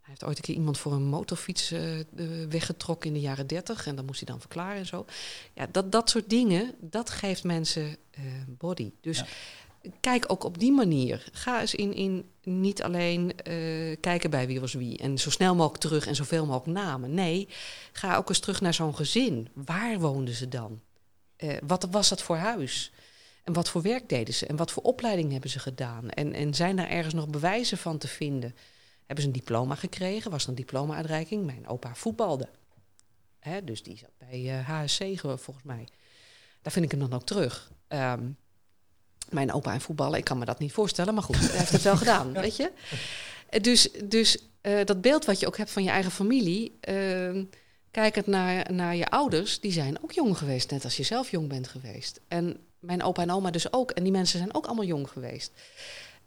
Hij heeft ooit een keer iemand voor een motorfiets weggetrokken in de jaren dertig en dan moest hij dan verklaren en zo. Ja, dat, dat soort dingen, dat geeft mensen body. Dus kijk ook op die manier. Ga eens in, in niet alleen eh, kijken bij wie was wie en zo snel mogelijk terug en zoveel mogelijk namen. Nee, ga ook eens terug naar zo'n gezin. Waar woonden ze dan? Eh, wat was dat voor huis? En wat voor werk deden ze? En wat voor opleiding hebben ze gedaan? En, en zijn daar ergens nog bewijzen van te vinden? Hebben ze een diploma gekregen? Was er een diploma-uitreiking? Mijn opa voetbalde. Hè, dus die zat bij eh, HSC ge- volgens mij. Daar vind ik hem dan ook terug. Ehm, mijn opa en voetballen, ik kan me dat niet voorstellen, maar goed, hij heeft het wel <laughs> gedaan, weet je. Dus, dus eh, dat beeld wat je ook hebt van je eigen familie, ehm, kijkend naar, naar je ouders, die zijn ook jong geweest, net als je zelf jong bent geweest. En mijn opa en oma dus ook, en die mensen zijn ook allemaal jong geweest.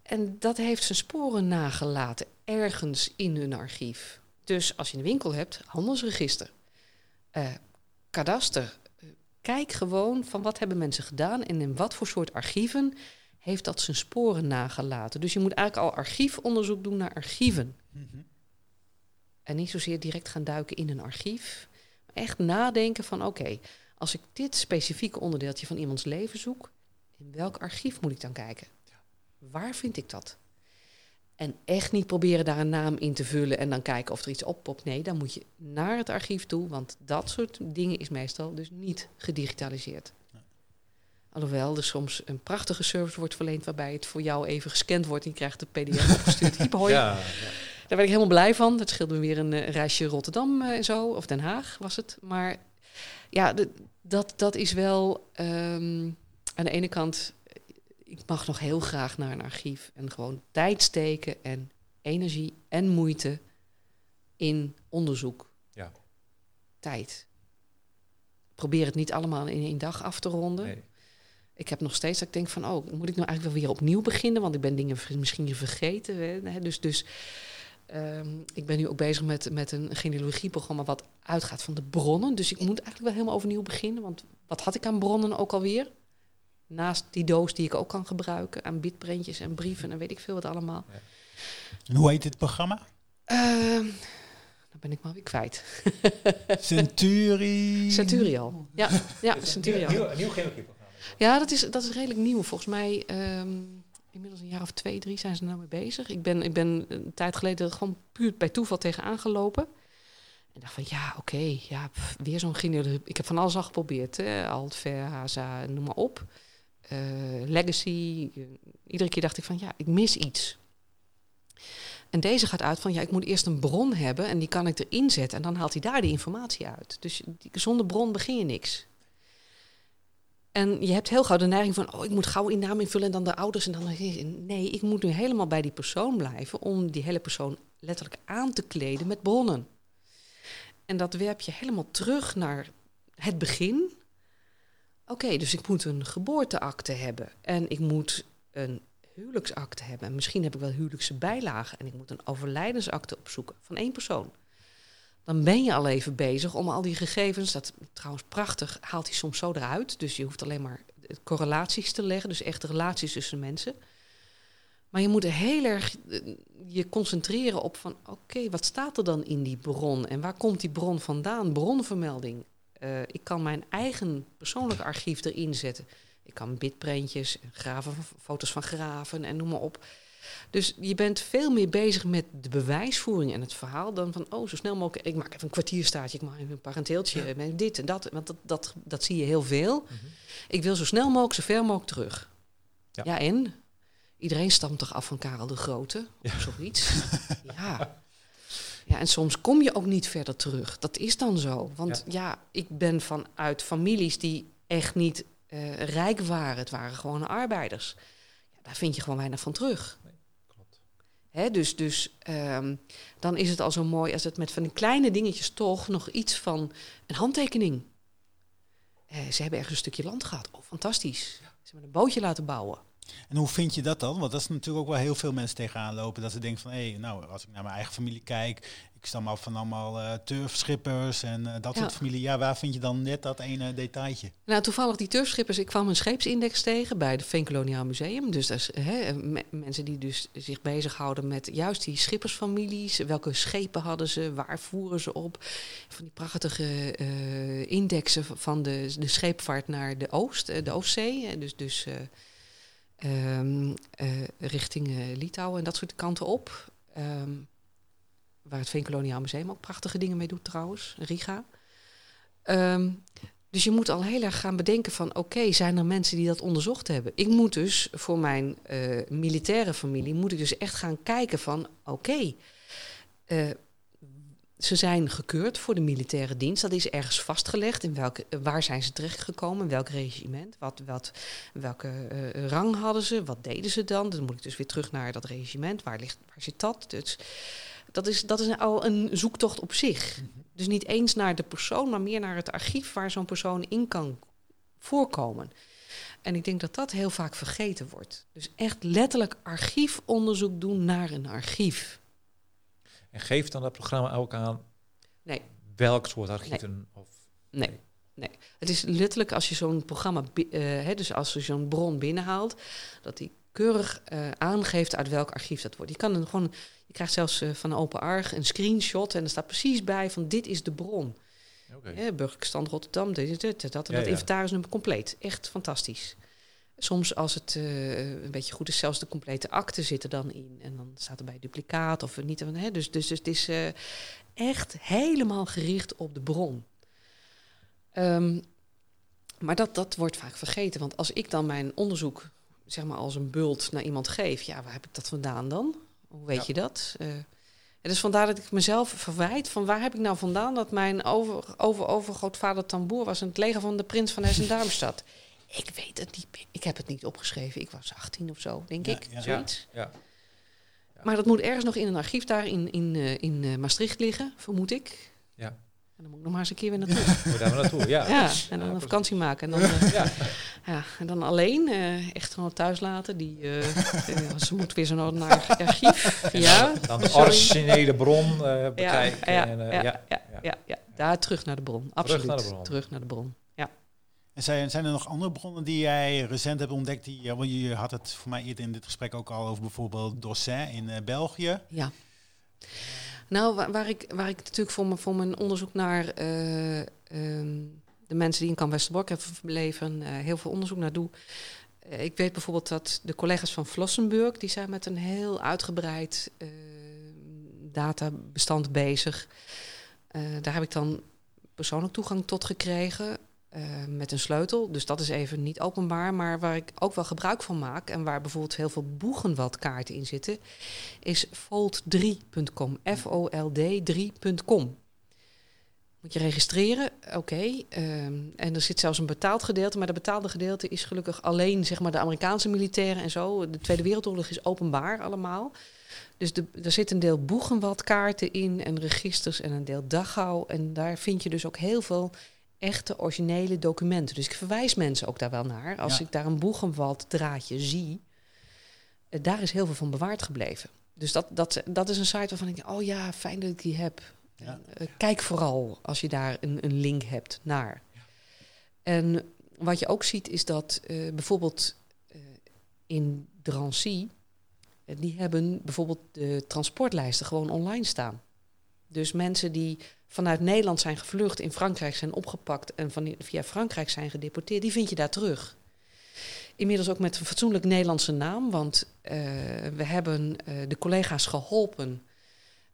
En dat heeft zijn sporen nagelaten ergens in hun archief. Dus als je een winkel hebt, handelsregister, eh, kadaster. Kijk gewoon van wat hebben mensen gedaan en in wat voor soort archieven heeft dat zijn sporen nagelaten. Dus je moet eigenlijk al archiefonderzoek doen naar archieven. En niet zozeer direct gaan duiken in een archief. Maar echt nadenken van oké, als ik dit specifieke onderdeeltje van iemands leven zoek, in welk archief moet ik dan kijken? Waar vind ik dat? En echt niet proberen daar een naam in te vullen en dan kijken of er iets oppopt. Nee, dan moet je naar het archief toe, want dat soort dingen is meestal dus niet gedigitaliseerd. Alhoewel er soms een prachtige service wordt verleend waarbij het voor jou even gescand wordt en je krijgt de pdf opgestuurd. Hiep, hoi. <laughs> Ja, ja. Daar ben ik helemaal blij van. Dat scheelde me weer een eh, reisje Rotterdam eh, en zo, of Den Haag was het. Maar ja, de- dat, dat is wel ehm, aan de ene kant, eh, ik mag nog heel graag naar een archief en gewoon tijd steken en energie en moeite in onderzoek. Ja. Tijd. Probeer het niet allemaal in één dag af te ronden. Nee. Ik heb nog steeds dat ik denk van, oh, moet ik nou eigenlijk wel weer opnieuw beginnen? Want ik ben dingen misschien vergeten. Hè? Dus, dus ehm, ik ben nu ook bezig met, met een genealogieprogramma wat uitgaat van de bronnen. Dus ik moet eigenlijk wel helemaal overnieuw beginnen. Want wat had ik aan bronnen ook alweer? Naast die doos die ik ook kan gebruiken. Aan bitprintjes en brieven en weet ik veel wat allemaal. En hoe heet dit programma? Ehm, dan ben ik maar weer kwijt. <laughs> Centuri. Centurial. Ja, ja Centurial. Nieuw, nieuw genealogieprogramma. Ja, dat is, dat is redelijk nieuw. Volgens mij ehm, inmiddels een jaar of twee, drie zijn ze er nou mee bezig. Ik ben, ik ben een tijd geleden er gewoon puur bij toeval tegenaan gelopen. En dacht van, ja, oké, ja, pff, weer zo'n genealogie. Ik heb van alles al geprobeerd. Hè? Altver, Haza, noem maar op. Eh, legacy. Iedere keer dacht ik van, ja, ik mis iets. En deze gaat uit van, ja, ik moet eerst een bron hebben en die kan ik erin zetten. En dan haalt hij daar die informatie uit. Dus zonder bron begin je niks. En je hebt heel gauw de neiging van, oh, ik moet gauw in naam invullen en dan de ouders. En dan, nee, ik moet nu helemaal bij die persoon blijven om die hele persoon letterlijk aan te kleden met bronnen. En dat werp je helemaal terug naar het begin. Oké, dus ik moet een geboorteakte hebben en ik moet een huwelijksakte hebben. En misschien heb ik wel huwelijkse bijlagen en ik moet een overlijdensakte opzoeken van één persoon. Dan ben je al even bezig om al die gegevens, dat trouwens prachtig, haalt hij soms zo eruit. Dus je hoeft alleen maar correlaties te leggen, dus echt relaties tussen mensen. Maar je moet heel erg eh, je concentreren op van, oké, wat staat er dan in die bron? En waar komt die bron vandaan? Bronvermelding. Eh, ik kan mijn eigen persoonlijke archief erin zetten. Ik kan bitprintjes, graven, foto's van graven en noem maar op. Dus je bent veel meer bezig met de bewijsvoering en het verhaal dan van, oh, zo snel mogelijk, ik maak even een kwartierstaartje, ik maak even een parenteeltje, met dit en dat. Want dat, dat, dat zie je heel veel. Ik wil zo snel mogelijk, zo ver mogelijk terug. Ja. Ja, en? Iedereen stamt toch af van Karel de Grote? Of zoiets? <laughs> ja. Ja, en soms kom je ook niet verder terug. Dat is dan zo. Want ja, ik ben vanuit families die echt niet eh, rijk waren. Het waren gewoon arbeiders. Ja, daar vind je gewoon weinig van terug. Hè, dus dus ehm, dan is het al zo mooi als het met van die kleine dingetjes toch nog iets van een handtekening. Eh, ze hebben ergens een stukje land gehad. Oh, fantastisch. Ze hebben een bootje laten bouwen. En hoe vind je dat dan? Want dat is natuurlijk ook wel heel veel mensen tegenaan lopen. Dat ze denken van, hé, nou, als ik naar mijn eigen familie kijk... Ik stam af van allemaal eh turfschippers en eh, dat Ja. soort familie. Ja, waar vind je dan net dat ene detailtje? Nou, toevallig die turfschippers. Ik kwam een scheepsindex tegen bij het Veenkoloniaal Museum. Dus dat is hè, me- mensen die dus zich bezighouden met juist die schippersfamilies. Welke schepen hadden ze? Waar voeren ze op? Van die prachtige eh, indexen van de, de scheepvaart naar de Oost, de Oostzee. Dus, dus eh, ehm, eh, richting eh, Litouwen en dat soort kanten op. Ehm, waar het Veenkoloniaal Museum ook prachtige dingen mee doet trouwens. Riga. Ehm, dus je moet al heel erg gaan bedenken van... oké, zijn er mensen die dat onderzocht hebben? Ik moet dus voor mijn eh, militaire familie... moet ik dus echt gaan kijken van... oké, ze zijn gekeurd voor de militaire dienst. Dat is ergens vastgelegd. In welke, waar zijn ze terechtgekomen? Welk regiment? Wat, wat, welke eh, rang hadden ze? Wat deden ze dan? Dan moet ik dus weer terug naar dat regiment. Waar, ligt, waar zit dat? Dus dat is, dat is al een zoektocht op zich. Dus niet eens naar de persoon, maar meer naar het archief waar zo'n persoon in kan voorkomen. En ik denk dat dat heel vaak vergeten wordt. Dus echt letterlijk archiefonderzoek doen naar een archief. En geeft dan dat programma ook aan Nee. welk soort archieven? Of, Nee, nee. Het is letterlijk als je zo'n programma, eh, hè, dus als je zo'n bron binnenhaalt, dat die keurig eh, aangeeft uit welk archief dat wordt. Je kan gewoon, je krijgt zelfs eh, van Open Arg een screenshot en er staat precies bij van dit is de bron. Oké. Hè, Burgerlijk Stand Rotterdam, dit, dit, dit, dat en Ja, dat ja. inventarisnummer compleet. Echt fantastisch. Soms als het uh, een beetje goed is, zelfs de complete akte zit er dan in. En dan staat er bij duplicaat of niet. Hè? Dus, dus, dus het is uh, echt helemaal gericht op de bron. Um, maar dat, dat wordt vaak vergeten. Want als ik dan mijn onderzoek zeg maar als een bult naar iemand geef, ja, waar heb ik dat vandaan dan? Hoe weet je dat? Uh, dus vandaar dat ik mezelf verwijt van waar heb ik nou vandaan dat mijn over, over, overgrootvader tamboer was in het leger van de prins van Hessen-Darmstad. Ik weet het niet. Ik heb het niet opgeschreven. Ik was 18 of zo, denk ik. Ja, zoiets. Ja, maar dat moet ergens nog in een archief daar in, in, uh, in uh, Maastricht liggen, vermoed ik. Ja. En dan moet ik nog maar eens een keer weer naartoe. <laughs> Moet daar naartoe, ja. ja en dan een vakantie maken. En dan, uh, ja. ja. en dan alleen, echt gewoon thuis laten. Die, ze moet weer zo'n naar archief. ja. Dan de originele bron bekijken. Ja, en, ja, ja, ja, ja, ja, daar terug naar de bron. Absoluut. Terug naar de bron. Terug naar de bron. En zijn, zijn er nog andere bronnen die jij recent hebt ontdekt? Die, ja, want je had het voor mij eerder in dit gesprek ook al over bijvoorbeeld Dossin in uh, België. Ja. Nou, waar, ik, waar ik natuurlijk voor, me, voor mijn onderzoek naar uh, um, de mensen die in Kamp Westerbork hebben verbleven, heel veel onderzoek naar doe. ik weet bijvoorbeeld dat de collega's van Vlossenburg, die zijn met een heel uitgebreid databestand bezig. daar heb ik dan persoonlijk toegang tot gekregen. Uh, met een sleutel. Dus dat is even niet openbaar. Maar waar ik ook wel gebruik van maak en waar bijvoorbeeld heel veel boegenwaldkaarten in zitten, is fold3.com. F-O-L-D 3.com. Moet je registreren, oké. Um, en er zit zelfs een betaald gedeelte, maar dat betaalde gedeelte is gelukkig alleen zeg maar, de Amerikaanse militairen en zo. De Tweede Wereldoorlog is openbaar allemaal. Dus er zit een deel boegenwaldkaarten in en registers en een deel Dachau. En daar vind je dus ook heel veel echte originele documenten. Dus ik verwijs mensen ook daar wel naar. Als ik daar een boegenwald draadje zie, uh, daar is heel veel van bewaard gebleven. Dus dat, dat, dat is een site waarvan ik denk, oh ja, fijn dat ik die heb. Ja. Uh, kijk vooral als je daar een, een link hebt naar. Ja. En wat je ook ziet is dat uh, bijvoorbeeld in Drancy, die hebben bijvoorbeeld de transportlijsten gewoon online staan. Dus mensen die vanuit Nederland zijn gevlucht, in Frankrijk zijn opgepakt en van, via Frankrijk zijn gedeporteerd, die vind je daar terug. Inmiddels ook met een fatsoenlijk Nederlandse naam, want uh, we hebben uh, de collega's geholpen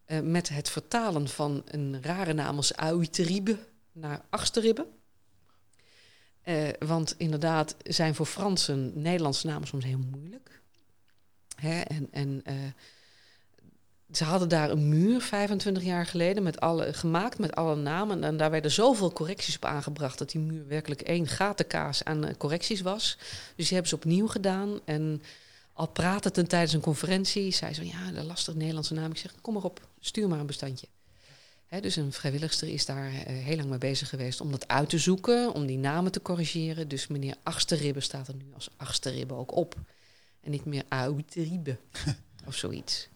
uh, met het vertalen van een rare naam als Uiteribe naar Achterribbe. want inderdaad zijn voor Fransen Nederlandse namen soms heel moeilijk. Hè? En, en ze hadden daar een muur 25 jaar geleden met alle, gemaakt met alle namen. En daar werden zoveel correcties op aangebracht dat die muur werkelijk één gatenkaas aan eh, correcties was. Dus die hebben ze opnieuw gedaan. En al pratend tijdens een conferentie, zei ze: Ja, de lastige Nederlandse naam. Ik zeg: Kom maar op, stuur maar een bestandje. dus een vrijwilligster is daar uh, heel lang mee bezig geweest om dat uit te zoeken, om die namen te corrigeren. Dus meneer Achterribbe staat er nu als Achterribbe ook op. En niet meer Auteribe <laughs> of zoiets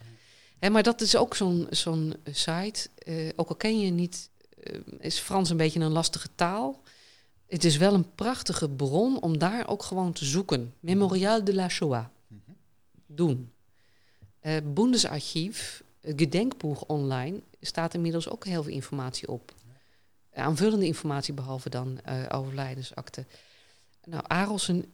maar dat is ook zo'n zo'n site. Uh, ook al ken je niet, uh, is Frans een beetje een lastige taal. Het is wel een prachtige bron om daar ook gewoon te zoeken. Memorial de la Shoah. Doen. Uh, Bundesarchief, Gedenkboek online, staat inmiddels ook heel veel informatie op. Aanvullende informatie behalve dan overlijdensakte. Nou, Arelsen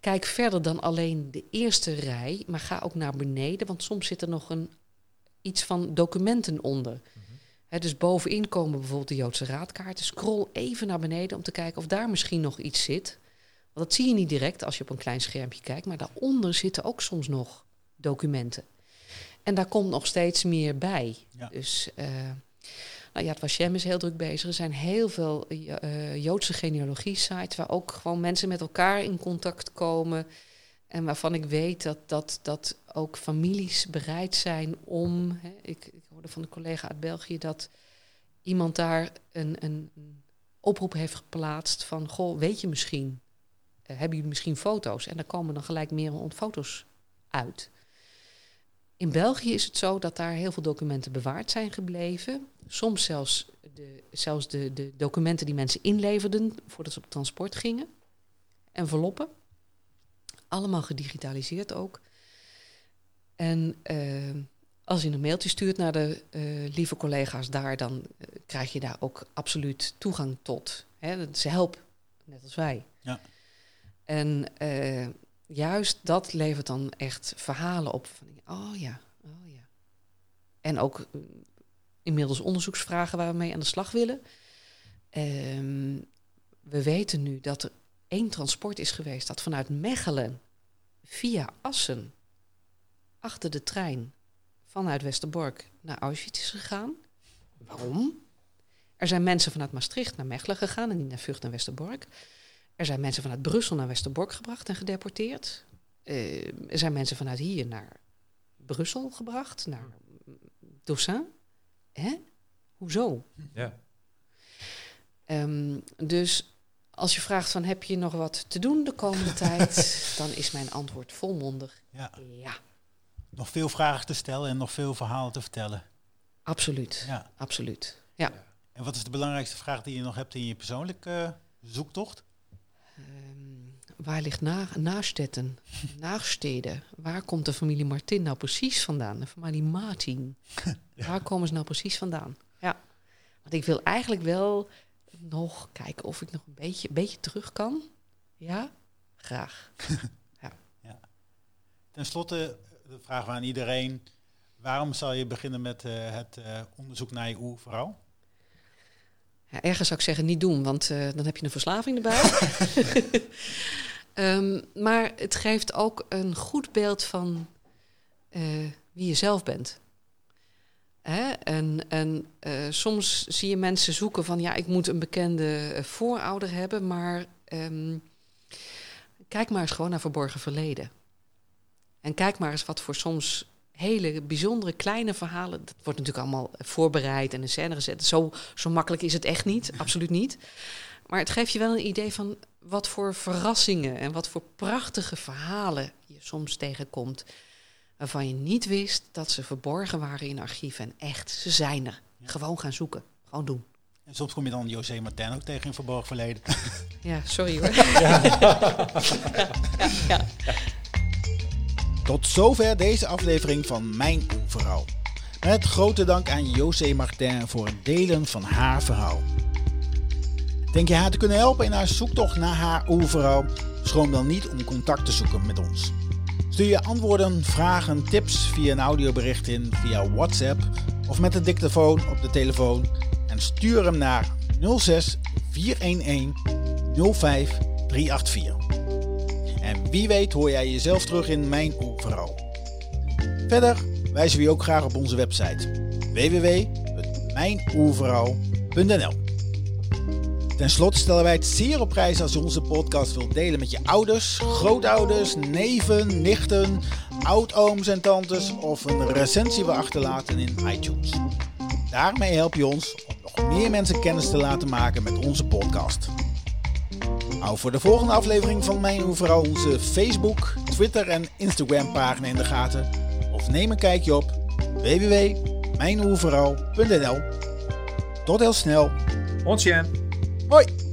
kijk verder dan alleen de eerste rij, maar ga ook naar beneden, want soms zit er nog een iets van documenten onder. dus bovenin komen bijvoorbeeld de Joodse raadkaarten. Scroll even naar beneden om te kijken of daar misschien nog iets zit. Want dat zie je niet direct als je op een klein schermpje kijkt, maar daaronder zitten ook soms nog documenten. En daar komt nog steeds meer bij. Dus uh, nou ja, het Washem is heel druk bezig. Er zijn heel veel uh, Joodse genealogie-sites waar ook gewoon mensen met elkaar in contact komen. En waarvan ik weet dat, dat, dat ook families bereid zijn om. Hè, ik, ik hoorde van een collega uit België dat iemand daar een, een, oproep heeft geplaatst van: Goh, weet je misschien, uh, hebben jullie misschien foto's? En dan komen dan gelijk meer foto's uit. In België is het zo dat daar heel veel documenten bewaard zijn gebleven. Soms zelfs de, zelfs de, de documenten die mensen inleverden voordat ze op transport gingen. Enveloppen. Allemaal gedigitaliseerd ook. En uh, als je een mailtje stuurt naar de uh, lieve collega's daar, dan uh, krijg je daar ook absoluut toegang tot. Hè? Ze helpen, net als wij. Ja. En eh, juist dat levert dan echt verhalen op. Van, oh ja, oh ja. En ook eh, inmiddels onderzoeksvragen waar we mee aan de slag willen. Ehm, we weten nu dat er één transport is geweest dat vanuit Mechelen via Assen achter de trein vanuit Westerbork naar Auschwitz is gegaan. Waarom? Er zijn mensen vanuit Maastricht naar Mechelen gegaan en niet naar Vught en Westerbork. Er zijn mensen vanuit Brussel naar Westerbork gebracht en gedeporteerd. Uh, er zijn mensen vanuit hier naar Brussel gebracht, naar Doussin. Hè? Hoezo? Ja. Um, dus als je vraagt van heb je nog wat te doen de komende <laughs> tijd, dan is mijn antwoord volmondig Ja. ja. Nog veel vragen te stellen en nog veel verhalen te vertellen. Absoluut. Ja. Absoluut. Ja. En wat is de belangrijkste vraag die je nog hebt in je persoonlijke eh, zoektocht? Ehm, waar ligt na Naastetten? <laughs> Naagsteden. Waar komt de familie Martin nou precies vandaan? De familie Martin. <laughs> Waar komen ze nou precies vandaan? Ja. Want ik wil eigenlijk wel nog kijken of ik nog een beetje, beetje terug kan. Ja, graag. <laughs> Ten slotte, de vraag aan iedereen. Waarom zal je beginnen met eh, het eh, onderzoek naar je oervrouw? Ja, ergens zou ik zeggen niet doen, want eh, dan heb je een verslaving erbij. <laughs> <laughs> Ehm, maar het geeft ook een goed beeld van eh, wie je zelf bent. Hè? En, en eh, soms zie je mensen zoeken van ja, ik moet een bekende eh, voorouder hebben, maar ehm, kijk maar eens gewoon naar verborgen verleden. En kijk maar eens wat voor soms hele bijzondere kleine verhalen. Dat wordt natuurlijk allemaal voorbereid en in scène gezet. Zo, zo makkelijk is het echt niet, <laughs> absoluut niet. Maar het geeft je wel een idee van wat voor verrassingen en wat voor prachtige verhalen je soms tegenkomt. Waarvan je niet wist dat ze verborgen waren in archieven. En echt, ze zijn er. Gewoon gaan zoeken. Gewoon doen. En soms kom je dan José Martin ook tegen in verborgen verleden. <laughs> Ja, sorry hoor. <laughs> Ja. ja, ja. Tot zover deze aflevering van Mijn Oerverhaal. Met grote dank aan José Martin voor het delen van haar verhaal. Denk je haar te kunnen helpen in haar zoektocht naar haar oerverhaal? Schroom dan niet om contact te zoeken met ons. Stuur je antwoorden, vragen, tips via een audiobericht in via WhatsApp of met een dictafoon op de telefoon en stuur hem naar 06 411 05 384. En wie weet hoor jij jezelf terug in mijn oerverhaal. Verder wijzen we je ook graag op onze website www.mijnoerverhaal.nl Ten slotte stellen wij het zeer op prijs als je onze podcast wilt delen met je ouders, grootouders, neven, nichten, oudooms en tantes of een recensie wil achterlaten in iTunes. Daarmee help je ons om nog meer mensen kennis te laten maken met onze podcast. Hou voor de volgende aflevering van Mijn Oerverhaal onze Facebook, Twitter en Instagram pagina in de gaten. Of neem een kijkje op www.mijnoerverhaal.nl Tot heel snel. Ontjen. Hoi!